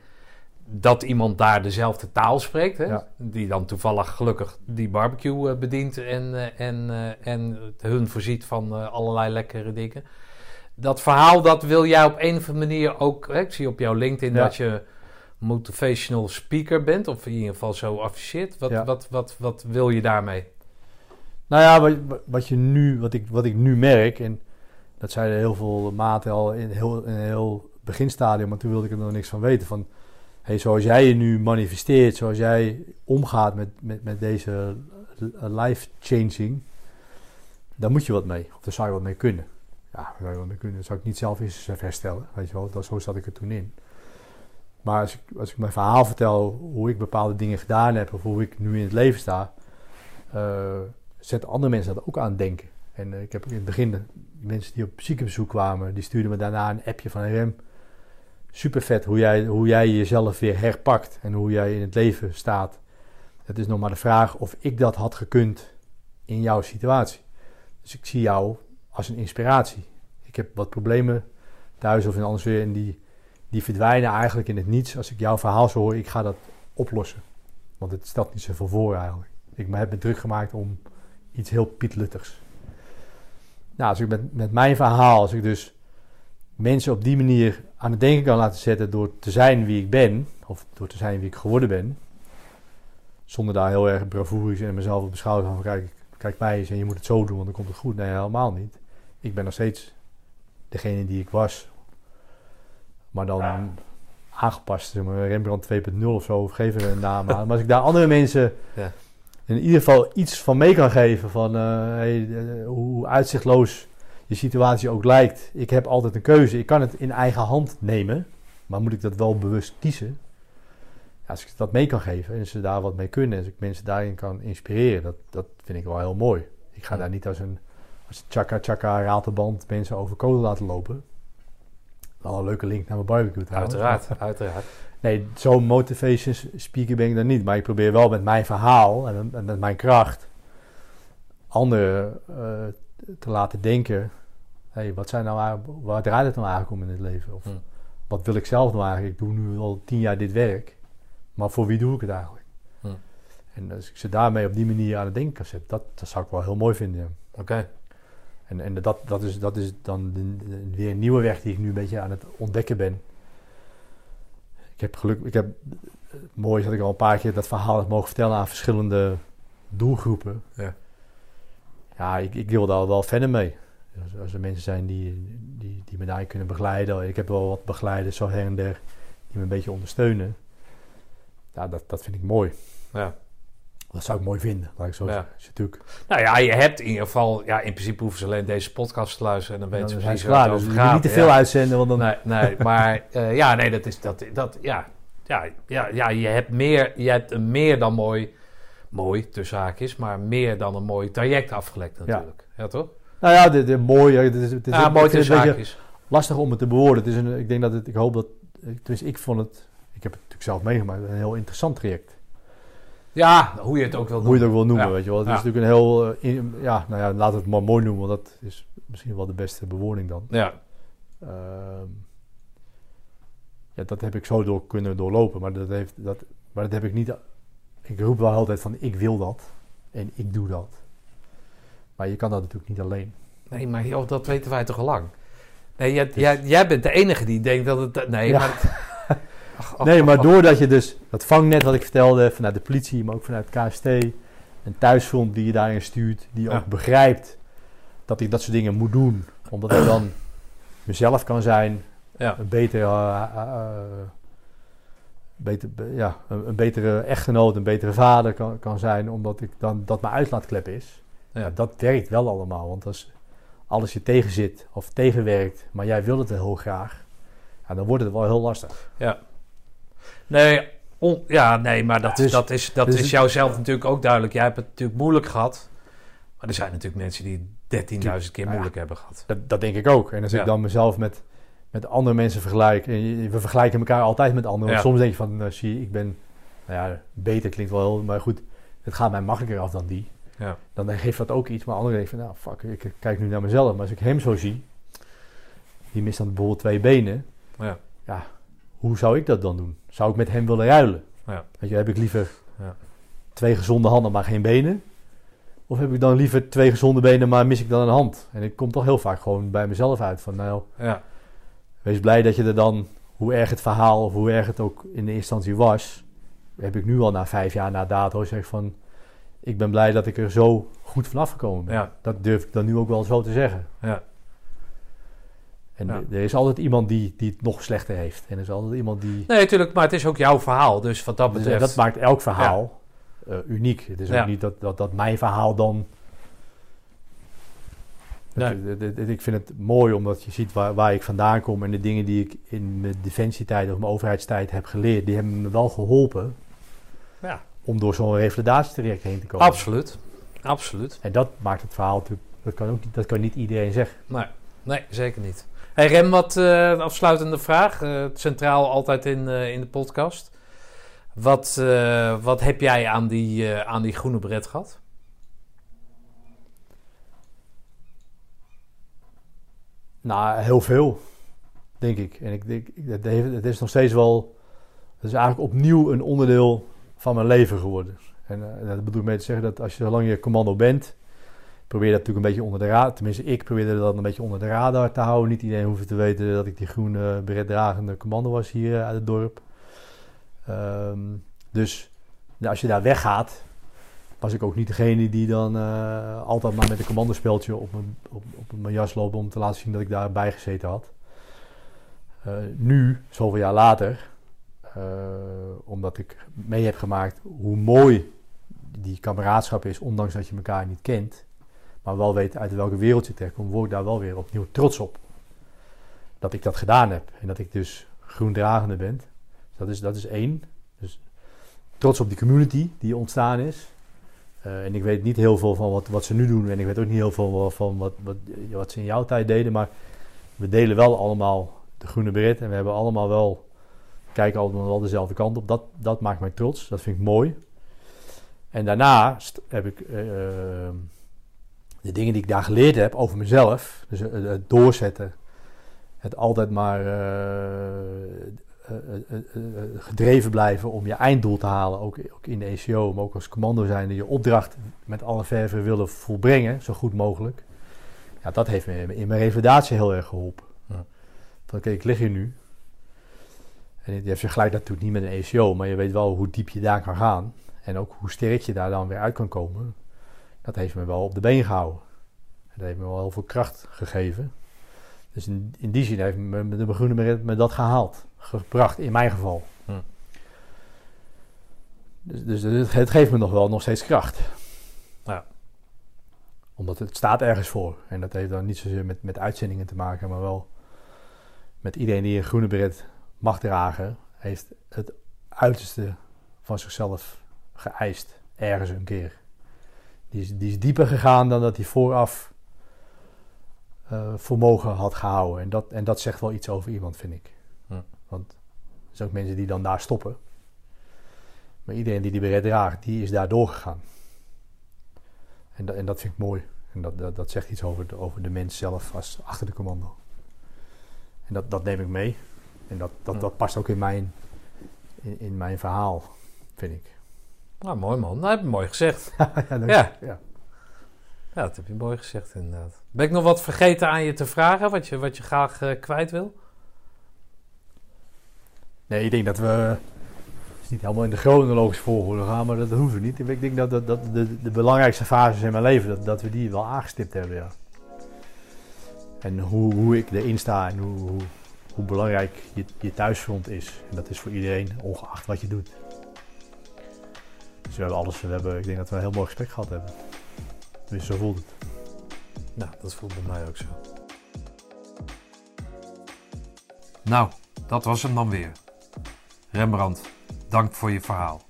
dat iemand daar dezelfde taal spreekt. Hè? Ja. Die dan toevallig gelukkig die barbecue eh, bedient... en, eh, en, eh, en hun voorziet van allerlei lekkere dingen. Dat verhaal, dat wil jij op een of andere manier ook... Hè? Ik zie op jouw LinkedIn Ja. dat je motivational speaker bent... of in ieder geval zo afficheert. Wat, Ja. wat, wat, wat wil je daarmee? Nou ja, wat, je nu, wat, ik, wat ik nu merk, en dat zeiden heel veel maten al in heel, heel beginstadium, maar toen wilde ik er nog niks van weten. Van, hey, zoals jij je nu manifesteert, zoals jij omgaat met, met, met deze life-changing, daar moet je wat mee. Of daar zou je wat mee kunnen. Ja, daar zou je wat mee kunnen. Dat zou ik niet zelf eens herstellen. Weet je wel, dat, zo zat ik er toen in. Maar als ik, als ik mijn verhaal vertel, hoe ik bepaalde dingen gedaan heb, of hoe ik nu in het leven sta, eh, zetten andere mensen dat ook aan het denken. En eh, ik heb in het begin de mensen die op ziekenbezoek kwamen, die stuurden me daarna een appje van Rem. Super vet hoe jij, hoe jij jezelf weer herpakt en hoe jij in het leven staat. Het is nog maar de vraag of ik dat had gekund in jouw situatie. Dus ik zie jou als een inspiratie. Ik heb wat problemen thuis of in anders weer en die, die verdwijnen eigenlijk in het niets. Als ik jouw verhaal zo hoor, ik ga dat oplossen. Want het stelt niet zoveel voor eigenlijk. Ik heb me druk gemaakt om iets heel pietluttigs. Nou, als ik met, met mijn verhaal, als ik dus mensen op die manier aan het denken kan laten zetten door te zijn wie ik ben, of door te zijn wie ik geworden ben, zonder daar heel erg bravoerisch en mezelf op de schouder van kijk, kijk mij eens en je moet het zo doen, want dan komt het goed. Nee, helemaal niet. Ik ben nog steeds degene die ik was, maar dan aangepast, zeg maar, Rembrandt 2.0 of zo, of geef er een naam aan. Maar als ik daar andere mensen Ja. In ieder geval iets van mee kan geven, van eh, hey, eh, hoe uitzichtloos je situatie ook lijkt. Ik heb altijd een keuze. Ik kan het in eigen hand nemen, maar moet ik dat wel bewust kiezen? Ja, als ik dat mee kan geven en ze daar wat mee kunnen, en als ik mensen daarin kan inspireren, dat, dat vind ik wel heel mooi. Ik ga daar niet als een, als chaka chaka ratelband mensen over kolen laten lopen. Wel een leuke link naar mijn barbecue trouwens. Uiteraard, uiteraard. Nee, zo'n motivation speaker ben ik dan niet. Maar ik probeer wel met mijn verhaal en, en met mijn kracht anderen eh, te laten denken. Hey, wat zijn nou waar draait het nou eigenlijk om in het leven? Of Hm. wat wil ik zelf nou eigenlijk? Ik doe nu al tien jaar dit werk. Maar voor wie doe ik het eigenlijk? Hm. En als ik ze daarmee op die manier aan het denken kan zetten, dat, dat zou ik wel heel mooi vinden. Oké. En, en dat, dat, is, dat is dan de- de- weer een nieuwe weg die ik nu een beetje aan het ontdekken ben. Ik heb geluk, ik heb, het mooie is dat ik al een paar keer dat verhaal heb mogen vertellen aan verschillende doelgroepen. Ja. Ja, ik, ik wil daar wel verder mee. Als, als er mensen zijn die, die, die me daarin kunnen begeleiden. Ik heb wel wat begeleiders zo her en der die me een beetje ondersteunen. Ja, dat, dat vind ik mooi. Ja. Dat zou ik mooi vinden, laat ik zo Ja. natuurlijk, Nou ja, je hebt in ieder geval... Ja, in principe hoeven ze alleen deze podcast te luisteren... en dan weten ze precies waar het Dus over gaat. niet te veel Ja. uitzenden, want dan... Nee, nee [LAUGHS] maar eh, ja, nee, dat is... Dat, dat, ja, ja, ja, ja, je hebt meer... Je hebt een meer dan mooi... Mooi, tussen haakjes, maar meer dan een mooi traject afgelegd natuurlijk. Ja, toch? Nou ja, de, de mooi. ja, Het is, het is, ja, het mooi tussen haakjes. lastig om het te bewoorden. Het is een, ik denk dat het, ik hoop dat, dus ik vond het, ik heb het natuurlijk zelf meegemaakt, een heel interessant traject. Ja, hoe je het ook wil Hoe je het ook wil noemen, Ja. weet je wel. Het Ja. is natuurlijk een heel, eh, in- ja, nou ja, laten we het maar mooi noemen, want dat is misschien wel de beste bewoording dan. Ja, Ehm, ja, dat heb ik zo door kunnen doorlopen, maar dat, heeft, dat, maar dat heb ik niet, ik roep wel altijd van ik wil dat en ik doe dat. Maar je kan dat natuurlijk niet alleen. nee, maar joh, dat weten wij toch al lang. Nee, jij, jij, jij bent de enige die denkt dat het... Nee, Ja. maar... [LAUGHS] Nee, maar doordat je dus dat vangnet wat ik vertelde vanuit de politie, maar ook vanuit KST, een thuisfront die je daarin stuurt, die Ja. ook begrijpt dat ik dat soort dingen moet doen, omdat ik dan mezelf kan zijn, Ja, een betere, eh, eh, beter, be- ja, een, een betere echtgenoot, een betere vader kan, kan zijn, omdat ik dan dat mijn uitlaatklep is. ja. Dat werkt wel allemaal, want als alles je tegenzit of tegenwerkt, maar jij wil het heel graag, ja, dan wordt het wel heel lastig. Nee, on- ja, nee, maar dat, Dus- dat, is, dat dus is jouzelf natuurlijk ook duidelijk. Jij hebt het natuurlijk moeilijk gehad. Maar er zijn natuurlijk mensen die 13.000 keer Nou moeilijk hebben gehad. Dat, dat denk ik ook. En als ik dan mezelf met, met andere mensen vergelijk. En we vergelijken elkaar altijd met anderen. Soms denk je van, eh, zie ik ben, nou ja, beter klinkt wel heel, maar goed, het gaat mij makkelijker af dan die. Ja. Dan geeft dat ook iets, maar anderen denken van, nou fuck, ik kijk nu naar mezelf. Maar als ik hem zo zie, die mist dan bijvoorbeeld twee benen. Ja. Ja, hoe zou ik dat dan doen? Zou ik met hem willen ruilen? Ja. Weet je, heb ik liever Ja. twee gezonde handen, maar geen benen? Of heb ik dan liever twee gezonde benen, maar mis ik dan een hand? En ik kom toch heel vaak gewoon bij mezelf uit van, nou, Ja. wees blij dat je er dan, hoe erg het verhaal of hoe erg het ook in de eerste instantie was, heb ik nu al na vijf jaar na dato zeg van, ik ben blij dat ik er zo goed vanaf gekomen ben. Dat durf ik dan nu ook wel zo te zeggen. Ja. En Ja. er is altijd iemand die, die het nog slechter heeft. En er is altijd iemand die... Nee, natuurlijk, maar het is ook jouw verhaal. Dus wat dat Dus, betreft... eh, dat maakt elk verhaal eh, uniek. Het is Ja. ook niet dat, dat, dat mijn verhaal dan... Nee. Ik vind het mooi omdat je ziet waar, waar ik vandaan kom... en de dingen die ik in mijn defensietijd of mijn overheidstijd heb geleerd... die hebben me wel geholpen Ja. om door zo'n revalidatietraject heen te komen. Absoluut. Absoluut. En dat maakt het verhaal natuurlijk... Dat kan, ook niet, dat kan niet iedereen zeggen. Nee, nee zeker niet. Hey Rem, wat eh, afsluitende vraag. eh, centraal altijd in, eh, in de podcast. Wat, wat heb jij aan die, aan die groene bret gehad? Nou, heel veel, denk ik. En ik denk, het, is nog steeds wel... Het is eigenlijk opnieuw een onderdeel van mijn leven geworden. En dat bedoel ik mee te zeggen dat als je zolang je commando bent... probeer dat natuurlijk een beetje onder de radar... Tenminste, ik probeerde dat een beetje onder de radar te houden. Niet iedereen hoefde te weten dat ik die groene beretdragende commando was hier eh, uit het dorp. Ehm, dus nou, als je daar weggaat... was ik ook niet degene die dan eh, altijd maar met een commandospeltje op mijn, op, op mijn jas loopt... om te laten zien dat ik daarbij gezeten had. Eh, nu, zoveel jaar later, omdat ik mee heb gemaakt hoe mooi die kameraadschap is, ondanks dat je elkaar niet kent, maar wel weet uit welke wereld je terechtkomt, word ik daar wel weer opnieuw trots op. Dat ik dat gedaan heb en dat ik dus groendragende ben. Dat is, dat is één. Dus trots op die community die ontstaan is. Eh, en ik weet niet heel veel van wat, wat ze nu doen en ik weet ook niet heel veel van wat, wat, wat ze in jouw tijd deden, maar we delen wel allemaal de groene beret en we hebben allemaal wel kijken allemaal wel dezelfde kant op. Dat, dat maakt mij trots. Dat vind ik mooi. En daarnaast heb ik eh, eh, de dingen die ik daar geleerd heb over mezelf. Dus het, het doorzetten. Het altijd maar eh, eh, eh, eh, gedreven blijven om je einddoel te halen. Ook, ook in de ECO, maar ook als commando zijnde. Je opdracht met alle verven willen volbrengen, zo goed mogelijk. Ja, dat heeft me in mijn revalidatie heel erg geholpen. Ja. Van oké, ik lig hier nu. En je vergelijkt dat natuurlijk niet met een ECO, maar je weet wel hoe diep je daar kan gaan. En ook hoe sterk je daar dan weer uit kan komen. Dat heeft me wel op de been gehouden. En dat heeft me wel heel veel kracht gegeven. Dus in, in die zin heeft me, de groene beret me dat gehaald. Gebracht, in mijn geval. Hm. Dus, dus het, het geeft me nog wel nog steeds kracht. Ja. Omdat het staat ergens voor. En dat heeft dan niet zozeer met, met uitzendingen te maken, maar wel met iedereen die een groene beret mag dragen, heeft het uiterste van zichzelf geëist. Ergens een keer. Die is, die is dieper gegaan dan dat hij vooraf eh vermogen had gehouden. En dat, en dat zegt wel iets over iemand, vind ik. Hm. Want er zijn ook mensen die dan daar stoppen. Maar iedereen die die beret draagt, die is daar doorgegaan. En, dat en dat vind ik mooi. En dat, dat, dat zegt iets over de, over de mens zelf als achter de commando. En dat, dat neem ik mee. En dat, dat, dat past ook in mijn, in, in mijn verhaal, vind ik. Nou, mooi man. Nou, heb je mooi gezegd. [LAUGHS] ja, Ja. ja. Ja, dat heb je mooi gezegd inderdaad. Ben ik nog wat vergeten aan je te vragen, wat je, wat je graag eh, kwijt wil? Nee, ik denk dat we het is niet helemaal in de chronologische volgorde gaan, maar dat hoeven we niet. Ik denk dat, dat, dat de, de belangrijkste fases in mijn leven, dat, dat we die wel aangestipt hebben, ja. En hoe, hoe ik erin sta en hoe, hoe, hoe belangrijk je, je thuisfront is. En dat is voor iedereen, ongeacht wat je doet. Dus we hebben alles, we hebben, ik denk dat we een heel mooi gesprek gehad hebben. Dus zo voelt het. Nou, dat voelt bij mij ook zo. Nou, dat was hem dan weer. Rembrandt, dank voor je verhaal.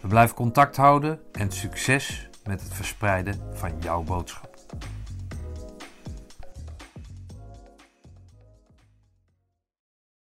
We blijven contact houden en succes met het verspreiden van jouw boodschap.